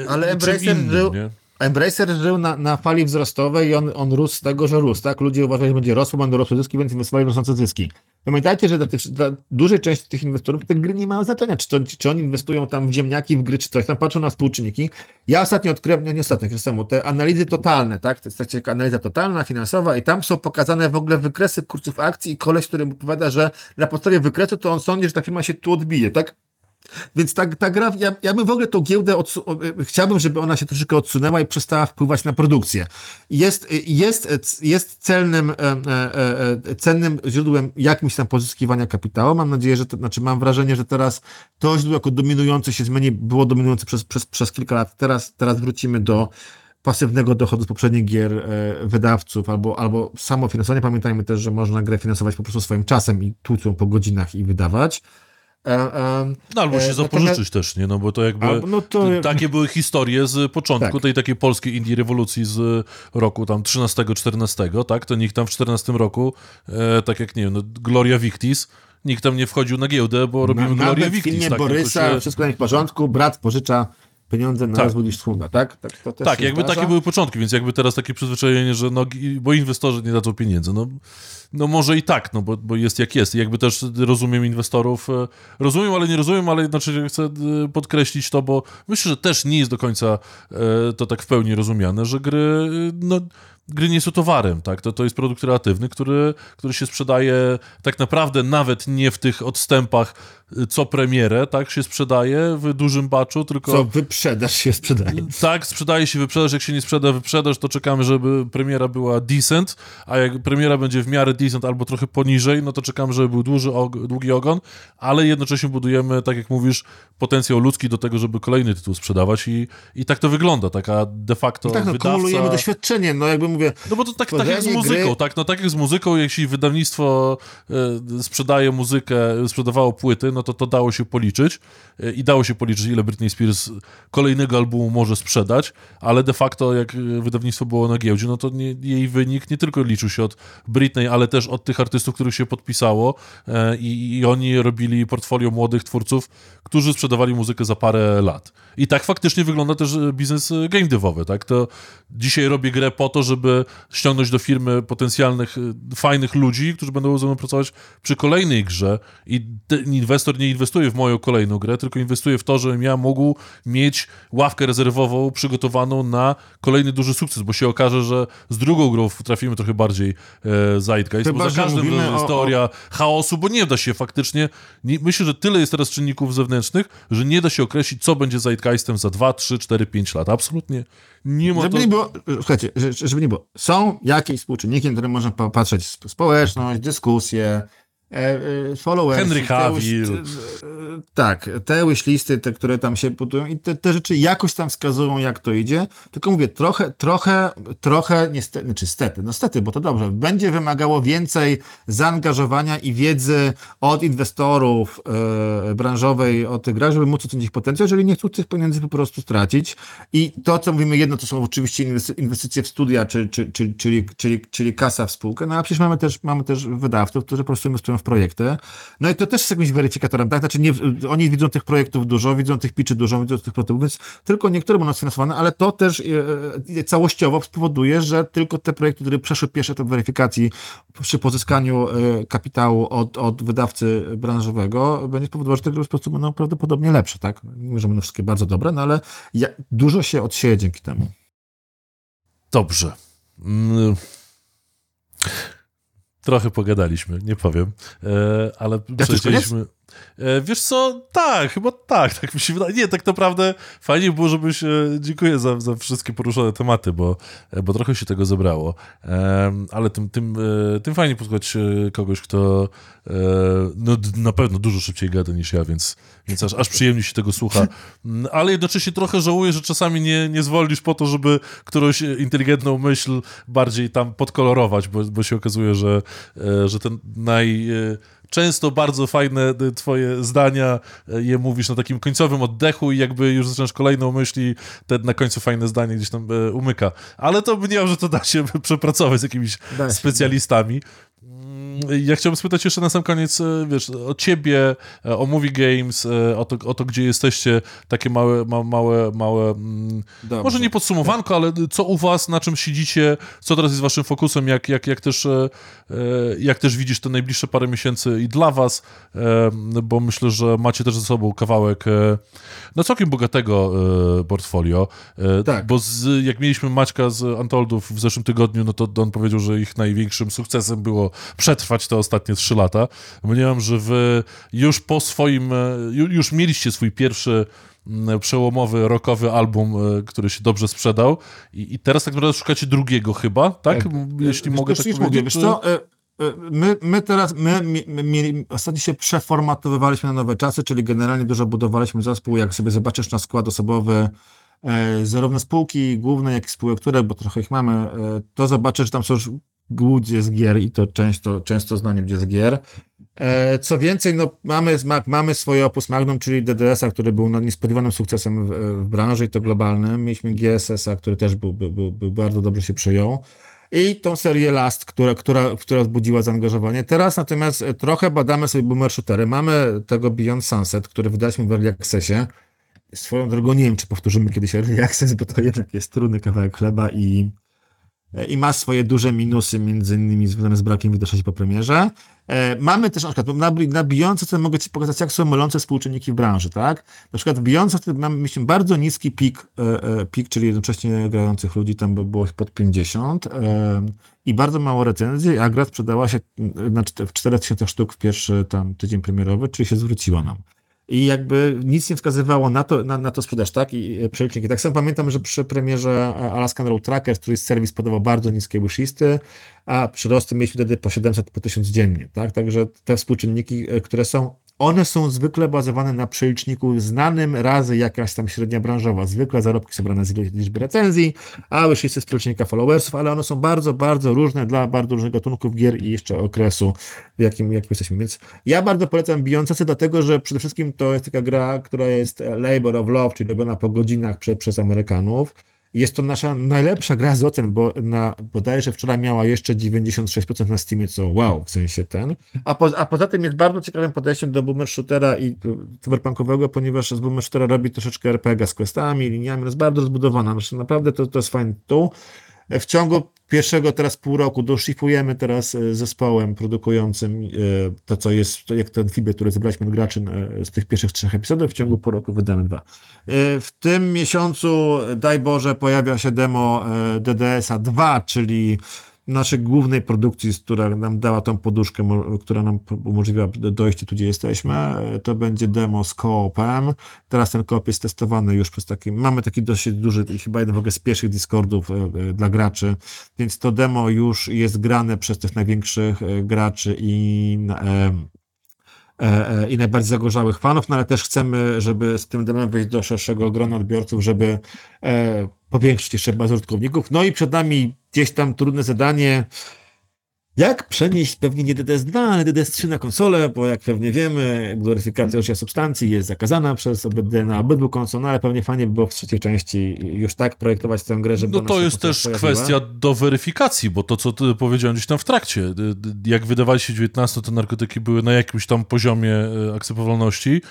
Ale Embracer innym, żył, nie? Embracer żył na, na fali wzrostowej i on, on rósł z tego, że rósł, tak? Ludzie uważali, że będzie rosło, będą rosły zyski, więc inwestowali rosnące zyski. Pamiętajcie, że dla, tych, dla dużej części tych inwestorów te gry nie mają znaczenia, czy, to, czy oni inwestują tam w ziemniaki, w gry, czy coś, tam patrzą na współczynniki. Ja ostatnio odkryłem, nie, nie ostatnio, chwilę temu, te analizy totalne, tak? To jest analiza totalna, finansowa i tam są pokazane w ogóle wykresy kursów akcji i koleś, który opowiada, że na podstawie wykresu to on sądzi, że ta firma się tu odbije, tak? Więc ta, ta gra, ja, ja bym w ogóle tą giełdę, odsu- chciałbym, żeby ona się troszeczkę odsunęła i przestała wpływać na produkcję. Jest, jest, jest celnym, e, e, e, cennym źródłem jakimś tam pozyskiwania kapitału. Mam nadzieję, że to, znaczy mam wrażenie, że teraz to źródło jako dominujące się zmieni, było dominujące przez, przez, przez kilka lat. Teraz, teraz wrócimy do pasywnego dochodu z poprzednich gier e, wydawców albo, albo samofinansowanie. Pamiętajmy też, że można grę finansować po prostu swoim czasem i tłucą po godzinach i wydawać. E, no albo się e, zapożyczyć też, nie? No bo to jakby no to... takie były historie z początku tak. tej takiej polskiej indie rewolucji z roku tam 13-14, tak? To nikt tam w 14 roku, e, tak jak nie wiem, no, Gloria Victis, nikt tam nie wchodził na giełdę, bo robimy na, Gloria Victis. w filmie tak, Borysa, się... wszystko jest w porządku, brat pożycza pieniądze na tak. rozwój niż sługa, tak? Tak, tak jakby zdarza. takie były początki, więc jakby teraz takie przyzwyczajenie, że no, bo inwestorzy nie dadzą pieniędzy, no, no może i tak, no bo, bo jest jak jest. I jakby też rozumiem inwestorów, e, rozumiem, ale nie rozumiem, ale jednocześnie chcę e, podkreślić to, bo myślę, że też nie jest do końca e, to tak w pełni rozumiane, że gry, no gry nie są towarem, tak? To, to jest produkt kreatywny, który, który się sprzedaje tak naprawdę nawet nie w tych odstępach co premierę, tak, się sprzedaje w dużym baczu, tylko... Co wyprzedaż się sprzedaje. Tak, sprzedaje się wyprzedaż, jak się nie sprzeda wyprzedaż, to czekamy, żeby premiera była decent, a jak premiera będzie w miarę decent albo trochę poniżej, no to czekamy, żeby był duży, długi ogon, ale jednocześnie budujemy, tak jak mówisz, potencjał ludzki do tego, żeby kolejny tytuł sprzedawać i, i tak to wygląda, taka de facto no tak, no, wydawca... kumulujemy doświadczenie, no jakby mówię... No bo to tak, tak jak z muzyką, gry... tak, no tak jak z muzyką, jeśli wydawnictwo y, sprzedaje muzykę, sprzedawało płyty, no to to dało się policzyć e, i dało się policzyć, ile Britney Spears kolejnego albumu może sprzedać, ale de facto jak wydawnictwo było na giełdzie, no to nie, jej wynik nie tylko liczył się od Britney, ale też od tych artystów, których się podpisało e, i, i oni robili portfolio młodych twórców, którzy sprzedawali muzykę za parę lat. I tak faktycznie wygląda też biznes game devowy, tak? To dzisiaj robię grę po to, żeby żeby ściągnąć do firmy potencjalnych, y, fajnych ludzi, którzy będą ze mną pracować przy kolejnej grze i inwestor nie inwestuje w moją kolejną grę, tylko inwestuje w to, żebym ja mógł mieć ławkę rezerwową przygotowaną na kolejny duży sukces, bo się okaże, że z drugą grą trafimy trochę bardziej e, Zeitgeist, Chyba, bo za każdym razem jest teoria o... chaosu, bo nie da się faktycznie, nie, myślę, że tyle jest teraz czynników zewnętrznych, że nie da się określić, co będzie Zeitgeistem za 2, 3, 4, 5 lat. Absolutnie nie ma żeby to... nie było, słuchajcie, żeby nie było, są jakieś współczynniki, na które można popatrzeć, społeczność, dyskusje, E, e, followers. Henry Cavill. Te, tak, te wishlisty, te, które tam się budują i te, te, rzeczy jakoś tam wskazują, jak to idzie. Tylko mówię, trochę, trochę, trochę, niestety, znaczy stety, no stety, bo to dobrze, będzie wymagało więcej zaangażowania i wiedzy od inwestorów e, branżowej o tych grach, żeby móc ocenić potencjał, jeżeli nie chcą tych pieniędzy po prostu stracić. I to, co mówimy, jedno to są oczywiście inwestycje w studia, czy, czy, czy, czyli, czyli, czyli kasa w spółkę, no a przecież mamy też, mamy też wydawców, którzy po prostu inwestują w projekty. No i to też jest jakimś weryfikatorem, tak? Znaczy nie, oni widzą tych projektów dużo, widzą tych pitchy dużo, widzą tych prototypów, więc tylko niektóre będą sfinansowane, ale to też e, e, całościowo spowoduje, że tylko te projekty, które przeszły pierwszy etap weryfikacji przy pozyskaniu e, kapitału od, od wydawcy branżowego, będzie spowodowało, że te gry po będą prawdopodobnie lepsze, tak? Nie że będą wszystkie bardzo dobre, no ale ja, dużo się odsieje dzięki temu. Dobrze. Trochę pogadaliśmy, nie powiem, e, ale przejdziemy. E, wiesz co, tak, chyba tak, tak mi się wydaje. Nie, tak naprawdę fajnie było, żebyś, e, dziękuję za, za wszystkie poruszone tematy, bo, bo trochę się tego zebrało, ale tym, tym, tym fajnie posłuchać kogoś, kto no, na pewno dużo szybciej gada niż ja, więc, więc aż, aż przyjemnie się tego słucha, mm, ale jednocześnie trochę żałuję, że czasami nie, nie zwolnisz po to, żeby którąś inteligentną myśl bardziej tam podkolorować, bo, bo się okazuje, że, że ten naj często bardzo fajne y, twoje zdania, y, je mówisz na takim końcowym oddechu i jakby już zaczynasz kolejną myśl i te na końcu fajne zdanie gdzieś tam y, umyka. Ale to mniemam, że to da się [LAUGHS] przepracować z jakimiś specjalistami. Ja chciałbym spytać jeszcze na sam koniec, e, wiesz, o ciebie, e, o Movie Games, e, o to, o to gdzie jesteście, takie małe, ma, małe, małe mm, może nie podsumowanko, ale co u was, na czym siedzicie, co teraz jest waszym fokusem, jak, jak, jak, też, jak też widzisz te najbliższe parę miesięcy i dla was, bo myślę, że macie też ze sobą kawałek no całkiem bogatego portfolio, tak. bo z, jak mieliśmy Maćka z Antoldów w zeszłym tygodniu, no to on powiedział, że ich największym sukcesem było przetrwać te ostatnie trzy lata. Mniemam, że wy już po swoim, e, już mieliście swój pierwszy przełomowy, rockowy album, e, który się dobrze sprzedał i, i teraz tak naprawdę szukacie drugiego chyba, tak? tak. Jeśli wiesz, mogę tak powiedzieć. Mówię, wiesz co, e, My, my teraz, my, my, my ostatnio się przeformatowywaliśmy na nowe czasy, czyli generalnie dużo budowaliśmy zespół, jak sobie zobaczysz na skład osobowy zarówno spółki głównej, jak i spółek, które, bo trochę ich mamy, to zobaczysz, że tam są już głudzie z gier i to często, często znanie gdzie z gier. E, co więcej, no, mamy, mamy swoje opus magnum, czyli DDS-a, który był no, niespodziewanym sukcesem w, w branży i to globalnym. Mieliśmy GSS-a, który też był, był, był, był bardzo dobrze się przyjął. I tą serię Last, która, która, która wzbudziła zaangażowanie. Teraz natomiast trochę badamy sobie boomer shootery. Mamy tego Beyond Sunset, który wydaliśmy w Early Accessie. Swoją drogą nie wiem, czy powtórzymy kiedyś Early Access, bo to jednak jest trudny kawałek chleba i i ma swoje duże minusy, między innymi związane z brakiem widoczności po premierze. E, mamy też na przykład na, na Beyonce, mogę Ci pokazać, jak są mylące współczynniki w branży, tak? Na przykład w Beyonce mamy, myślę, bardzo niski pik, e, e, pik, czyli jednocześnie grających ludzi, tam było pod 50 i bardzo mało recenzji, a gra sprzedała się na, w 4000 sztuk w pierwszy tam tydzień premierowy, czyli się zwróciła nam i jakby nic nie wskazywało na to, na, na to sprzedaż, tak? I e, przeliczniki. Tak samo pamiętam, że przy premierze Alaskan Road Tracker, który serwis podawał bardzo niskie wishlisty, a przyrosty mieliśmy wtedy po 700, po 1000 dziennie, tak? Także te współczynniki, e, które są one są zwykle bazowane na przeliczniku znanym razy jakaś tam średnia branżowa. Zwykle zarobki są brane z liczby recenzji, a już jest z przelicznika followersów, ale one są bardzo, bardzo różne dla bardzo różnych gatunków gier i jeszcze okresu, w jakim, jakim jesteśmy. Więc ja bardzo polecam Beyoncé, dlatego że przede wszystkim to jest taka gra, która jest labor of love, czyli robiona po godzinach prze, przez Amerykanów jest to nasza najlepsza gra z ocen, bo na, bodajże wczoraj miała jeszcze 96% na Steamie, co wow, w sensie ten. A, po, a poza tym jest bardzo ciekawym podejściem do boomer shootera i cyberpunkowego, ponieważ z boomer shootera robi troszeczkę RPG z questami, liniami, jest bardzo zbudowana. Znaczy, naprawdę to, to jest fajny tu. W ciągu pierwszego teraz pół roku doszlifujemy teraz z zespołem produkującym to, co jest, jak ten feedback, który zebraliśmy od graczy z tych pierwszych trzech epizodów, w ciągu pół roku wydamy dwa. W tym miesiącu, daj Boże, pojawia się demo DDS-a 2, czyli naszej głównej produkcji, która nam dała tą poduszkę, która nam umożliwia dojście tu, gdzie jesteśmy. To będzie demo z koopem. Teraz ten koop jest testowany już przez taki, mamy taki dosyć duży, chyba jeden w ogóle z pierwszych Discordów e, e, dla graczy, więc to demo już jest grane przez tych największych e, graczy i i najbardziej zagorzałych fanów, no ale też chcemy, żeby z tym demem wejść do szerszego grona odbiorców, żeby powiększyć jeszcze bazę użytkowników. No i przed nami gdzieś tam trudne zadanie, jak przenieść pewnie nie DDS2, ale DDS3 na konsolę, bo jak pewnie wiemy, gloryfikacja użycia substancji jest zakazana przez OBD na obydwu konsolach, ale pewnie fajnie by było w trzeciej części już tak projektować tę grę, żeby No to jest też pojawiła. kwestia do weryfikacji, bo to, co ty powiedziałem gdzieś tam w trakcie, jak wydawali się 19, te narkotyki były na jakimś tam poziomie e, akceptowalności,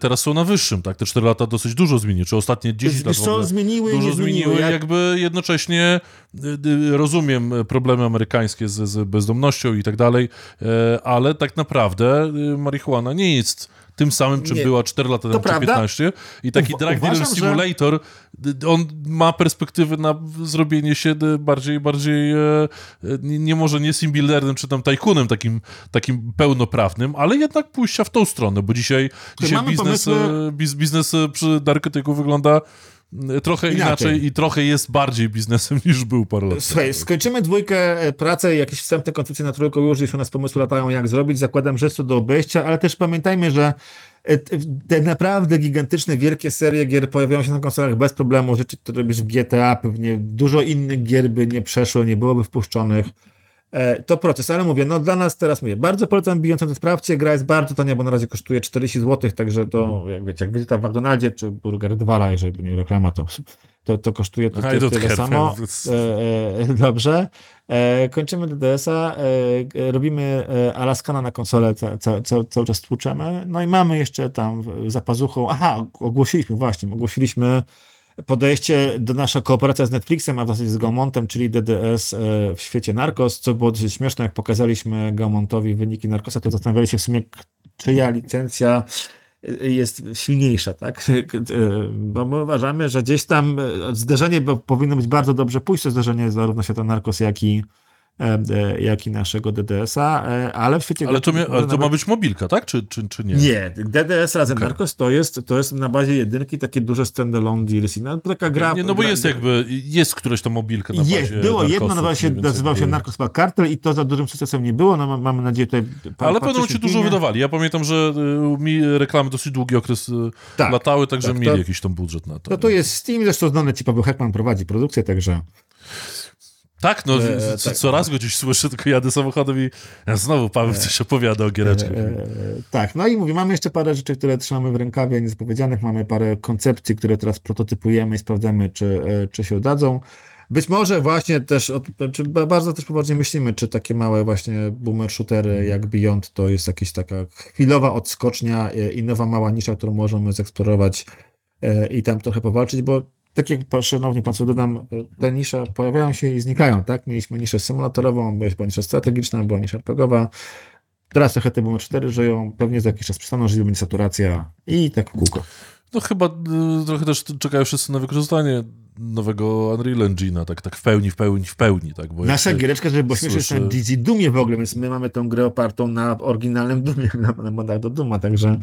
teraz są na wyższym, tak? Te 4 lata dosyć dużo zmieniły, czy ostatnie 10 lat co, zmieniły Dużo zmieniły, zmieniły jak... jakby jednocześnie rozumiem problemy amerykańskie z, z bezdomnością i tak dalej, e, ale tak naprawdę y, marihuana nie jest tym samym, czym nie. była 4 lata temu, czy 15. I taki Drug Dealer Simulator, że... on ma perspektywy na zrobienie się bardziej, bardziej e, nie może nie simbuilderem, czy tam tajkunem takim, takim pełnoprawnym, ale jednak pójścia w tą stronę, bo dzisiaj, dzisiaj biznes, pomysły... biznes przy narkotyku wygląda trochę inaczej. inaczej. i trochę jest bardziej biznesem [LAUGHS] niż był parę lat Słuchaj, skończymy dwójkę e, pracę, jakieś wstępne koncepcje na trójką już, jeśli u nas pomysły latają jak zrobić, zakładam, że jest to do obejścia, ale też pamiętajmy, że e, te naprawdę gigantyczne, wielkie serie gier pojawiają się na konsolach bez problemu, rzeczy, które robisz w GTA, pewnie dużo innych gier by nie przeszło, nie byłoby wpuszczonych. E, to proces, ale mówię, no dla nas teraz mówię, bardzo polecam bijącą to sprawdźcie, gra jest bardzo tania, bo na razie kosztuje 40 zł, także to, jak wiecie, jak widzicie w McDonaldzie czy Burger 2, jeżeli nie reklama, to, to, to kosztuje to, to tyle samo. [LAUGHS] E, e, dobrze. E, kończymy DDS-a, e, robimy e, Alaskana na konsolę, ca, ca, ca, cały czas tłuczemy, no i mamy jeszcze tam za pazuchą, aha, ogłosiliśmy właśnie, ogłosiliśmy podejście do nasza kooperacja z Netflixem, a w zasadzie z Gaumontem, czyli DDS e, w świecie Narcos, co było dosyć śmieszne, jak pokazaliśmy Gaumontowi wyniki Narcosa, to zastanawiali się w sumie, czyja licencja e, jest silniejsza, tak? [LAUGHS] E, bo my uważamy, że gdzieś tam zderzenie powinno być bardzo dobrze pójść, to zderzenie zarówno świata Narcos, jak i jak i naszego DDS-a, e, ale w świecie... Ale to, ale to ma być mobilka, tak? Czy, czy, czy nie? Nie, DDS razem okay. Narcos to jest, to jest na bazie jedynki takie duże standalone DLC. No, taka gra... Nie, no bo gra, jest jakby, jest któreś to mobilka na bazie Jest, było Narcosu, jedno, nazywało się, nazywał się Narcos Cartel i to za dużym sukcesem nie było, no mamy nadzieję tutaj... Ale pewno ci dużo wydawali. Ja pamiętam, że y, mi reklamy dosyć długi okres y, tak, latały, także tak, mieli to, jakiś tam budżet na to. To, to jest Steam, zresztą znany ci Paweł Heckman prowadzi produkcję, także... Tak, no e, co, tak, co raz go gdzieś słyszę, tylko jadę samochodem i znowu Paweł e, coś opowiada o giereczkach. E, e, tak, no i mówię, mamy jeszcze parę rzeczy, które trzymamy w rękawie, niezapowiedzianych, mamy parę koncepcji, które teraz prototypujemy i sprawdzamy, czy, e, czy się udadzą. Być może właśnie też, czy bardzo też poważnie myślimy, czy takie małe właśnie boomer shootery jak Beyond to jest jakaś taka chwilowa odskocznia i nowa mała nisza, którą możemy zeksplorować i tam trochę powalczyć, bo tak jak szanowni Państwo dodam, te nisze pojawiają się i znikają, tak? Mieliśmy niszę symulatorową, była nisza strategiczna, była nisza RPGowa, teraz trochę te Boomer 4 żyją, pewnie za jakiś czas przestaną żyć, będzie saturacja i tak kółko. No chyba y, trochę też czekają wszyscy na wykorzystanie nowego Unreal Engine'a, tak, tak w pełni, w pełni, w pełni, tak. Bo Nasza giereczka, żeby było śmieszne, jest na Dizzy Dumie w ogóle, więc my mamy tę grę opartą na oryginalnym Dumie, [LAUGHS] na, na modach do Duma, także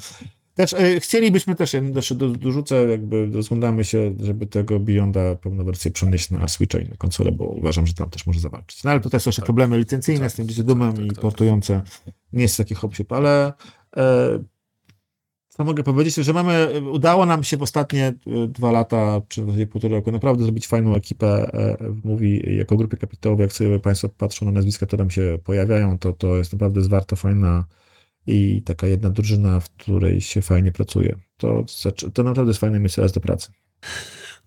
też, e, chcielibyśmy też, ja jeszcze do, dorzucę, jakby rozglądamy się, żeby tego Beyonda pełną wersję przenieść na Switcha i na konsolę, bo uważam, że tam też może zawalczyć. No ale tutaj są jeszcze tak. problemy licencyjne tak. z tym Dumem tak, i tak, portujące. Nie jest taki hop ale e, co mogę powiedzieć, że mamy, udało nam się w ostatnie e, dwa lata, czy w półtora roku naprawdę zrobić fajną ekipę e, w Mówi jako grupie kapitałowej. Jak sobie Państwo patrzą na nazwiska, które tam się pojawiają, to to jest naprawdę zwarto fajna i taka jedna drużyna, w której się fajnie pracuje. To, to naprawdę jest fajne miejsce raz do pracy.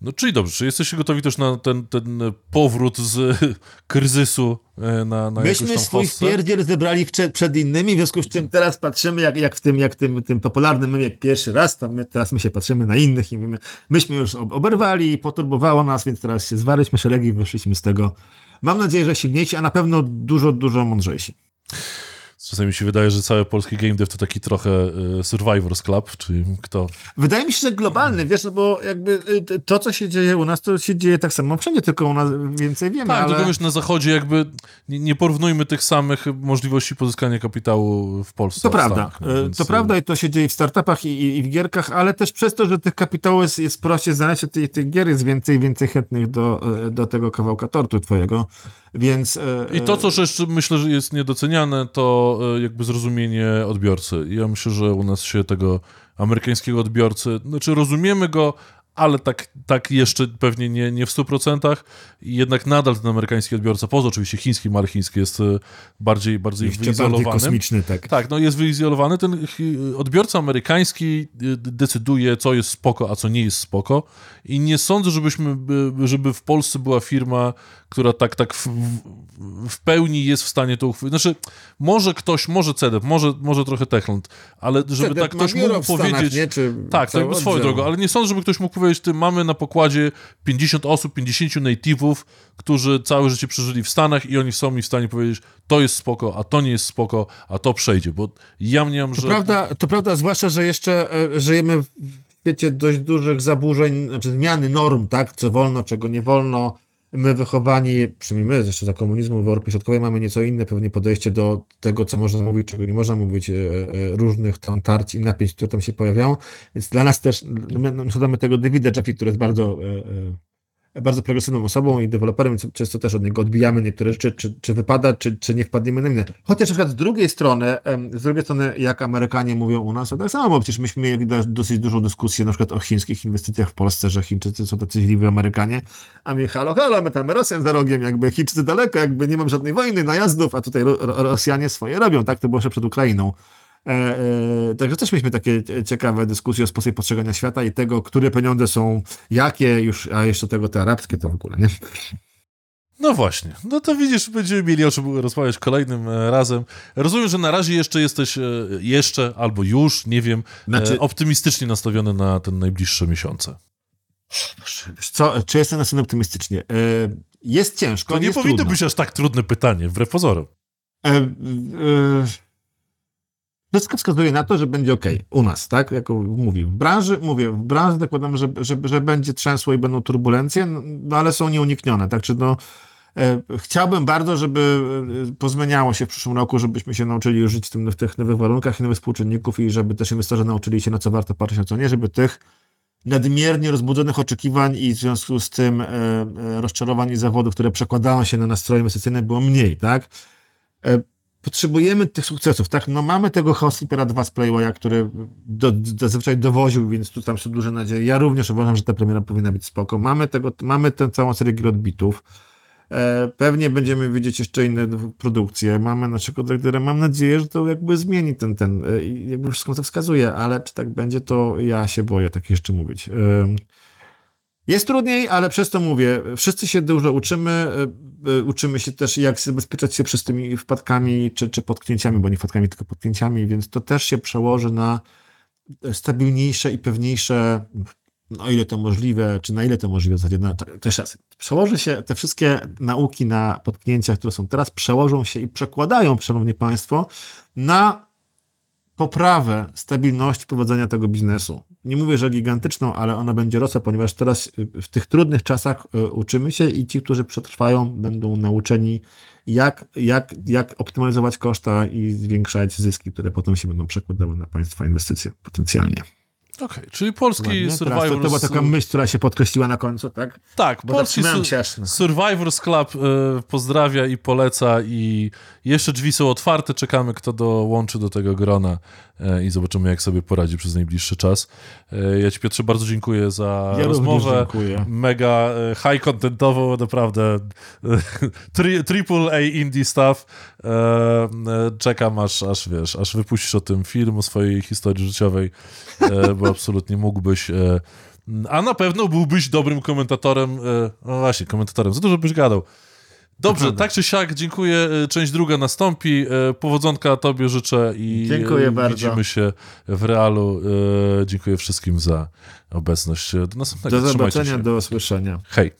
No czyli dobrze, czy jesteście gotowi też na ten, ten powrót z [LAUGHS] kryzysu e, na, na Myśmy swój hossę? stwierdziel zebrali przed, przed innymi, w związku z czym teraz patrzymy, jak, jak w tym, jak tym, tym popularnym memie pierwszy raz, to my, teraz my się patrzymy na innych i mówimy, myśmy już oberwali, poturbowało nas, więc teraz się zwarliśmy szeregi i wyszliśmy z tego. Mam nadzieję, że silniejsi, a na pewno dużo, dużo mądrzejsi. Czasami mi się wydaje, że cały polski game dev to taki trochę y, Survivors Club, czyli kto... Wydaje mi się, że globalny, wiesz, no bo jakby y, to, co się dzieje u nas, to się dzieje tak samo wszędzie, tylko u nas więcej wiemy, Tak, ale... tylko wiesz, na zachodzie jakby nie, porównujmy tych samych możliwości pozyskania kapitału w Polsce. To prawda, Stanach, no, więc... to prawda i to się dzieje w startupach i, i, w gierkach, ale też przez to, że tych kapitałów jest, jest prościej znaleźć, tych, tych gier jest więcej więcej chętnych do, do tego kawałka tortu twojego, więc... I to, co jeszcze myślę, że jest niedoceniane, to E, jakby zrozumienie odbiorcy. Ja myślę, że u nas się tego amerykańskiego odbiorcy, znaczy rozumiemy go, ale tak, tak jeszcze pewnie nie, nie w 100%. I jednak nadal ten amerykański odbiorca, poza oczywiście chińskim, ale chiński jest e, bardziej, bardziej Jeszcze wyizolowany. Bardziej kosmiczny, tak. Tak, no jest wyizolowany. Ten odbiorca amerykański e, decyduje, co jest spoko, a co nie jest spoko. I nie sądzę, żebyśmy, żeby w Polsce była firma, która tak, tak w, w pełni jest w stanie to uchwycić. Znaczy, może ktoś, może CEDEP, może, może trochę Techland, ale żeby CEDEP tak ktoś mógł powiedzieć... Nie, czy tak, tak, swoją drogą, ale nie sądzę, żeby ktoś mógł powiedzieć, ty mamy na pokładzie 50 osób, 50 native'ów, którzy całe życie przeżyli w Stanach i oni są mi w stanie powiedzieć, to jest spoko, a to nie jest spoko, a to przejdzie, bo ja mniam, że... To prawda, to prawda, zwłaszcza, że jeszcze e, żyjemy w świecie dość dużych zaburzeń, znaczy zmiany norm, tak, co wolno, czego nie wolno, My wychowani, przynajmniej my, jeszcze za komunizmu w Europie Środkowej, mamy nieco inne pewnie podejście do tego, co można mówić, czego nie można mówić, e, e, różnych tam tarć i napięć, które tam się pojawiają. Więc dla nas też, my, my tego Davida Jaffe, który jest bardzo e, bardzo progresywną osobą i deweloperem, więc często też od niego odbijamy niektóre rzeczy, czy, czy wypada, czy, czy nie wpadniemy na inne. Chociaż na przykład z drugiej strony, z drugiej strony, jak Amerykanie mówią u nas, to tak samo, bo przecież myśmy mieli dosyć dużą dyskusję na przykład o chińskich inwestycjach w Polsce, że Chińczycy są tacy źli Amerykanie, a my halo, halo, my tam Rosjan za rogiem, jakby Chińczycy daleko, jakby nie mam żadnej wojny, najazdów, a tutaj Rosjanie swoje robią, tak? To było jeszcze przed Ukrainą. E, e, także też mieliśmy takie ciekawe dyskusje o sposobie postrzegania świata i tego, które pieniądze są jakie, już, a jeszcze tego te arabskie to w ogóle, nie? No właśnie. No to widzisz, będziemy mieli o czym rozmawiać kolejnym e, razem. Rozumiem, że na razie jeszcze jesteś jeszcze albo już, nie wiem, znaczy... optymistycznie nastawiony na ten najbliższe miesiące. Co, czy jestem nastawiony optymistycznie? Jest ciężko. To nie powinno trudno. być aż tak trudne pytanie, wbrew pozorom. E, e, wszystko wskazuje na to, że będzie ok u nas, tak? Jak mówię, w branży, mówię, w branży zakładam, że, że, że będzie trzęsło i będą turbulencje, no, no ale są nieuniknione, tak? Czy no, e, chciałbym bardzo, żeby e, pozmieniało się w przyszłym roku, żebyśmy się nauczyli żyć w, tym, w tych nowych warunkach i nowych współczynników i żeby też inwestorzy nauczyli się, na co warto patrzeć, a co nie, żeby tych nadmiernie rozbudzonych oczekiwań i w związku z tym e, e, rozczarowań i zawodów, które przekładają się na nastroje inwestycyjne, było mniej, tak? E, potrzebujemy tych sukcesów, tak? No mamy tego Housekeepera 2 z Playwaya, który do, zazwyczaj dowoził, więc tu tam są duże nadzieje. Ja również uważam, że ta premiera powinna być spoko. Mamy tego, mamy tę całą serię gier odbitów. E, pewnie będziemy widzieć jeszcze inne produkcje. Mamy naszego dyrektora. Mam nadzieję, że to jakby zmieni ten, ten, e, jakby wszystko to wskazuje, ale czy tak będzie, to ja się boję tak jeszcze mówić. E, jest trudniej, ale przez to mówię, wszyscy się dużo uczymy, e, e, uczymy się też jak zabezpieczać się przez tymi wpadkami czy, czy potknięciami, bo nie wpadkami, tylko potknięciami, więc to też się przełoży na stabilniejsze i pewniejsze, no ile to możliwe, czy na ile to możliwe, w zasadzie na, też raz, przełoży się, te wszystkie nauki na potknięcia, które są teraz, przełożą się i przekładają, szanowni państwo, na poprawę stabilności prowadzenia tego biznesu. Nie mówię, że gigantyczną, ale ona będzie rosła, ponieważ teraz y, w tych trudnych czasach y, uczymy się i ci, którzy przetrwają, będą nauczeni, jak, jak, jak optymalizować koszta i zwiększać zyski, które potem się będą przekładały na państwa inwestycje potencjalnie. Okej, okay, czyli polski Ładnie. Survivors... To, to, była taka myśl, która się podkreśliła na końcu, tak? Tak, Bo polski su Survivors Club y, pozdrawia i poleca i jeszcze drzwi są otwarte, czekamy kto dołączy do tego grona y, i zobaczymy jak sobie poradzi przez najbliższy czas. Y, ja ci Piotrze bardzo dziękuję za ja rozmowę. Dziękuję. Mega high contentową, naprawdę tri triple A indie stuff. Czekam aż, aż wiesz, aż wypuścisz o tym film, o swojej historii życiowej, bo absolutnie mógłbyś. E, a na pewno byłbyś dobrym komentatorem. E, no właśnie, komentatorem. Za dużo byś gadał. Dobrze, tak czy siak, dziękuję. E, Część druga nastąpi. Powodzonka tobie życzę i Dziękuję bardzo. widzimy się w realu. Dziękuję wszystkim za obecność. Do następnego. Do zobaczenia, do usłyszenia. Hej.